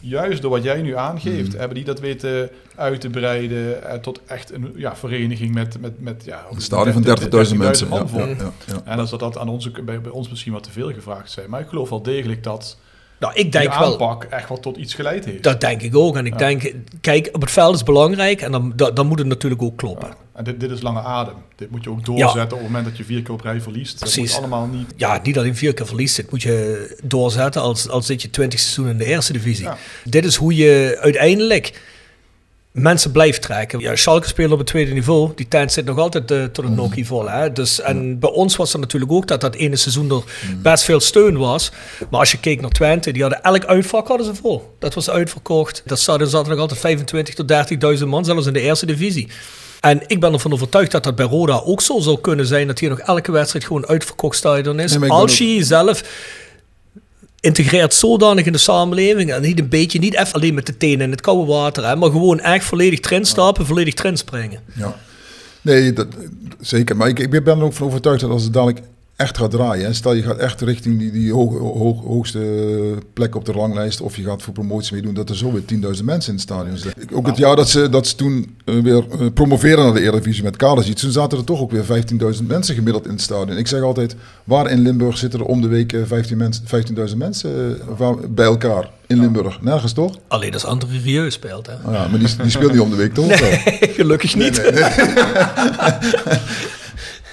juist door wat jij nu aangeeft, hebben die dat weten uit te breiden eh, tot echt een ja, vereniging met, met, met ja, Een stadion van 30.000 mensen. Ja, man ja, ja, ja. En dan zou dat aan ook- bij, bij ons misschien wat te veel gevraagd zijn. Maar ik geloof wel degelijk dat Nou, ik denk wel. aanpak echt wel tot iets geleid heeft. Dat denk ik ook. En ik Ja. denk, kijk, op het veld is belangrijk en dan, dan, dan moet het natuurlijk ook kloppen. Ja. En dit, dit is lange adem. Dit moet je ook doorzetten op het moment dat je vier keer op rij verliest. Dat Precies. moet allemaal niet... Ja, niet alleen vier keer verliest. Dit moet je doorzetten als, als zit je 20 seizoenen in de eerste divisie. Dit is hoe je uiteindelijk mensen blijft trekken. Ja, Schalke speelt op het tweede niveau. Die tent zit nog altijd eh, tot een nokkie vol. Hè? Dus, en bij ons was er natuurlijk ook dat dat ene seizoen er best veel steun was. Maar als je keek naar Twente, die hadden elk uitvak hadden ze vol. Dat was uitverkocht. Dat stadion zat er nog altijd 25 tot 30.000 man, zelfs in de eerste divisie. En ik ben ervan overtuigd dat dat bij Roda ook zo zou kunnen zijn. Dat hier nog elke wedstrijd gewoon uitverkocht stadion is. Nee, als je jezelf integreert zodanig in de samenleving. En niet een beetje, niet even alleen met de tenen in het koude water. Hè, maar gewoon echt volledig erin stappen, volledig erin springen. Ja. Nee, dat, zeker. Maar ik, ik ben er ook van overtuigd dat als het dadelijk echt gaat draaien. En stel je gaat echt richting die, die hoog, hoog- hoogste plek op de ranglijst. Of je gaat voor promotie meedoen. Dat er zo weer 10.000 mensen in het stadion zitten. Ook het jaar dat ze, dat ze toen eh, weer eh, promoveren naar de Eredivisie met Kaderziet. Toen zaten er toch ook weer 15.000 mensen gemiddeld in het stadion. Ik zeg altijd, waar in Limburg zitten er om de week eh, 15 mensen- 15.000 mensen eh, bij elkaar? In Limburg. Nergens toch? Alleen als André Rieu speelt, hè. Ah ja, maar die, die speelt niet om de week toch? Wel? Gelukkig niet. Nee, nee.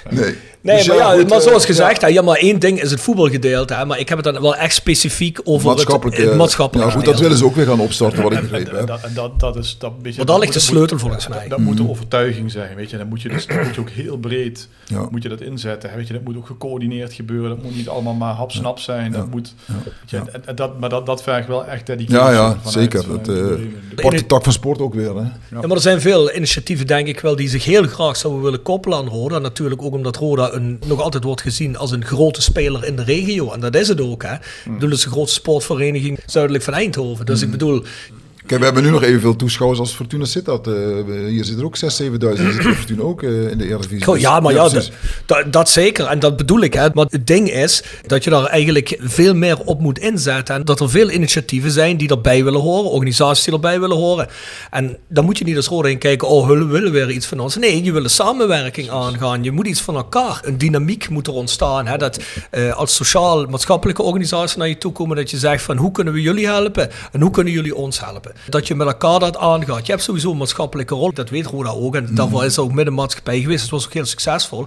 Nee, Dus maar, ja, goed, maar eh, zoals gezegd, hè, ja, maar één ding is het voetbalgedeelte. Hè, maar ik heb het dan wel echt specifiek over maatschappelijk. het, het eh, maatschappelijk ja, goed, dat willen ze ook weer gaan opstarten, wat ik En- begrepen en, heb. dat, en dat, dat is dat beetje. Want daar ligt dat de moet- sleutel volgens mij. Dat, dat moet de overtuiging zijn, weet je. Dan moet je, dus, dan moet je ook heel breed Ja. moet je dat inzetten. Weet je, dat moet ook gecoördineerd gebeuren. Dat moet niet allemaal maar hap-snap zijn. Dat moet, je, en, dat, maar dat, dat vergt wel echt dedicatie. Ja, ja, vanuit- zeker. Dat, eh. De- Aparte tak van sport ook weer, hè? Ja, maar er zijn veel initiatieven, denk ik wel, die zich heel graag zouden willen koppelen aan Roda. Natuurlijk ook omdat Roda een, nog altijd wordt gezien als een grote speler in de regio. En dat is het ook, hè. Ik bedoel, het is de grootste sportvereniging zuidelijk van Eindhoven. Dus ik bedoel, Kijk, we hebben nu nog evenveel toeschouwers als Fortuna Sittard. Eh, we- hier zitten er ook 6.000, 7.000. Hier zit Fortuna ook eh, in de Eredivisie. Goh, Dus- ja, maar ja, dat, dat, zeker. En dat bedoel ik. Hè. Maar het ding is dat je daar eigenlijk veel meer op moet inzetten. En dat er veel initiatieven zijn die erbij willen horen. Organisaties die erbij willen horen. En dan moet je niet als Roda in kijken. Oh, we willen weer iets van ons. Nee, je wil een samenwerking aangaan. Je moet iets van elkaar. Een dynamiek moet er ontstaan. Hè. Dat eh, als sociaal-maatschappelijke organisatie naar je toe komen. Dat je zegt van hoe kunnen we jullie helpen? En hoe kunnen jullie ons helpen? Dat je met elkaar dat aangaat. Je hebt sowieso een maatschappelijke rol. Dat weet Roda ook. En daarvoor is er ook middenmaatschappij geweest. Het was ook heel succesvol.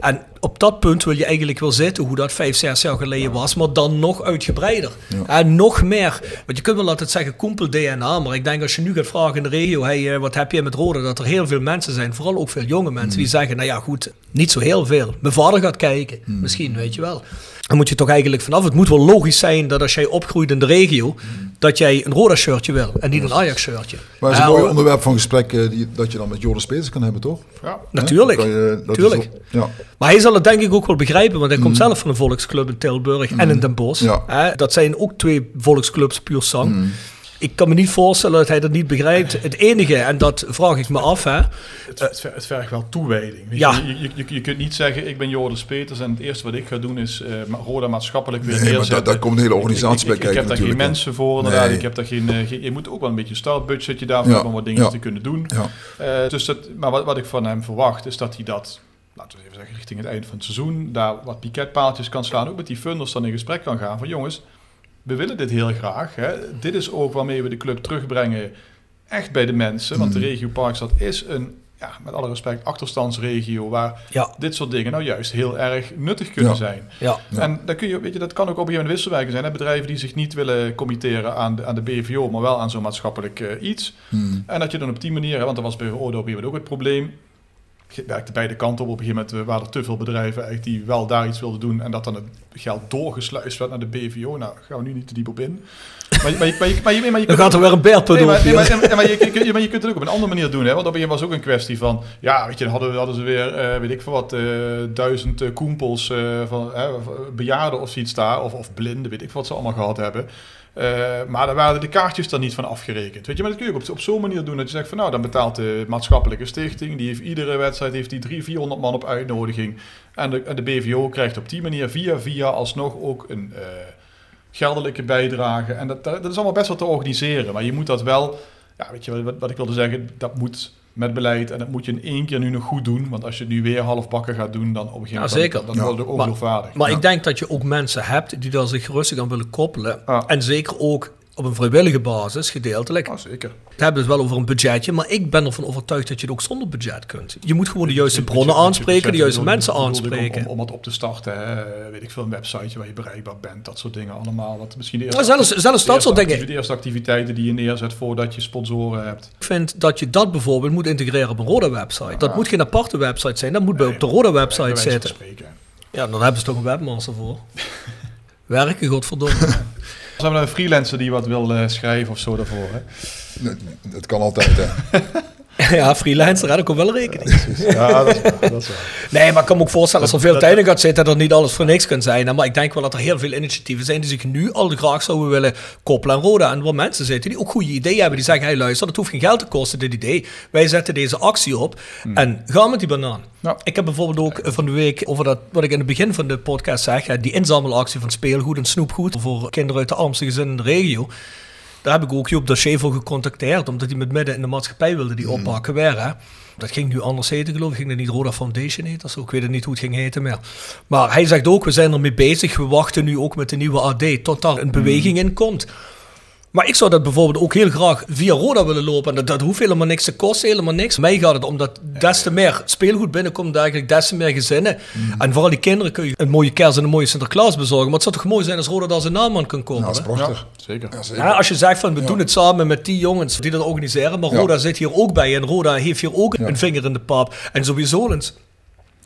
En op dat punt wil je eigenlijk wel zitten hoe dat vijf, zes jaar geleden was. Maar dan nog uitgebreider. En nog meer. Want je kunt wel altijd zeggen koempel DNA. Maar ik denk als je nu gaat vragen in de regio. Hey, eh, wat heb je met Roda? Dat er heel veel mensen zijn. Vooral ook veel jonge mensen. Die zeggen nou ja goed. Niet zo heel veel. Mijn vader gaat kijken. Misschien weet je wel. Dan moet je toch eigenlijk vanaf. Het moet wel logisch zijn dat als jij opgroeit in de regio. Dat jij een Roda shirtje wil. En niet een Ajax shirtje. Maar het is een mooi onderwerp van gesprek eh, die, dat je dan met Joris Peters kan hebben, toch? ja. Natuurlijk. Hè? Kan je- dat is Tuurlijk. ook- ja. Maar hij zal het denk ik ook wel begrijpen, want hij komt zelf van een volksclub in Tilburg en in Den Bosch. Ja. Dat zijn ook twee volksclubs puur zang. Ik kan me niet voorstellen dat hij dat niet begrijpt. Het enige, en dat vraag ik me af, hè, Het, het, ver- het vergt wel toewijding. Ja. je? Je, je, je kunt niet zeggen, ik ben Joris Peters en het eerste wat ik ga doen is eh, ma- Roda maatschappelijk weer Nee, maar neerzetten. daar- daar komt een hele organisatie Ik- bij ik, ik, ik kijken heb daar geen natuurlijk, mensen voor, inderdaad. Nee. Ik heb daar geen, eh, geen- je moet ook wel een beetje startbudgetje daarvoor Ja. om wat dingen Ja. te kunnen doen. Ja. Eh, dus dat, maar wat, wat ik van hem verwacht is dat hij dat, laten we even zeggen, richting het eind van het seizoen, daar wat piketpaaltjes kan slaan. Ook met die funders dan in gesprek kan gaan van jongens, we willen dit heel graag. Hè. Dit is ook waarmee we de club terugbrengen echt bij de mensen. Want de Mm. regio Parkstad is een, ja, met alle respect, achterstandsregio waar ja, dit soort dingen nou juist heel erg nuttig kunnen Ja. zijn. ja. En dan kun je, weet je, dat kan ook op een gegeven wisselwerken zijn. Hè? Bedrijven die zich niet willen committeren aan de, aan de BVO, maar wel aan zo'n maatschappelijk eh, iets. Hmm. En dat je dan op die manier, hè, want dat was bij moment ook het probleem. Werkte beide kanten op. Op een gegeven moment eh, waren er te veel bedrijven eigenlijk die wel daar iets wilden doen. En dat dan het geld doorgesluist werd naar de BVO. Nou, gaan we nu niet te diep op in. Maar, maar, je- maar, maar, je- maar je kunt gaat er weer een beerput Nee, maar, maar, maar, je, maar kunt het ook op een andere manier doen. Hè? Want op een was ook een kwestie van... Ja, weet je, dan hadden, hadden ze weer, eh, weet ik veel wat, eh, duizend koempels van bejaarden of zoiets daar. Of, of blinden, weet ik wat ze allemaal gehad hebben. Eh, maar daar waren de kaartjes dan niet van afgerekend. Weet je, maar dat kun je op, zo'n manier doen dat je zegt van... Nou, dan betaalt de maatschappelijke stichting... Die heeft iedere wedstrijd heeft die 300, 400 man op uitnodiging. En de, de BVO krijgt op die manier via via alsnog ook een... eh, geldelijke bijdrage. En dat, dat is allemaal best wel te organiseren. Maar je moet dat wel, ja, weet je wat, wat ik wilde zeggen, dat moet met beleid en dat moet je in één keer nu nog goed doen. Want als je het nu weer half bakken gaat doen, dan op een gegeven moment Ja, dan, wordt het ook Maar-. Maar ik denk dat je ook mensen hebt die daar zich rustig aan willen koppelen. En zeker ook op een vrijwillige basis, gedeeltelijk. Ja, zeker. We hebben het wel over een budgetje, maar ik ben ervan overtuigd dat je het ook zonder budget kunt. Je moet gewoon de juiste bronnen aanspreken, de juiste mensen aanspreken. Om, om, om het op te starten, hè. weet ik veel, een websiteje waar je bereikbaar bent, dat soort dingen allemaal. Wat misschien de eerste, zelfs- zelfs dat soort dingen. De eerste activiteiten die je neerzet voordat je sponsoren hebt. Ik vind dat je dat bijvoorbeeld moet integreren op een Roda-website. Dat moet geen aparte website zijn, dat moet bij op de wijze van zitten. Ja, dan hebben ze toch een webmaster voor. Werken, godverdomme. We een freelancer die wat wil eh, schrijven of zo daarvoor, hè. Het kan altijd, hè. Ja, freelancer, daar ook wel rekening. Ja, dat is waar. Dat is waar. Nee, maar ik kan me ook voorstellen als er veel Dat- tijd in gaat zitten, dat niet alles voor niks kan zijn. Maar ik denk wel dat er heel veel initiatieven zijn die zich nu al graag zouden willen koppelen aan Roda. En waar mensen zitten die ook goede ideeën hebben. Die zeggen, hey luister, dat hoeft geen geld te kosten, dit idee. Wij zetten deze actie op en ga met die banaan. Ja. Ik heb bijvoorbeeld ook eh, van de week over dat, wat ik in het begin van de podcast zeg, hè, die inzamelactie van speelgoed en snoepgoed voor kinderen uit de armste gezinnen in de regio. Daar heb ik ook Joop Dossier voor gecontacteerd, omdat hij met midden in de maatschappij wilde die oppakken weer. Hè. Dat ging nu anders heten, geloof ik. Ging dat niet Roda Foundation heten of zo? Ik weet het niet hoe het ging heten meer. Maar hij zegt ook, we zijn ermee bezig. We wachten nu ook met de nieuwe AD tot daar een beweging in komt. Maar ik zou dat bijvoorbeeld ook heel graag via Roda willen lopen. En dat, dat hoeft helemaal niks te kosten, helemaal niks. Mij gaat het om dat des te meer speelgoed binnenkomt, eigenlijk des te meer gezinnen. En vooral die kinderen kun je een mooie kerst en een mooie Sinterklaas bezorgen. Maar het zou toch mooi zijn als Roda daar zijn naam aan kan komen. Nou, dat is. Zeker. Ja, zeker. Ja, als je zegt van we doen het samen met die jongens die dat organiseren, maar Ja. Roda zit hier ook bij en Roda heeft hier ook een vinger in de pap. En sowieso eens.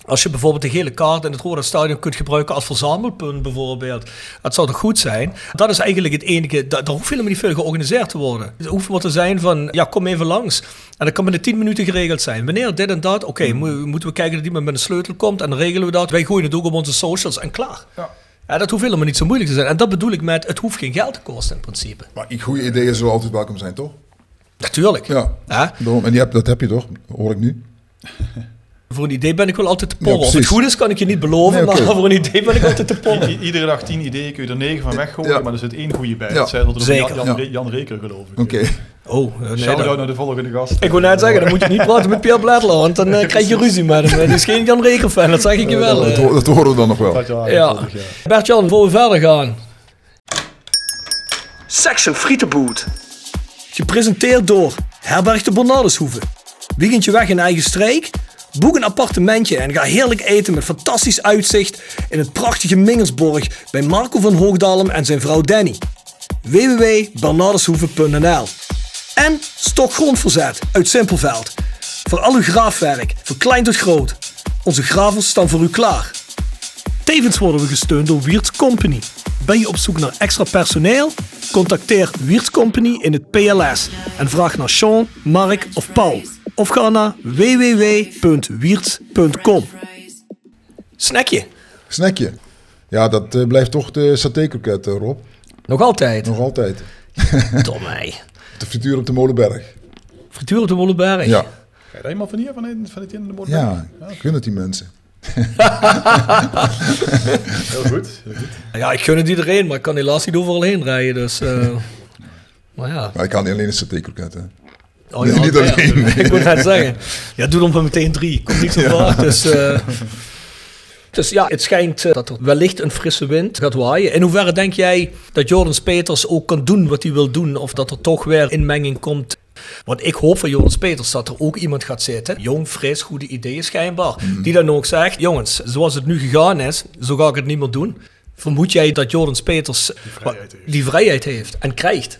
Als je bijvoorbeeld de gele kaart in het Roda Stadion kunt gebruiken als verzamelpunt bijvoorbeeld. Dat zou toch goed zijn? Dat is eigenlijk het enige, da- daar hoeft helemaal niet veel georganiseerd te worden. Het hoeft maar te zijn van, ja kom even langs. En dat kan binnen 10 minuten geregeld zijn. Wanneer dit en dat, oké, Hmm. mo- moeten we kijken dat iemand met een sleutel komt en dan regelen we dat. Wij gooien het ook op onze socials en klaar. Ja. Ja, dat hoeft helemaal niet zo moeilijk te zijn. En dat bedoel ik met, het hoeft geen geld te kosten in principe. Maar goede ideeën zullen altijd welkom zijn, toch? Natuurlijk. Ja. Ja, en die heb, dat heb je toch, hoor ik nu. voor een idee ben ik wel altijd te Ja, porren. of het goed is, kan ik je niet beloven, Nee, maar voor een idee ben ik altijd te porren. i- iedere dag tien ideeën kun je er negen van weggooien, Ja. maar er zit één goede bij. Ja. Dat zei Zeker. Jan, Jan, Ja. Re- Jan Reker, geloof ik. Oké. Oh, eh, nee, Shout-out dan- naar de volgende gast. Ik wil net zeggen, dan moet je niet praten met Pierre Bledler, want dan eh, krijg je ruzie met hem. Hij is geen Jan Reker fan, dat zeg ik je wel. dat, eh. dat horen we dan nog wel. Ja. Bert-Jan, voor we verder gaan. Section Frietenboot. Gepresenteerd door Herberg de Bernardeshoeve. Weekendje weg in eigen streek? Boek een appartementje en ga heerlijk eten met fantastisch uitzicht in het prachtige Mingersborg bij Marco van Hoogdalem en zijn vrouw Danny. www.bernardeshoeve.nl En Stokgrondverzet uit Simpelveld. Voor al uw graafwerk, van klein tot groot. Onze gravels staan voor u klaar. Tevens worden we gesteund door Wiert's Company. Ben je op zoek naar extra personeel? Contacteer Wiert's Company in het PLS en vraag naar Sean, Mark of Paul. Of ga naar www.wierts.com. Snackje. Snackje. Ja, dat eh, blijft toch de satékroket, eh, Rob. Nog altijd. Nog altijd. Tom mij. De frituur op de Molenberg. Frituur op de Wolleberg. Ja. Ga je daar helemaal van hier, vanuit, vanuit in de moord? Ja, gun het die mensen. Heel goed. Heel goed. Ja, ik gun het iedereen, maar ik kan helaas niet overal heen rijden. Dus, eh, maar ja. Maar ik kan niet alleen een satékroket, hè. Oh, ja, niet. Ik moet net zeggen. Ja, doe dan maar meteen drie. Komt niet zo vaak. Dus, eh, dus ja, het schijnt eh, dat er wellicht een frisse wind gaat waaien. In hoeverre denk jij dat Jordan Peters ook kan doen wat hij wil doen? Of dat er toch weer inmenging komt? Want ik hoop van Jonas Peters dat er ook iemand gaat zitten, jong, fris, goede ideeën schijnbaar, die dan ook zegt, jongens, zoals het nu gegaan is, zo ga ik het niet meer doen. Vermoed jij dat Jordan Peters die vrijheid heeft. die vrijheid heeft en krijgt?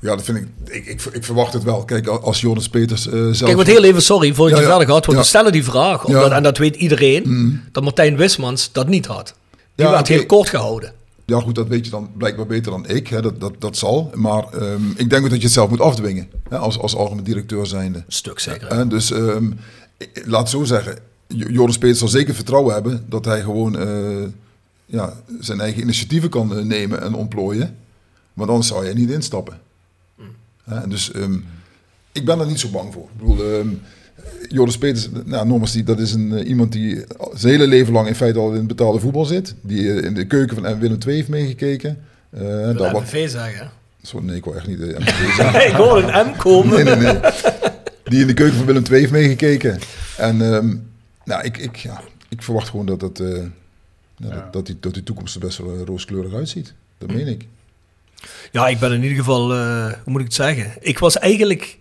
Ja, dat vind ik, ik, ik, ik verwacht het wel. Kijk, als Jonas Peters eh zelf... Kijk, wat heel even, sorry, voor je Ja, ja. verder gaat, want Ja. we stellen die vraag, omdat, Ja. Mm. en dat weet iedereen, dat Martijn Wismans dat niet had. Die werd heel kort gehouden. Ja, goed, dat weet je dan blijkbaar beter dan ik. Hè. Dat, dat, dat zal. Maar ehm, ik denk ook dat je het zelf moet afdwingen. Hè, als, als algemeen directeur zijnde. Een stuk zeker. Hè, dus ehm, laat het zo zeggen. Joris Peters zal zeker vertrouwen hebben dat hij gewoon eh, ja, zijn eigen initiatieven kan eh, nemen en ontplooien. Maar dan zou hij niet instappen. Dus ehm, ik ben er niet zo bang voor. Ik bedoel, ehm, Joris Peters, nou, nogmaals, die, dat is een, eh, iemand die zijn hele leven lang in feite al in het betaalde voetbal zit. Die in de keuken van Willem II heeft meegekeken. Daar Dat wat, MVV zeggen. Sorry, nee, ik wil echt niet de zeggen. ik hoor een M komen. Nee, nee, nee. Die in de keuken van Willem II heeft meegekeken. En ehm, nou, ik, ik, ja, ik verwacht gewoon dat, dat, eh, ja, dat, dat, die, dat die toekomst er best wel eh, rooskleurig uitziet. Dat meen ik. Ja, ik ben in ieder geval, eh, hoe moet ik het zeggen? Ik was eigenlijk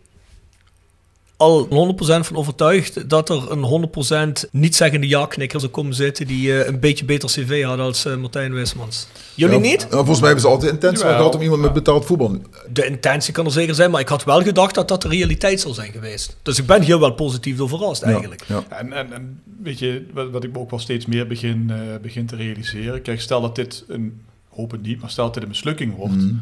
al 100% van overtuigd dat er een 100% niet-zeggende ja-knikker zou komen zitten die eh, een beetje beter cv had als eh, Martijn Wismans. Jullie Ja, niet? volgens mij hebben ze altijd intentie Jawel. gehad om iemand met betaald voetbal. De intentie kan er zeker zijn, maar ik had wel gedacht dat dat de realiteit zou zijn geweest. Dus ik ben hier wel positief door verrast eigenlijk. Ja, ja. En, en, en weet je, wat, wat ik me ook wel steeds meer begin, eh, begin te realiseren. Kijk, stel dat dit een, hoop het niet, maar stel dat dit een mislukking wordt. Mhm.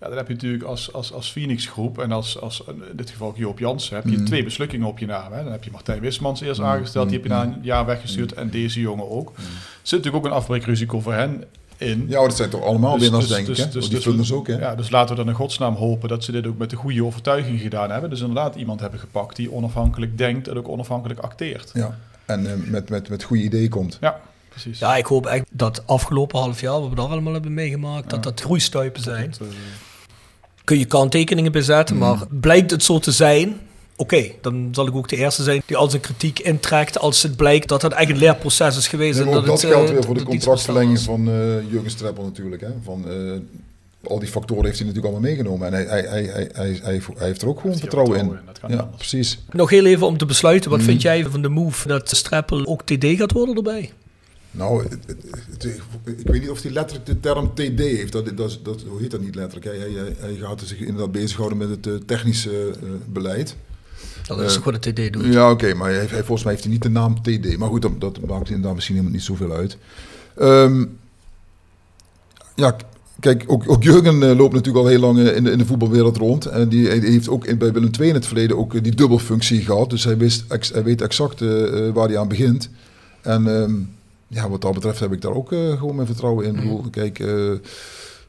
Ja, dan heb je natuurlijk als, als, als Phoenix groep en als, als in dit geval Joop Jansen, heb je Mhm. twee beslukkingen op je naam. Hè. Dan heb je Martijn Wismans eerst Mhm. aangesteld, die heb je na een jaar weggestuurd en deze jongen ook. Er zit natuurlijk ook een afbreekrisico voor hen in. Ja, dat zijn toch allemaal Dus- winnaars, dus- denk dus- ik. Hè? dus- die dus- ook, hè? Ja, dus laten we dan in godsnaam hopen dat ze dit ook met de goede overtuiging gedaan hebben. Dus inderdaad iemand hebben gepakt die onafhankelijk denkt en ook onafhankelijk acteert. Ja. En eh, met, met, met goede ideeën komt. Ja, precies. Ja, ik hoop echt dat afgelopen half jaar, wat we daar allemaal hebben meegemaakt, dat dat groeistuipen zijn. Dat, eh, Kun je kanttekeningen bezetten, Mhm. maar blijkt het zo te zijn, oké, dan zal ik ook de eerste zijn die al zijn kritiek intrekt als het blijkt dat het echt een leerproces is geweest. En dat het, geldt eh, weer voor de contractverlenging van eh Jurgen Streppel natuurlijk. Hè? Van, eh, al die factoren heeft hij natuurlijk allemaal meegenomen. En hij, hij, hij, hij, hij, heeft er ook gewoon vertrouwen in. vertrouwen in, dat kan niet Ja, precies. Nog heel even om te besluiten, wat Mhm. vind jij van de move dat Streppel ook TD gaat worden erbij? Nou, ik weet niet of hij letterlijk de term TD heeft. Dat, dat, dat, hoe heet dat niet letterlijk? Hij, hij, hij gaat zich inderdaad bezighouden met het eh, technische eh, beleid. Dat is ook wat de TD doet. Ja, oké, maar hij, hij- volgens mij heeft hij niet de naam TD. Maar goed, dat, dat maakt inderdaad misschien helemaal niet zoveel uit. Ehm, ja, kijk, ook, ook Jurgen eh, loopt natuurlijk al heel lang in de, in de voetbalwereld rond. En die, hij heeft ook bij Willem II in het verleden ook die dubbelfunctie gehad. Dus hij, wist, hij weet exact waar hij aan begint. En ehm, ja, wat dat betreft heb ik daar ook eh, gewoon mijn vertrouwen in. Ik bedoel, kijk... eh,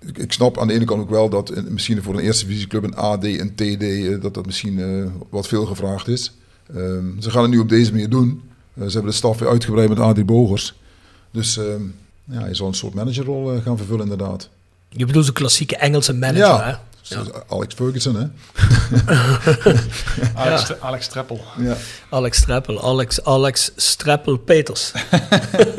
ik, ik snap aan de ene kant ook wel dat in- misschien voor een eerste divisieclub een AD en TD, eh, dat dat misschien wat veel gevraagd is. Ehm, ze gaan het nu op deze manier doen. Ze hebben de staf weer uitgebreid met Adrie Bogers. Dus ehm, ja, hij zal een soort managerrol gaan vervullen inderdaad. Je bedoelt zo'n klassieke Engelse manager, Ja. hè? Alex Ferguson, hè? Alex, Alex Treppel. Ja. Alex Streppel, Alex, Alex Streppel Peters.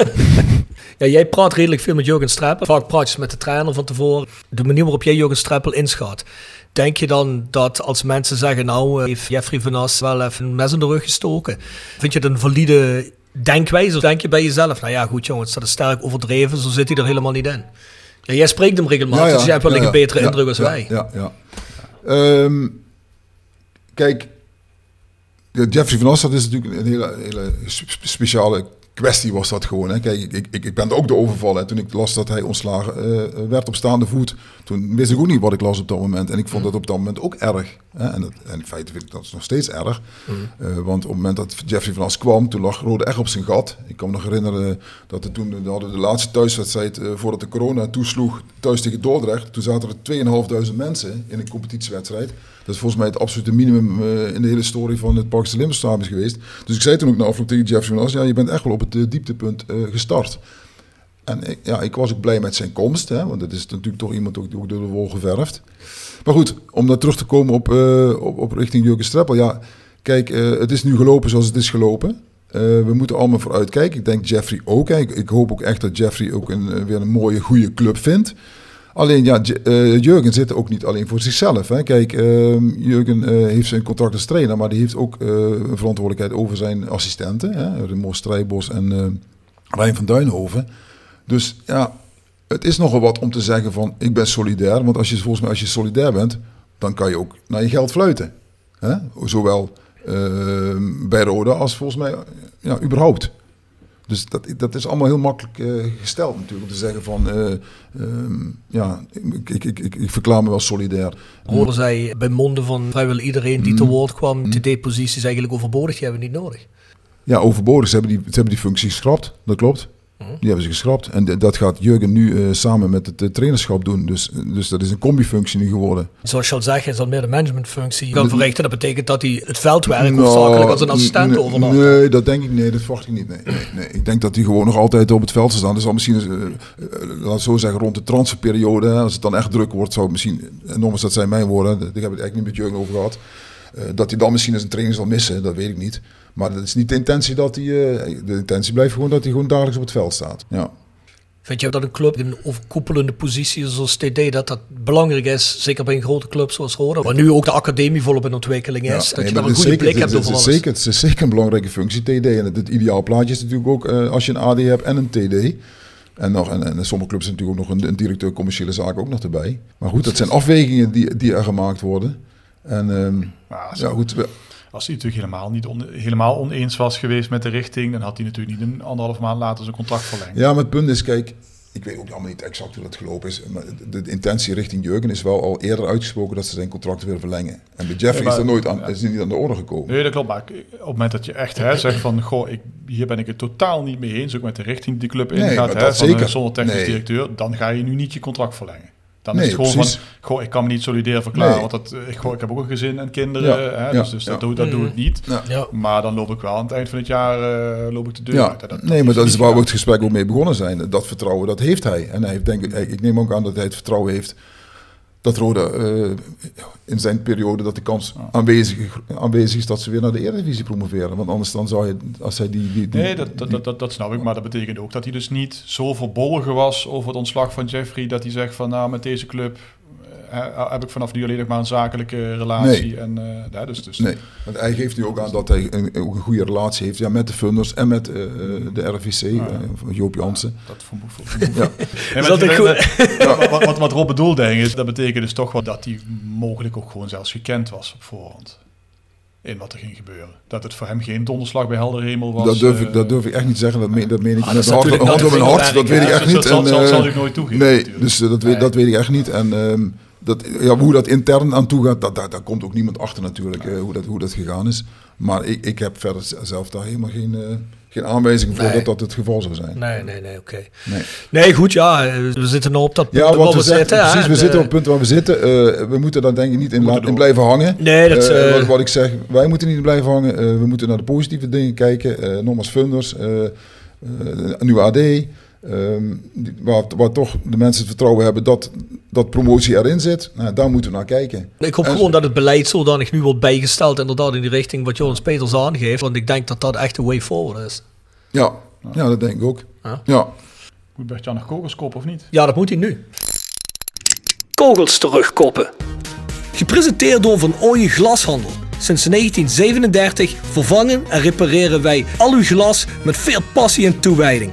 ja, jij praat redelijk veel met Jurgen Streppel. Vaak praat je met de trainer van tevoren. De manier waarop jij Jurgen Streppel inschat. Denk je dan dat als mensen zeggen, nou, eh, heeft Jeffrey Van As wel even een mes in de rug gestoken? Vind je het een valide denkwijze? Of denk je bij jezelf, nou ja, goed jongens, dat is sterk overdreven, zo zit hij er helemaal niet in. Ja, jij spreekt hem regelmatig, dus jij hebt ja, een betere indruk als ja, wij. Ja, ja. Ehm, kijk, Jeffrey van dat is natuurlijk een hele, hele spe- speciale kwestie was dat gewoon. Hè. Kijk, ik, ik, ik ben er ook de overvallen. Toen ik las dat hij ontslagen eh, werd op staande voet, toen wist ik ook niet wat ik las op dat moment. En ik vond dat op dat moment ook erg. En, dat, en in feite vind ik dat nog steeds erg. Eh, want op het moment dat Jeffrey van As kwam, toen lag Rode echt op zijn gat. Ik kan me nog herinneren dat er toen we hadden de laatste thuiswedstrijd eh, voordat de corona toesloeg, thuis tegen Dordrecht. Toen zaten er 2.500 mensen in een competitiewedstrijd. Dat is volgens mij het absolute minimum eh, in de hele story van het Parkse is geweest. Dus ik zei toen ook na afloop tegen Jeffrey van As, ja, je bent echt wel op het dieptepunt gestart. En ik, ja, ik was ook blij met zijn komst, hè, want dat is natuurlijk toch iemand ook, die ook door de wol geverfd. Maar goed, om dan terug te komen op, eh, op, op richting Jurgen Streppel. Ja, kijk, eh, het is nu gelopen zoals het is gelopen. Eh, we moeten allemaal vooruit kijken. Ik denk Jeffrey ook. Ik, ik hoop ook echt dat Jeffrey ook een, weer een mooie, goede club vindt. Alleen ja, Jurgen zit ook niet alleen voor zichzelf. Hè. Kijk, ehm, Jurgen heeft zijn contract als trainer, maar die heeft ook een verantwoordelijkheid over zijn assistenten. Hè. Remo Strijbos en Rijn van Duinhoven. Dus ja, het is nogal wat om te zeggen van ik ben solidair. Want als je volgens mij als je solidair bent, dan kan je ook naar je geld fluiten. Hè? Zowel eh, bij Roda als volgens mij ja, überhaupt. Dus dat, dat is allemaal heel makkelijk eh, gesteld natuurlijk. Om te zeggen van eh, ehm, ja, ik, ik, ik, ik, verklaar me wel solidair. Hoorden zij bij monden van vrijwel iedereen die Mm. te woord kwam, TD-posities eigenlijk overbodig, die hebben we niet nodig. Ja, overbodig. Ze hebben die, ze hebben die functie geschrapt. Dat klopt. Die hebben ze geschrapt. En dat gaat Jurgen nu eh, samen met het eh, trainerschap doen. Dus, dus dat is een combifunctie nu geworden. Zoals je al zegt, hij zal meer de managementfunctie gaan verrichten. Dat betekent dat hij het veldwerk Nou, hoofdzakelijk als een assistent overlaat. Nee, dat denk ik nee, dat verwacht ik niet. Nee, nee, nee. Ik denk dat hij gewoon nog altijd op het veld zal staan. Dus al misschien, eh, eh, laat ik zo zeggen, rond de transferperiode, hè, als het dan echt druk wordt, zou het misschien, en nogmaals, dat zijn mijn woorden, daar heb ik het eigenlijk niet met Jurgen over gehad, eh, dat hij dan misschien eens een training zal missen, dat weet ik niet. Maar dat is niet de intentie dat hij, eh, de intentie blijft gewoon dat hij gewoon dagelijks op het veld staat. Ja. Vind je dat een club in een overkoepelende positie zoals TD, dat dat belangrijk is, zeker bij een grote club zoals Roda, waar nu ook de academie volop in ontwikkeling is, Ja, dat nee, je daar een goede zeker- blik het hebt is- over alles. Zeker, het is zeker een belangrijke functie, TD. En het, het ideaal plaatje is natuurlijk ook eh, als je een AD hebt en een TD. En, nog, en, en sommige clubs hebben natuurlijk ook nog een, een directeur commerciële zaken ook nog erbij. Maar goed, dat zijn afwegingen die, die er gemaakt worden. En ehm, ja, goed, we- als hij natuurlijk helemaal, niet on- helemaal oneens was geweest met de richting, dan had hij natuurlijk niet een anderhalf maand later zijn contract verlengd. ja, maar het punt is, kijk, ik weet ook allemaal niet exact hoe dat gelopen is. Maar de, de intentie richting Jurgen is wel al eerder uitgesproken dat ze zijn contract willen verlengen. En bij Jeffrey Nee, is er nooit aan, is niet aan de orde gekomen. Nee, dat klopt. Maar op het moment dat je echt hè, zegt van... Goh, ik, hier ben ik het totaal niet mee eens. Ook met de richting die de club Nee, ingaat. maar hè, van, zeker. zonder technisch Nee. directeur. Dan ga je nu niet je contract verlengen. Dan Nee, is het gewoon precies. van... Goh, ik kan me niet solidair verklaren. Nee. Want dat, eh, ik, goh, ik heb ook een gezin en kinderen. Ja, Hè, ja, dus dus ja. dat, doe, dat doe ik niet. Ja. Ja. Maar dan loop ik wel aan het eind van het jaar eh, loop ik de deur Ja, uit. Dat- nee, maar dat is niet waar we het gesprek ook mee begonnen zijn. Dat vertrouwen, dat heeft hij. En hij heeft, denk ik, ik neem ook aan dat hij het vertrouwen heeft dat Roda eh, in zijn periode dat de kans aanwezig, aanwezig is dat ze weer naar de Eredivisie promoveren. Want anders dan zou je, als hij die... die, die- Nee, dat, dat, dat, dat, dat snap ik. Maar dat betekent ook dat hij dus niet zo verbolgen was over het ontslag van Jeffrey. Dat hij zegt van nou, met deze club eh, heb ik vanaf nu alleen nog maar een zakelijke relatie. Nee. En, eh, ja, dus, dus, Nee, want hij geeft nu ook aan dat hij een, ook een goede relatie heeft ja, met de funders en met eh, eh, de RVC, eh, van Joop Jansen. Dat vermoed vermoed- Ja. Nee, dat wat, wat, wat Rob bedoelt, denk ik, is dat betekent dus toch wel dat hij mogelijk ook gewoon zelfs gekend was op voorhand. In wat er ging gebeuren. Dat het voor hem geen donderslag bij helder hemel was. dat, durf ik, eh, dat durf ik echt niet zeggen, dat meen, dat meen ik Ah, dat met op mijn nooit hart, dat weet ik echt hè. niet. Dus dat zal- eh, ik nooit toegeven, Nee, dus eh, dat, weet, dat weet ik echt niet. En ehm, dat, ja, hoe dat intern aan toe gaat, dat, daar, daar komt ook niemand achter natuurlijk, eh, hoe, dat, hoe dat gegaan is. Maar ik, ik heb verder zelf daar helemaal geen, eh, geen aanwijzing voor Nee. dat dat het geval zou zijn. Nee, nee, nee, oké. Nee. Nee, goed, ja, eh, we zitten nou op dat punt Ja, waar wat we zeggen, zitten. precies, we En, zitten op het punt waar we zitten. We moeten daar denk ik niet in, in blijven hangen. Nee, dat, wat, wat ik zeg, wij moeten niet blijven hangen. We moeten naar de positieve dingen kijken. Nogmaals funders, nieuwe AD. Ehm, die- waar, waar toch de mensen het vertrouwen hebben dat, dat promotie erin zit. Nou, daar moeten we naar kijken. Ik hoop En- gewoon dat het beleid zodanig nu wordt bijgesteld, inderdaad in die richting wat Jonas Peters aangeeft. Want ik denk dat dat echt de way forward is. Ja, ja dat denk ik ook. Ja. Ja. Moet Bert-Jan nog kogelskop of niet? Ja, dat moet hij nu. Kogels terugkoppen. Gepresenteerd door Van Ooyen Glashandel. Sinds 1937 vervangen en repareren wij al uw glas met veel passie en toewijding.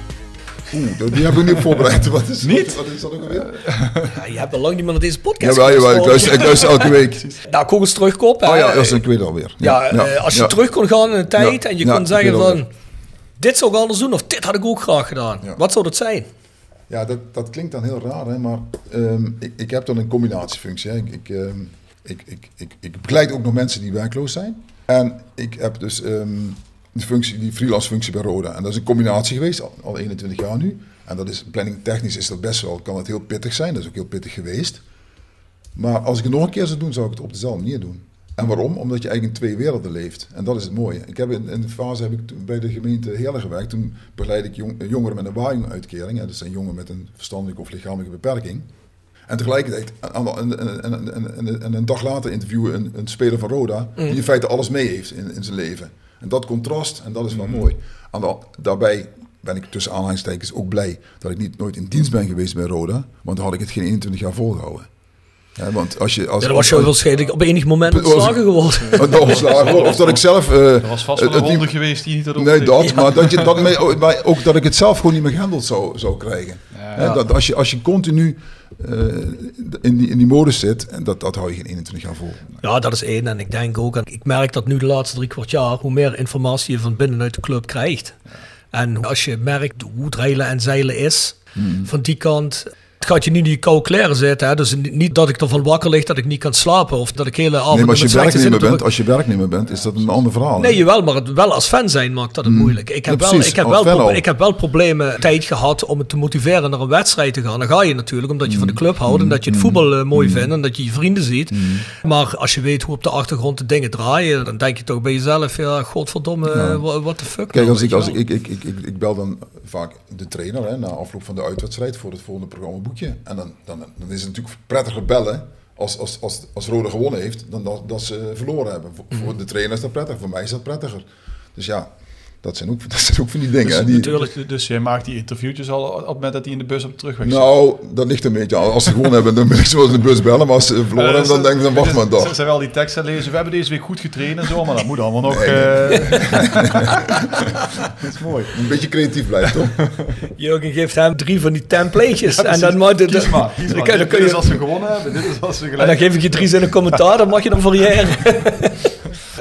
Oeh, dat- die heb ik niet voorbereid. Wat is, Niet? Wat, is dat ook alweer? Ja, je hebt al lang niet meer naar deze podcast Jawel, jawel, ik luister, ik luister elke week. Nou, kogels terugkoppen. Oh ja, dat is een kwijt alweer. Ja, eh, als je ja. terug kon gaan in de tijd Ja, en je ja, kon zeggen van... Dit zou ik anders doen of dit had ik ook graag gedaan. Ja. Wat zou dat zijn? Ja, dat, dat klinkt dan heel raar, hè, maar ehm, ik, ik heb dan een combinatiefunctie. Hè. Ik, ik, ehm, ik, ik, ik, ik begeleid ook nog mensen die werkloos zijn. En ik heb dus ehm, die, functie, die freelance functie bij Roda. En dat is een combinatie geweest, al, al 21 jaar nu. En dat is, planning technisch is dat best wel, kan het heel pittig zijn. Dat is ook heel pittig geweest. Maar als ik het nog een keer zou doen, zou ik het op dezelfde manier doen. En waarom? Omdat je eigenlijk in twee werelden leeft. En dat is het mooie. Ik heb in, in de fase heb ik bij de gemeente Heerlen gewerkt. Toen begeleid ik jong- jongeren met een waaijong-uitkering. hè. Dat zijn jongeren met een verstandelijke of lichamelijke beperking. En tegelijkertijd, en, en- en een dag later interviewen een, een speler van Roda... die in feite alles mee heeft in, in zijn leven. En dat contrast, en dat is wel mooi. Aan de, daarbij ben ik tussen aanhalingstekens ook blij... dat ik niet nooit in dienst ben geweest bij Roda. Want dan had ik het geen 21 jaar volgehouden. Ja, want als je... Als, Ja, dan was je als- waarschijnlijk op enig moment ontslagen geworden. Ontslagen Of dat ik zelf... eh, Er was vast wel een ronde geweest die niet had Nee, dat, maar, dat je, dat me- maar ook dat ik het zelf gewoon niet meer gehandeld zou, zou krijgen. Hè, dat, als, je, als je continu eh, in, die, in die modus zit, en dat, dat hou je geen 21 jaar vol. Ja, dat is één. En ik denk ook, en ik merk dat nu de laatste drie kwart jaar, hoe meer informatie je van binnenuit de club krijgt. En als je merkt hoe het reilen en zeilen is, Hmm. van die kant, het gaat je niet in je koude kleren zitten. Hè? Dus ni- niet dat ik ervan wakker lig dat ik niet kan slapen. Of dat ik hele avond Nee, maar als je werknemer bent, als je werknemer bent, is dat een ander verhaal. Nee, jawel, maar het, wel als fan zijn maakt dat het moeilijk. Ik heb. Ja, wel, ik, heb wel, pro- ik heb wel problemen tijd gehad om het te motiveren naar een wedstrijd te gaan. Dan ga je natuurlijk omdat je van de club houdt Hmm. en dat je het voetbal eh, mooi vindt en dat je je vrienden ziet. Maar als je weet hoe op de achtergrond de dingen draaien, dan denk je toch bij jezelf, ja, godverdomme, Ja. wa- what the fuck. Kijk, nou, als, ik, als ik, ik, ik, ik, ik bel dan vaak de trainer hè, na afloop van de uitwedstrijd voor het volgende En dan, dan, dan is het natuurlijk prettiger bellen als, als, als, als Rode gewonnen heeft dan dat, dat ze verloren hebben. Voor, Mhm. de trainer is dat prettig, voor mij is dat prettiger. Dus ja, Dat zijn ook, dat zijn ook van die dingen. Dus, die, natuurlijk, dus jij maakt die interviewtjes al op het moment dat hij in de bus op de terugweg zit. nou, dat ligt een beetje. Als ze gewonnen hebben, dan wil ik zo in de bus bellen. Maar als ze verloren Eh, hebben, dan denk ik, dan wacht maar een Ze dag. zijn wel die teksten lezen. We hebben deze week goed getraind en zo, maar dat moet allemaal nog. Nee, eh, dat is mooi. Een beetje creatief blijven, toch? Jurgen geeft hem drie van die templatejes. Ja, en dan, mag de, Kies maar, kies maar. kun- dan Dit kun je- is als ze gewonnen hebben, dit is als ze en dan gelijk. geef ik je drie zinnen commentaar, dan mag je dan variëren.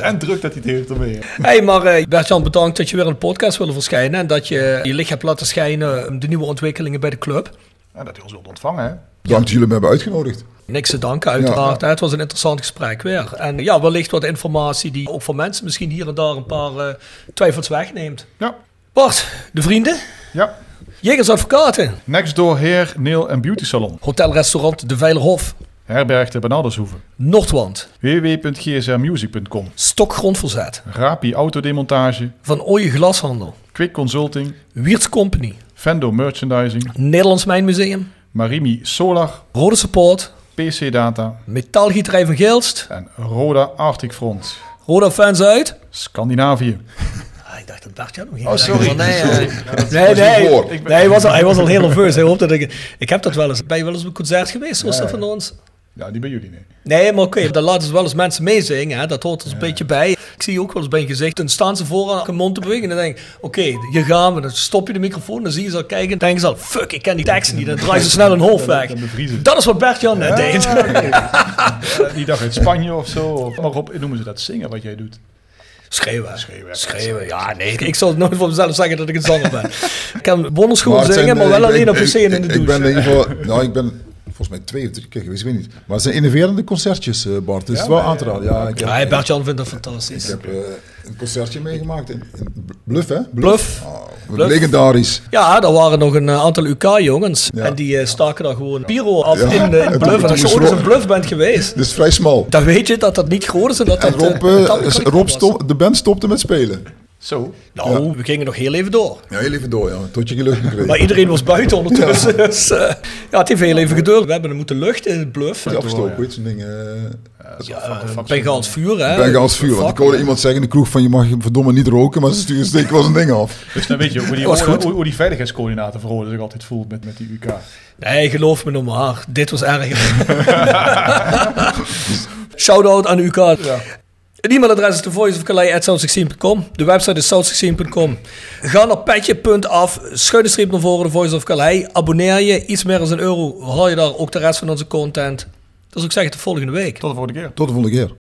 En druk dat hij het heeft ermee. hey, maar eh Bert-Jan, bedankt dat je weer in de podcast wilde verschijnen. En dat je je licht hebt laten schijnen de nieuwe ontwikkelingen bij de club. En dat hij ons wilt ontvangen, hè. Dank dat jullie me hebben uitgenodigd. Niks te danken, uiteraard. Het was een interessant gesprek weer. En ja, wellicht wat informatie die ook voor mensen misschien hier en daar een paar eh, twijfels wegneemt. Ja. Bart, de vrienden, Ja. Jegers Advocaten, Next door Hair, Nail en Beauty Salon. Hotelrestaurant De Veilerhof, Herberg de Bernardershoeve. Noordwand, www.gsrmusic.com. Stokgrondverzet, Rapi Autodemontage. Van Ooyen Glashandel, Quick Consulting. Wiertz Company, Fendo Merchandising. Nederlands Mijnmuseum, Marimi Solar. Rode Support, PC Data. Metaalgieterij van Geelst, En Roda Arctic Front. Roda Fans uit. Scandinavië. Ah, ik dacht dat Bart-Jan nog ging Oh, sorry. van, Nee, Sorry. eh, nee, nee, hij, was al, hij was al heel nerveus. Hij hoopte dat ik... Ik heb dat wel eens... Ben je wel eens op een concert geweest, zoals ja. van ons? Ja, die bij jullie, nee. Nee, maar oké, dan laten ze wel eens mensen meezingen. Hè? Dat hoort er een beetje bij. Ik zie ook wel eens bij een gezicht. Dan staan ze voor aan hun mond te bewegen. En dan denk ik, oké, hier gaan we. Dan stop je de microfoon. Dan zie je ze al kijken. Dan denken ze al, fuck, ik ken die teksten niet. Dan draaien ze snel hun hoofd weg. Dat is wat Bert-Jan net deed. Die dag uit Spanje of zo. Of, maar op, noemen ze dat zingen wat jij doet. Schreeuwen. Schreeuwen. Schreeuwen. Ja, nee. Ik, zal nooit voor mezelf zeggen dat ik een zanger ben. Ik kan wonderschool het zingen, maar eh, wel alleen op de scene in de douche. Ik ben in ieder geval... Nou, ik ben volgens mij twee of drie keer geweest, ik weet niet. Maar het zijn innoverende concertjes, eh, Bart. Dus het is wel aan te raden. Ja, ik heb, Ja, vindt dat ik fantastisch. heb eh, een concertje meegemaakt in, in Bluff, hè? Bluff. Oh, Bluff. Legendarisch. Ja, daar waren nog een eh, aantal UK-jongens. Ja. En die staken daar gewoon pyro af in, in En Bluff. En als je toen ooit eens een Bluff bent geweest, Dus vrij smal. dan weet je dat dat niet groot is en dat En dat... Rob, dat stop, de band stopte met spelen. Zo. Nou, we gingen nog heel even door. Ja, heel even door, ja. Tot je gelukkig kreeg. Maar iedereen was buiten ondertussen. Dus eh, ja, het heeft heel even geduurd. We hebben hem moeten luchten in het Bluff. Weet je, zo'n ding. eh Ja, Bengaals vuur, hè. Bengaals vuur. Want ik hoorde iemand zeggen in de kroeg van je mag verdomme niet roken, maar ze sturen steken wel een ding af. Dus dan weet je ook hoe die, hoe, hoe die veiligheidscoördinator voor zich altijd voelt met, met die UK. Nee, geloof me nog maar. Dit was erger. Shout-out aan UK. Het e-mailadres is thevoiceofcalais.south16.com. De website is south16.com. Ga naar petje.af, schuine streep naar voren, de Voice of Calais. Abonneer je, iets meer dan een euro, haal je daar ook de rest van onze content. Dat is ook zeggen, tot volgende week. Tot de volgende keer. Tot de volgende keer.